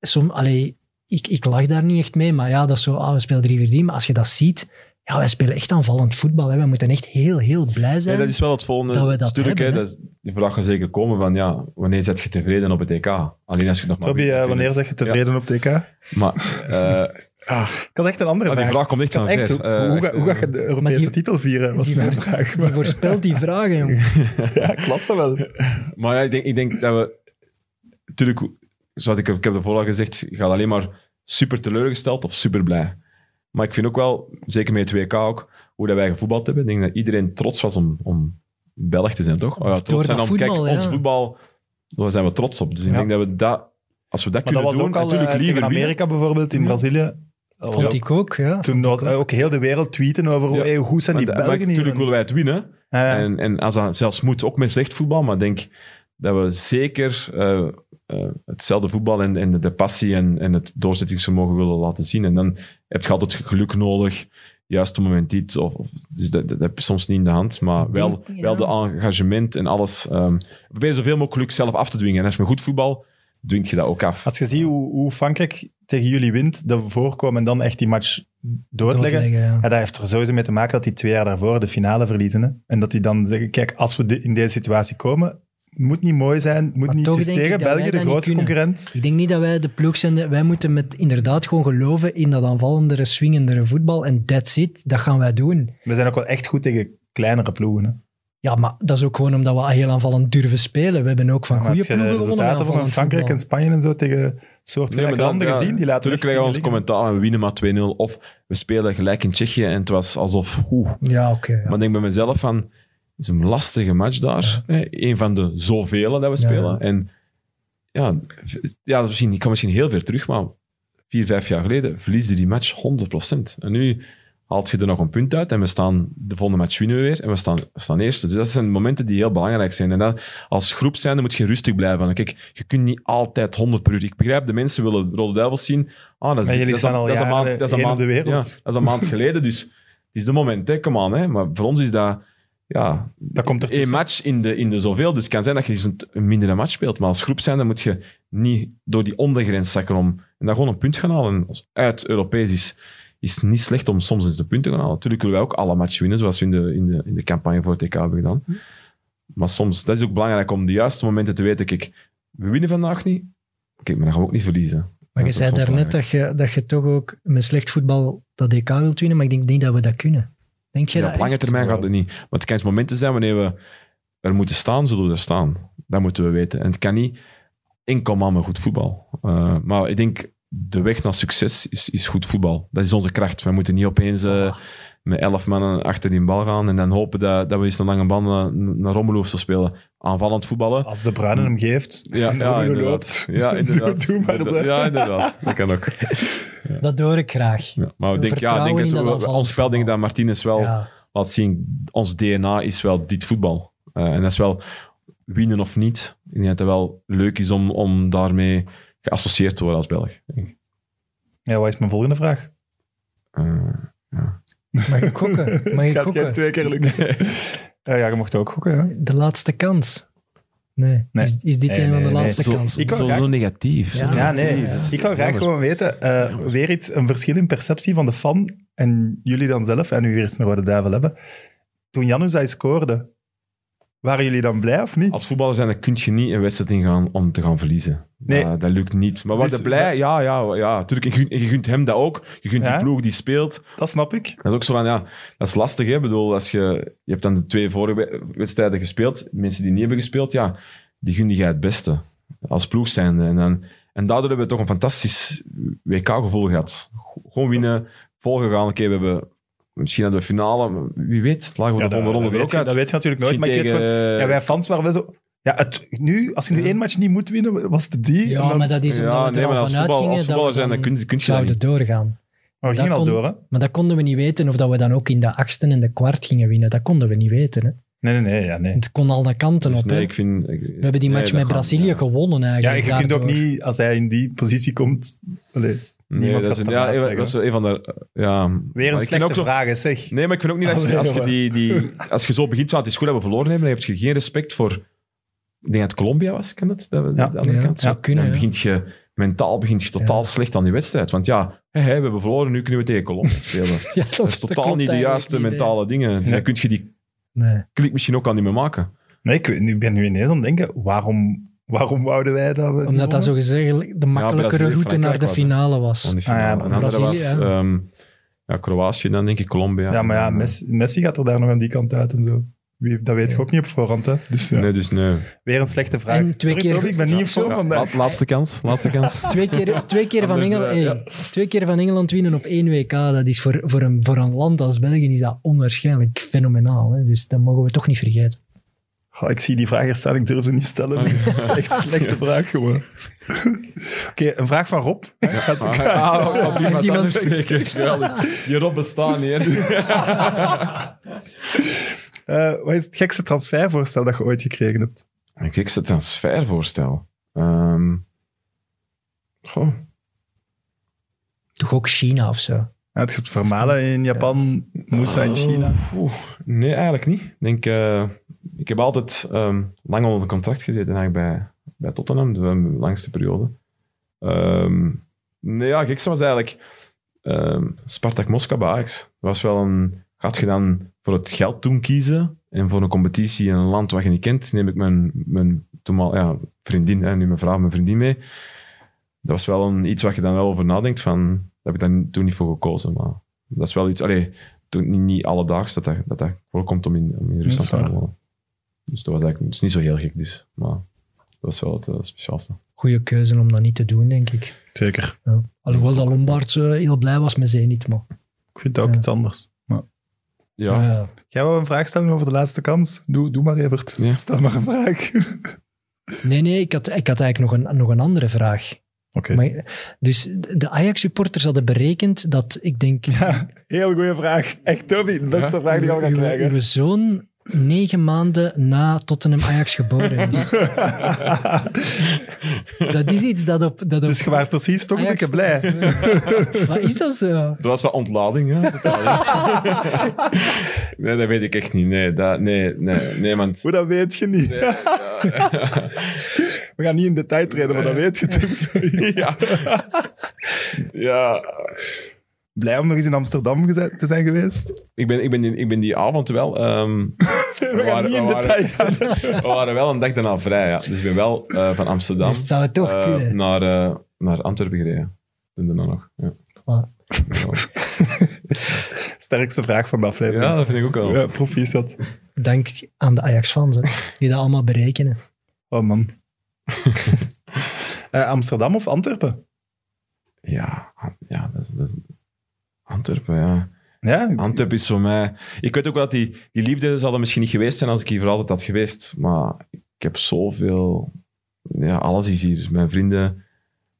som, allee, ik, ik lach daar niet echt mee, maar ja, dat is zo, ah, we spelen 3-4-3, maar als je dat ziet, ja, wij spelen echt aanvallend voetbal. Hè. We moeten echt heel, heel blij zijn. Nee, dat is wel het volgende. dat we dat Natuurlijk, hebben, hè, hè. dat is- die vraag gaat zeker komen van, ja, wanneer zet je tevreden op het EK? Alleen als je het nog maar eh, wanneer zeg je tevreden op TK? Maar eh, Ik had echt een andere Ah, die vraag. vraag komt echt hoe, Eh, hoe, ga, hoe ga je de Europese die- titel vieren, was die mijn voor- vraag. Die voorspelt die vragen, jongen. ja, klasse wel. Maar ja, ik denk, ik denk dat we... Natuurlijk, zoals ik, ik heb ervoor al gezegd, je gaat alleen maar super teleurgesteld of super blij. Maar ik vind ook wel, zeker met het WK ook, hoe dat wij gevoetbald hebben. Ik denk dat iedereen trots was om, om Belg te zijn, toch? Oh ja, Door trots zijn dat om, kijk, ja. ons voetbal, daar zijn we trots op. Dus ik Ja. denk dat we dat, als we dat Maar dat kunnen was doen, ook al natuurlijk eh, liever tegen winnen. Amerika bijvoorbeeld, in Ja. Brazilië. Vond ik ook, ja. Toen was ook heel de wereld tweeten over Ja. hey, hoe goed zijn die Maar Belgen hier. Natuurlijk willen wij het winnen. Ja. En, en als dat zelfs moet, ook met slecht voetbal. Maar ik denk dat we zeker eh, eh, hetzelfde voetbal en, en de passie en, en het doorzettingsvermogen willen laten zien. En dan heb je altijd geluk nodig. Juist op het moment niet. Of, of- dus dat, dat heb je soms niet in de hand. Maar wel, denk, ja. wel de engagement en alles. ehm we proberen zoveel mogelijk geluk zelf af te dwingen. En als je met goed voetbal, dwingt je dat ook af. Als je ziet hoe, hoe Frankrijk tegen jullie wint, dat we voorkomen en dan echt die match doodleggen. Doodleggen, ja. Ja, dat heeft er sowieso mee te maken dat die twee jaar daarvoor de finale verliezen. Hè? En dat die dan zeggen, kijk, als we in deze situatie komen, moet niet mooi zijn, het moet Maar niet tegen België, de grootste concurrent. Ik denk niet dat wij de ploeg zijn. Wij moeten met inderdaad gewoon geloven in dat aanvallendere, swingendere voetbal. En that's it. Dat gaan wij doen. We zijn ook wel echt goed tegen kleinere ploegen. Hè? Ja, maar dat is ook gewoon omdat we heel aanvallend durven spelen. We hebben ook van goede de ploegen gewonnen. resultaten van Frankrijk en. Spanje en zo tegen soortgelijke dan- landen ja, gezien? Die laten Natuurlijk krijgen we ons commentaar, we winnen maar 2-0. Of we spelen gelijk in Tsjechië en het was alsof... Oeh, Ja, oké. ja. Maar ik denk bij mezelf van, is een lastige match daar. Een van de zoveel dat we spelen. En ja, ja misschien, ik kan misschien heel ver terug, maar vier, vijf jaar geleden verliesde die match 100%. En nu haalt je er nog een punt uit en we staan, de volgende match winnen we weer en we staan, we staan eerste. Dus dat zijn momenten die heel belangrijk zijn. En dan, als groep zijn, dan moet je rustig blijven. Kijk, je kunt niet altijd 100 per uur. Ik begrijp, de mensen willen Rode Duivels zien. Ah, dat is, dat is, al dat is een maand, dat is een maand, ja, dat is een maand geleden, dus het is de moment, hè, come on. Hè. Maar voor ons is dat ja, Dat komt er één match in de, in de zoveel. Dus het kan zijn dat je eens een, een mindere match speelt. Maar als groep zijn, dan moet je niet door die ondergrens zakken om en dan gewoon een punt gaan halen. En als uit Europees is, is het niet slecht om soms eens de punten te gaan halen. Natuurlijk willen wij ook alle matchen winnen, zoals we in de, in de, in de campagne voor het TK hebben gedaan. Maar soms, dat is ook belangrijk om de juiste momenten te weten. Kijk, we winnen vandaag niet. Kijk, maar dan gaan we ook niet verliezen. Maar je Dat zei daarnet dat je, dat je toch ook met slecht voetbal dat DK wilt winnen, maar ik denk niet dat we dat kunnen. Denk je Ja, dat op lange echt? termijn gaat het niet. Maar het kan eens momenten zijn wanneer we er moeten staan, zullen we er staan. Dat moeten we weten. En het kan niet enkel maar goed voetbal. Uh, maar ik denk, de weg naar succes is, is goed voetbal. Dat is onze kracht. We moeten niet opeens uh, met elf mannen achter die bal gaan en dan hopen dat, dat we eens een lange bal naar, naar Romelu of zo spelen. Aanvallend voetballen. Als de Bruinen hem geeft ja, en ja, inderdaad. loopt. Ja, inderdaad. Doe maar, zeg. ja, inderdaad. Dat kan ook. Dat hoor ik graag. Ja, maar ik denk, ja, denk dat dat we- ons spel denk ik dat. Martinez wel Ja. laat zien, ons DNA is wel dit voetbal. Uh, en dat is wel winnen of niet. Ik denk dat het wel leuk is om, om daarmee geassocieerd te worden als Belg. Ja, wat is mijn volgende vraag? Uh, Mag ik gokken? Mag ik Gaat gokken? jij twee keer lukken? ja, ja, je mocht ook gokken. Ja. De laatste kans. Nee. Nee. Is, is dit Nee, een van de nee, nee. laatste zo, kansen? Ik zo, graag- zo negatief. zo Ja. Nee. Ik wou is graag gewoon weten, eh, weer iets, een verschil in perceptie van de fan en jullie dan zelf, en nu weer eens een rode duivel hebben. Toen Januzaj scoorde, waren jullie dan blij of niet? Als voetballer zijn, dan kun je niet een wedstrijd ingaan om te gaan verliezen. Nee. Dat, dat lukt niet. Maar wat Dus- blij, ja, ja, ja. Natuurlijk, je, gunt- je gunt hem dat ook. Je gunt Ja. die ploeg die speelt. Dat snap ik. Dat is ook zo van, ja, dat is lastig. Hè? Ik bedoel, als je, je hebt dan de twee vorige wedstrijden gespeeld. Mensen die niet hebben gespeeld, ja, die gun je het beste. Als ploeg zijnde. En, dan, en daardoor hebben we toch een fantastisch WK-gevoel gehad. Gewoon winnen, volgegaan. Oké, we hebben misschien naar de finale, wie weet, lagen we Ja, de dat, volgende ronde dat er weet ook je, uit. dat weet je natuurlijk nooit. Maar ik weet gewoon, ja, wij fans waren wel zo... Ja, het, nu, als je nu één match niet moet winnen, was het die. Ja, dan- maar dat is omdat Ja, we er al als van voetbal- uitgingen als dat we zijn, dan dan kun je- kun je dat zouden niet. doorgaan. Maar we dat gingen al kon- door, hè? Maar dat konden we niet weten of dat we dan ook in de achtste en de kwart gingen winnen. Dat konden we niet weten. Hè. Nee, nee, nee. Ja, nee. Het kon al de kanten Dus op. nee, hè. ik vind... We hebben die match met Brazilië ja. gewonnen ja, eigenlijk. je kunt ook daardoor. niet, als hij in die positie komt... Niemand dat gaat is, ernaast ja, leggen. dat is een van de... Ja, weer een slechte ook zo- vraag, zeg. Nee, maar ik vind ook niet dat je, als, je die, die, als je zo begint, zo, het is goed dat we verloren hebben, dan heb je geen respect voor... Ik denk dat het Colombia was, kan het? Dat Ja. de andere Ja, kant. zou kunnen, Dan ja. begint je... Mentaal begint je totaal Ja. slecht aan die wedstrijd. Want ja, hé, hé, we hebben verloren, nu kunnen we tegen Colombia spelen. Ja, Dat is totaal niet de juiste niet, mentale dingen. Dus Nee. dan kun je die Nee. klik misschien ook al niet meer maken. Nee, ik, weet- ik ben nu ineens aan het denken, waarom Waarom wouden wij dat? we Omdat dat zo gezegd de makkelijkere route naar de finale was. Ah, ja, en andere Brazilië, was ja. ehm, ja, Kroatië dan, denk ik, Colombia. Ja, maar ja, eh, Messi, Messi gaat er daar nog aan die kant uit en zo. Wie, dat weet je ook niet op voorhand, hè. Dus ja, Nee, dus nee. weer een slechte vraag. En twee Sorry, keer- ik ben niet op Zo. vorm vandaag. Laatste kans, laatste kans. Twee keer, twee, keer van Engeland, eh, hey, twee keer van Engeland winnen op één WK, dat is voor, voor, een, voor een land als België is dat onwaarschijnlijk fenomenaal. Hè? Dus dat mogen we toch niet vergeten. Ik zie die vraag staan, ik durf ze niet stellen. Dat is echt een slechte vraag, gewoon. Oké, een vraag van Rob. Hij gaat- Ah, Heeft iemand. Geweldig. Die Rob bestaat niet, hè. Eh, wat is het gekste transfervoorstel dat je ooit gekregen hebt? Een gekste transfervoorstel. Ehm goh. Toch ook China of zo. Ja, het Vermalen in Japan, Moussa in China. Oeh, nee, eigenlijk niet. Ik denk, eh, ik heb altijd ehm, lang onder een contract gezeten eigenlijk bij, bij Tottenham, de langste periode. Ehm, nee, ja, gekste was eigenlijk ehm, Spartak Moskou bij Ajax. Was wel een... Gaat je dan voor het geld toen kiezen en voor een competitie in een land wat je niet kent, neem ik mijn, mijn toenmaal- ja, vriendin, hè, nu mijn vrouw, mijn vriendin mee. Dat was wel een, iets wat je dan wel over nadenkt van, heb ik dan toen niet voor gekozen, maar dat is wel iets, allee, toen, niet, niet alledaags dat dat, dat dat voorkomt om in, om in Rusland te wonen. Dus dat was eigenlijk dat is niet zo heel gek, dus, maar dat was wel het eh, speciaalste. Goeie keuze om dat niet te doen, denk ik. Zeker. Ja. Alhoewel dat Lombard eh, heel blij was met Zenit, maar... Ik vind het ook Ja. iets anders. Maar. Ja, Ja. Jij wou een vraag stellen over de laatste kans? Doe, doe maar, Evert. Ja. Stel maar een vraag. Nee, nee, ik had, ik had eigenlijk nog een, nog een andere vraag. Oké. Maar, dus de Ajax-supporters hadden berekend dat, ik denk... Ja, heel goede vraag. Echt, Toby, de beste vraag die je al gaat krijgen. uw zoon negen maanden na Tottenham Ajax geboren is. dat is iets dat op... Dat op Dus je was precies toch een Ajax- beetje blij. Maar is dat zo? dat was wel ontlading, hè? nee, dat weet ik echt niet. Nee, dat, nee, nee, nee, want... Hoe dat weet je niet. We gaan niet in detail treden, maar dat weet je toch zoiets. ja. ja, Blij om nog eens in Amsterdam te zijn geweest. ik ben, ik ben, die, ik ben die avond wel... ehm, We gaan waren- we we wel een dag daarna vrij, ja. Dus ik ben wel eh, van Amsterdam Dus het zou het toch kunnen. naar, eh, naar Antwerpen gereden. Toen daarna nog. Ja. Sterkste vraag van de aflevering. ja, dat vind ik ook wel. Ja, proficiat. Dank aan de Ajax-fans, die dat allemaal berekenen. Oh man. Eh, Amsterdam of Antwerpen? Ja, ja dat is, dat is- Antwerpen, ja. Ja, Antwerpen is voor mij... Ik weet ook wel dat die, die liefde zal er misschien niet geweest zijn als ik hier voor altijd had geweest. Maar ik heb zoveel... Ja, alles is hier. Mijn vrienden,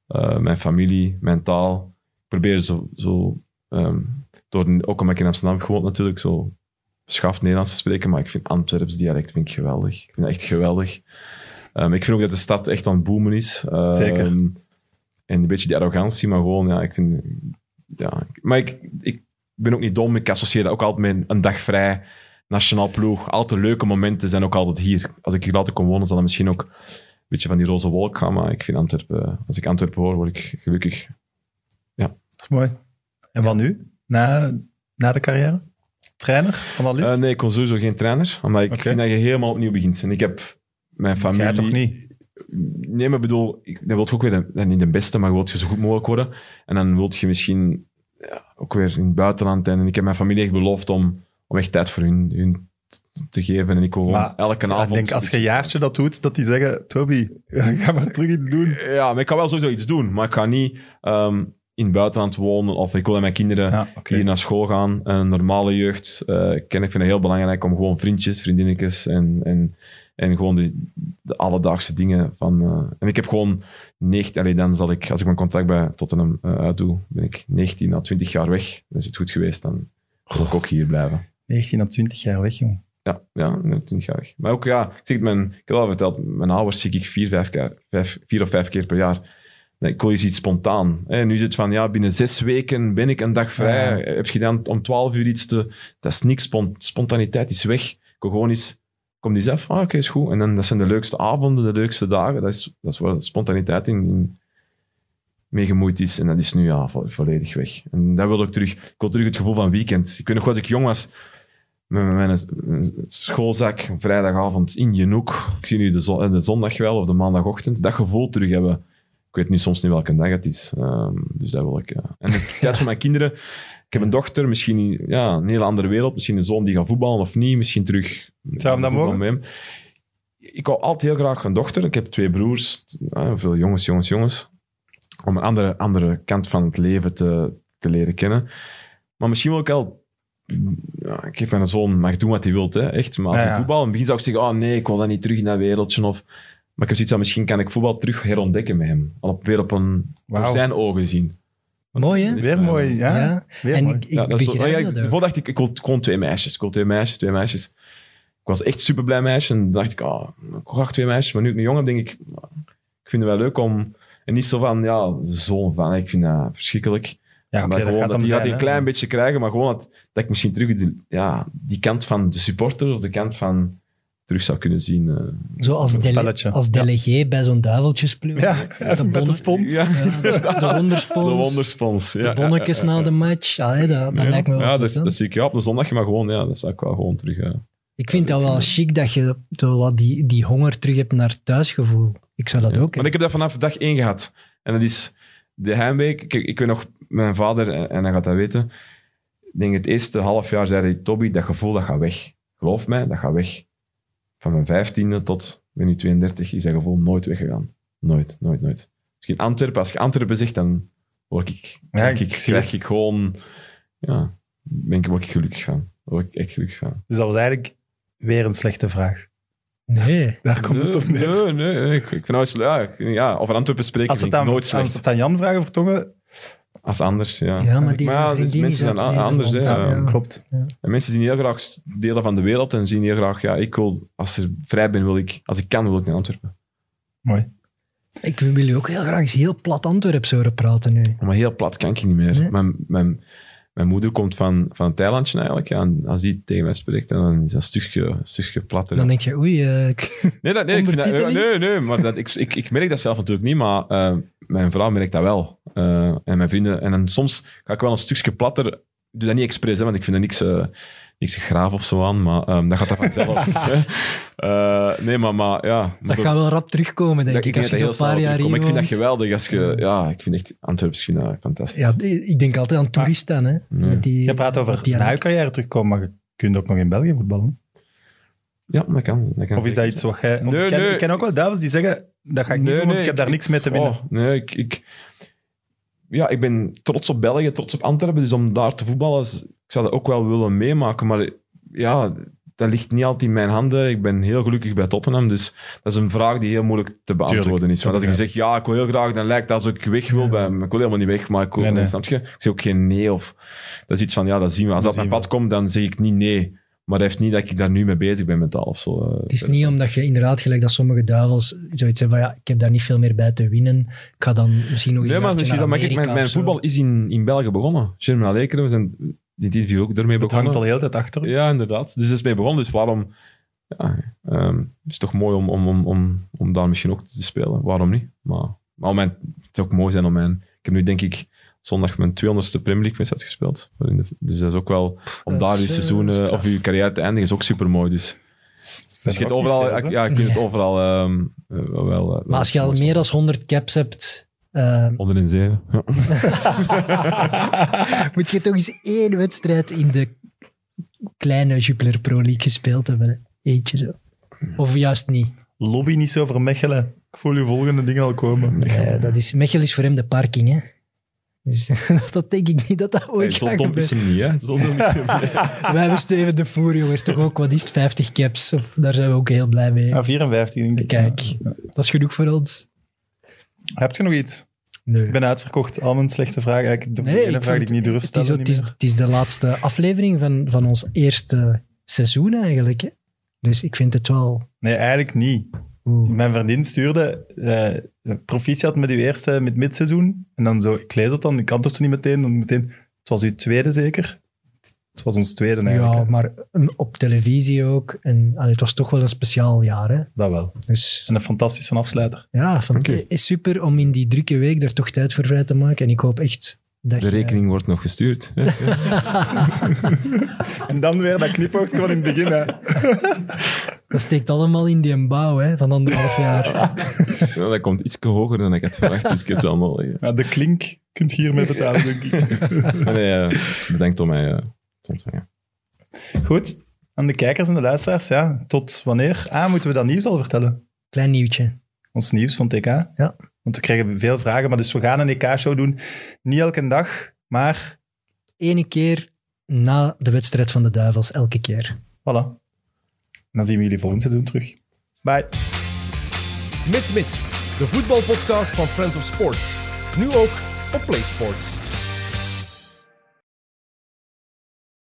eh, mijn familie, mijn taal. Ik probeer zo... zo ehm, door, ook omdat ik in Amsterdam heb gewoond natuurlijk, zo beschaafd Nederlands te spreken. Maar ik vind Antwerps dialect vind ik geweldig. Ik vind dat echt geweldig. Ehm, ik vind ook dat de stad echt aan het boomen is. Ehm, Zeker. En een beetje die arrogantie, maar gewoon, ja, ik vind... Ja, maar ik, ik ben ook niet dom. Ik associeer dat ook altijd met een dag vrij, nationaal ploeg. Altijd leuke momenten zijn ook altijd hier. Als ik hier later kon wonen, zal dat misschien ook een beetje van die roze wolk gaan. Maar ik vind Antwerpen... Als ik Antwerpen hoor, word ik gelukkig. dat is mooi. En wat nu? Na, na de carrière? Trainer? Analist? Eh, nee, ik kon sowieso geen trainer. Omdat ik vind dat je helemaal opnieuw begint. En ik heb mijn familie... Jij toch niet? Nee, maar bedoel, ik- dan wil je ook weer dan niet de beste, maar je wilt je zo goed mogelijk worden. En dan wil je misschien ja, ook weer in het buitenland. En ik heb mijn familie echt beloofd om, om echt tijd voor hun, hun te geven. En ik wil gewoon Maar, elke Ja, avond... ik denk als je een jaartje dat doet, dat die zeggen, Toby, ga maar terug iets doen. Ja, maar ik kan wel sowieso iets doen. Maar ik ga niet ehm, in het buitenland wonen. Of ik wil dat mijn kinderen Ja, hier naar school gaan. Een normale jeugd. eh, ken, ik vind het heel belangrijk om gewoon vriendjes, vriendinnetjes en, en, en gewoon de, de alledaagse dingen van... eh, en ik heb gewoon 19... Allee, dan zal ik, als ik mijn contract bij Tottenham eh uitdoe, ben ik 19 à 20 jaar weg. Dan is het goed geweest, dan wil ik ook hier blijven. 19 à 20 jaar weg, jong. Ja, ja, nee, 20 jaar weg. Maar ook, ja, ik, zeg het, mijn, ik heb al verteld, mijn ouders zie ik vier, vijf keer, vijf, vier of vijf keer per jaar. Ik wil iets spontaan. Hè. Nu is het van, ja, binnen zes weken ben ik een dag vrij. Ja. Heb je dan om twaalf uur iets te... Dat is niks, spon- spontaniteit is weg. Ik wil gewoon eens... Kom die zelf, is goed. En dan, dat zijn de leukste avonden, de leukste dagen. Dat is, dat is waar spontaniteit in, in mee gemoeid is. En dat is nu ja, vo- volledig weg. En dat wil ik terug. Ik wil terug het gevoel van weekend. Ik weet nog, als ik jong was, met mijn schoolzak vrijdagavond in je noek. Ik zie nu de, de zondag wel of de maandagochtend. Dat gevoel terug hebben. Ik weet nu soms niet welke dag het is. Ehm, dus dat wil ik. Ja. En de tijd van mijn kinderen. Ik heb een dochter, misschien ja, een hele andere wereld. Misschien een zoon die gaat voetballen of niet. Misschien terug. Zou hem dat mogen? Ik wou altijd heel graag een dochter. Ik heb twee broers. veel jongens, jongens, jongens. Om een andere, andere kant van het leven te, te leren kennen. Maar misschien wil ik wel ja, ik geef mijn zoon mag doen wat hij wil, hè, echt. Maar als Ja, hij ja. voetbal, in het begin zou ik zeggen, oh nee, ik wil dat niet terug in dat wereldje. Of, maar ik heb zoiets van, misschien kan ik voetbal terug herontdekken met hem. Al op, weer op een, door zijn ogen zien. Mooi, hè? Weer eh, mooi, ja. Ja. Weer en mooi. ik, ik Ja, dat is zo- begrijp oh ja, dat dacht ik, ik wil gewoon twee meisjes. Ik wil twee meisjes, twee meisjes. Ik was echt super blij meisje. En dan dacht ik, oh, ik wil graag twee meisjes. Maar nu ik een jongen denk ik, nou, ik vind het wel leuk om... En niet zo van, ja, zo'n van, ik vind dat verschrikkelijk. Ja, maar dat gewoon gaat dat die dat zijn. een klein beetje krijgen, maar gewoon dat, dat ik misschien terug de, ja, die kant van de supporter of de kant van terug zou kunnen zien. eh. Zoals Een dele- spelletje. als delegé bij zo'n duiveltjesploeg. Ja, de, met de spons. Ja. Ja, de, de wonderspons. De wonderspons. Ja, de bonnetjes ja, ja, ja. na de match. Allee, dat, dat ja, lijkt me wel Ja, dat, dat zie ik ja, op de zondag, maar gewoon, ja, dat zou ik wel gewoon terug... ja. Ik vind dat wel chic dat je zo wat die, die honger terug hebt naar thuisgevoel. Ik zou dat Ja. ook Maar hebben. ik heb dat vanaf dag één gehad. En dat is de heimweek. Ik, ik weet nog, mijn vader, en, en hij gaat dat weten, ik denk het eerste half jaar zei hij, Toby, dat gevoel dat gaat weg. Geloof mij, dat gaat weg. Van mijn vijftiende tot, ben nu 32, is dat gevoel nooit weggegaan. Nooit, nooit, nooit. Als in Antwerpen, als je Antwerpen zegt, dan word ik, Ja, ik krijg het. ik gewoon, ja, ben ik, word ik gelukkig van. Word ik echt gelukkig van. Dus dat was eigenlijk weer een slechte vraag. Nee. Daar komt het op neer. Nee, nee, nee. Ik, ik vind het ja, ik- ja, over Antwerpen spreken Als het aan, nooit als slecht. het aan Jan vragen vertongen, Als anders, ja. Ja, maar die zijn dus mensen zijn anders. Hè. Ja. Ja. klopt. En mensen zien heel graag delen van de wereld en zien heel graag, ja, ik wil, als ik vrij ben, wil ik, als ik kan, wil ik naar Antwerpen. Mooi. Ik wil jullie ook heel graag eens heel plat Antwerps horen praten nu. Maar heel plat kan ik niet meer. Nee. Mijn, mijn, mijn moeder komt van, van een Thailandje eigenlijk. Ja, en als die tegen mij spreekt, dan is dat een stukje, een stukje platter. Dan denk je, oei, eh, Nee, dat, nee, ik vind dat, Ondertiteling? nee, nee, maar dat, ik, ik, ik merk dat zelf natuurlijk niet, maar eh, mijn vrouw merkt dat wel. Eh, en mijn vrienden. En dan soms ga ik wel een stukje platter. Ik doe dat niet expres, hè, want ik vind er niks, eh niks graaf of zo aan, maar ehm dat gaat dat vanzelf. Eh, nee, maar, maar ja. dat gaat wel rap terugkomen, denk dat, ik. Als je zo'n paar jaar hier ik vind dat geweldig. Als je, ja, ik vind echt Antwerpen ik vind dat fantastisch. Ja, ik denk altijd aan toeristen, hè. Met die, Je praat over na je carrière terugkomen, maar je kunt ook nog in België voetballen. Ja, dat kan. Dat kan Of is dat iets wat jij... Nee, ik, ken, nee. ik ken ook wel duivels die zeggen, dat ga ik niet Nee, doen, want nee, ik heb daar niks mee te winnen. Oh, nee, ik, ik, ja, ik ben trots op België, trots op Antwerpen. Dus om daar te voetballen, ik zou dat ook wel willen meemaken. Maar ja, dat ligt niet altijd in mijn handen. Ik ben heel gelukkig bij Tottenham. Dus dat is een vraag die heel moeilijk te beantwoorden Tuurlijk, is. Want als dat ik zeg, ja, ik wil heel graag, dan lijkt het alsof ik weg wil. Bij, ik wil helemaal niet weg, maar ik wil, Nee, nee. snap je? Ik zeg ook geen nee. Of, dat is iets van, ja, dat zien we. Als Dat dat op mijn zien pad komt, dan zeg ik niet nee. Maar dat heeft niet dat ik daar nu mee bezig ben mentaal of zo. eh. Het is niet omdat je inderdaad, gelijk dat sommige duivels zoiets hebben van ja, ik heb daar niet veel meer bij te winnen. Ik ga dan misschien nog Nee, maar misschien dat, maar kijk, mijn, voetbal is in, in België begonnen. Sherman Lekeren, we zijn die interview ook ermee Het hangt begonnen. al heel tijd achter. Ja, inderdaad. Dus dat is mee begonnen. Dus waarom... Ja, ehm, het is toch mooi om, om, om, om, om daar misschien ook te spelen. Waarom niet? Maar, maar om mijn, het zou ook mooi zijn om mijn... Ik heb nu denk ik zondag mijn 200ste Premier League wedstrijd gespeeld. Dus dat is ook wel... Om daar je seizoen eh, straf. of je carrière te eindigen is ook super mooi. Dus, dus je kunt overal... Ja, je kunt het overal ehm, wel... wel Maar als je al meer dan 100 caps hebt, eh, 107. Ja. moet je toch eens één wedstrijd in de kleine Jupiler Pro League gespeeld hebben. hè. Eentje zo. Of juist niet. Lobby niet zo over Mechelen. Ik voel uw volgende dingen al komen. Ja, dat is, Mechelen is voor hem de parking, hè. Dus dat denk ik niet dat dat ooit zo gaat dom is gebeuren. hem niet, hè. Zo dom is hem niet. Wij hebben Steven de Voer, jongens, toch ook, wat is het, 50 caps? Of, daar zijn we ook heel blij mee. Ja, 54 denk ik. Kijk, Ja. dat is genoeg voor ons. Heb je nog iets? Nee. Ik ben uitverkocht. Al mijn slechte vragen. Ik heb de Nee, ik vraag vond- die ik niet durf het is, stellen. het, is, het is de laatste aflevering van, van ons eerste seizoen eigenlijk. Hè? Dus ik vind het wel... Nee, eigenlijk niet. Oeh. Mijn vriendin stuurde eh proficiat met uw eerste met midseizoen. En dan zo, ik lees het dan, ik antwoord ze niet meteen. Dan meteen, het was uw tweede zeker? Het was ons tweede eigenlijk. Ja, hè. maar een- op televisie ook. En allee, het was toch wel een speciaal jaar. Hè? Dat wel. Dus En een fantastische afsluiter. ja, van, super om in die drukke week er toch tijd voor vrij te maken. En ik hoop echt Dat De je- rekening wordt nog gestuurd. En dan weer dat knipoogje van in het begin. Hè. Dat steekt allemaal in die bouw hè, van anderhalf jaar. Ja, dat komt iets hoger dan ik had verwacht, dus ik heb het allemaal... Ja. Ja, de klink kunt je hiermee betalen, denk ik. Nee, eh, bedankt om mij eh, te ontvangen. Goed. Aan de kijkers en de luisteraars, ja, tot wanneer? Ah, moeten we dat nieuws al vertellen? Klein nieuwtje. Ons nieuws van TK? Ja. Want we krijgen veel vragen, maar dus we gaan een EK-show doen. Niet elke dag, maar Ene keer na de wedstrijd van de Duivels, elke keer. voilà. En dan zien we jullie volgend seizoen terug. Bye. Mit Mit, de voetbalpodcast van Friends of Sports. Nu ook op PlaySports.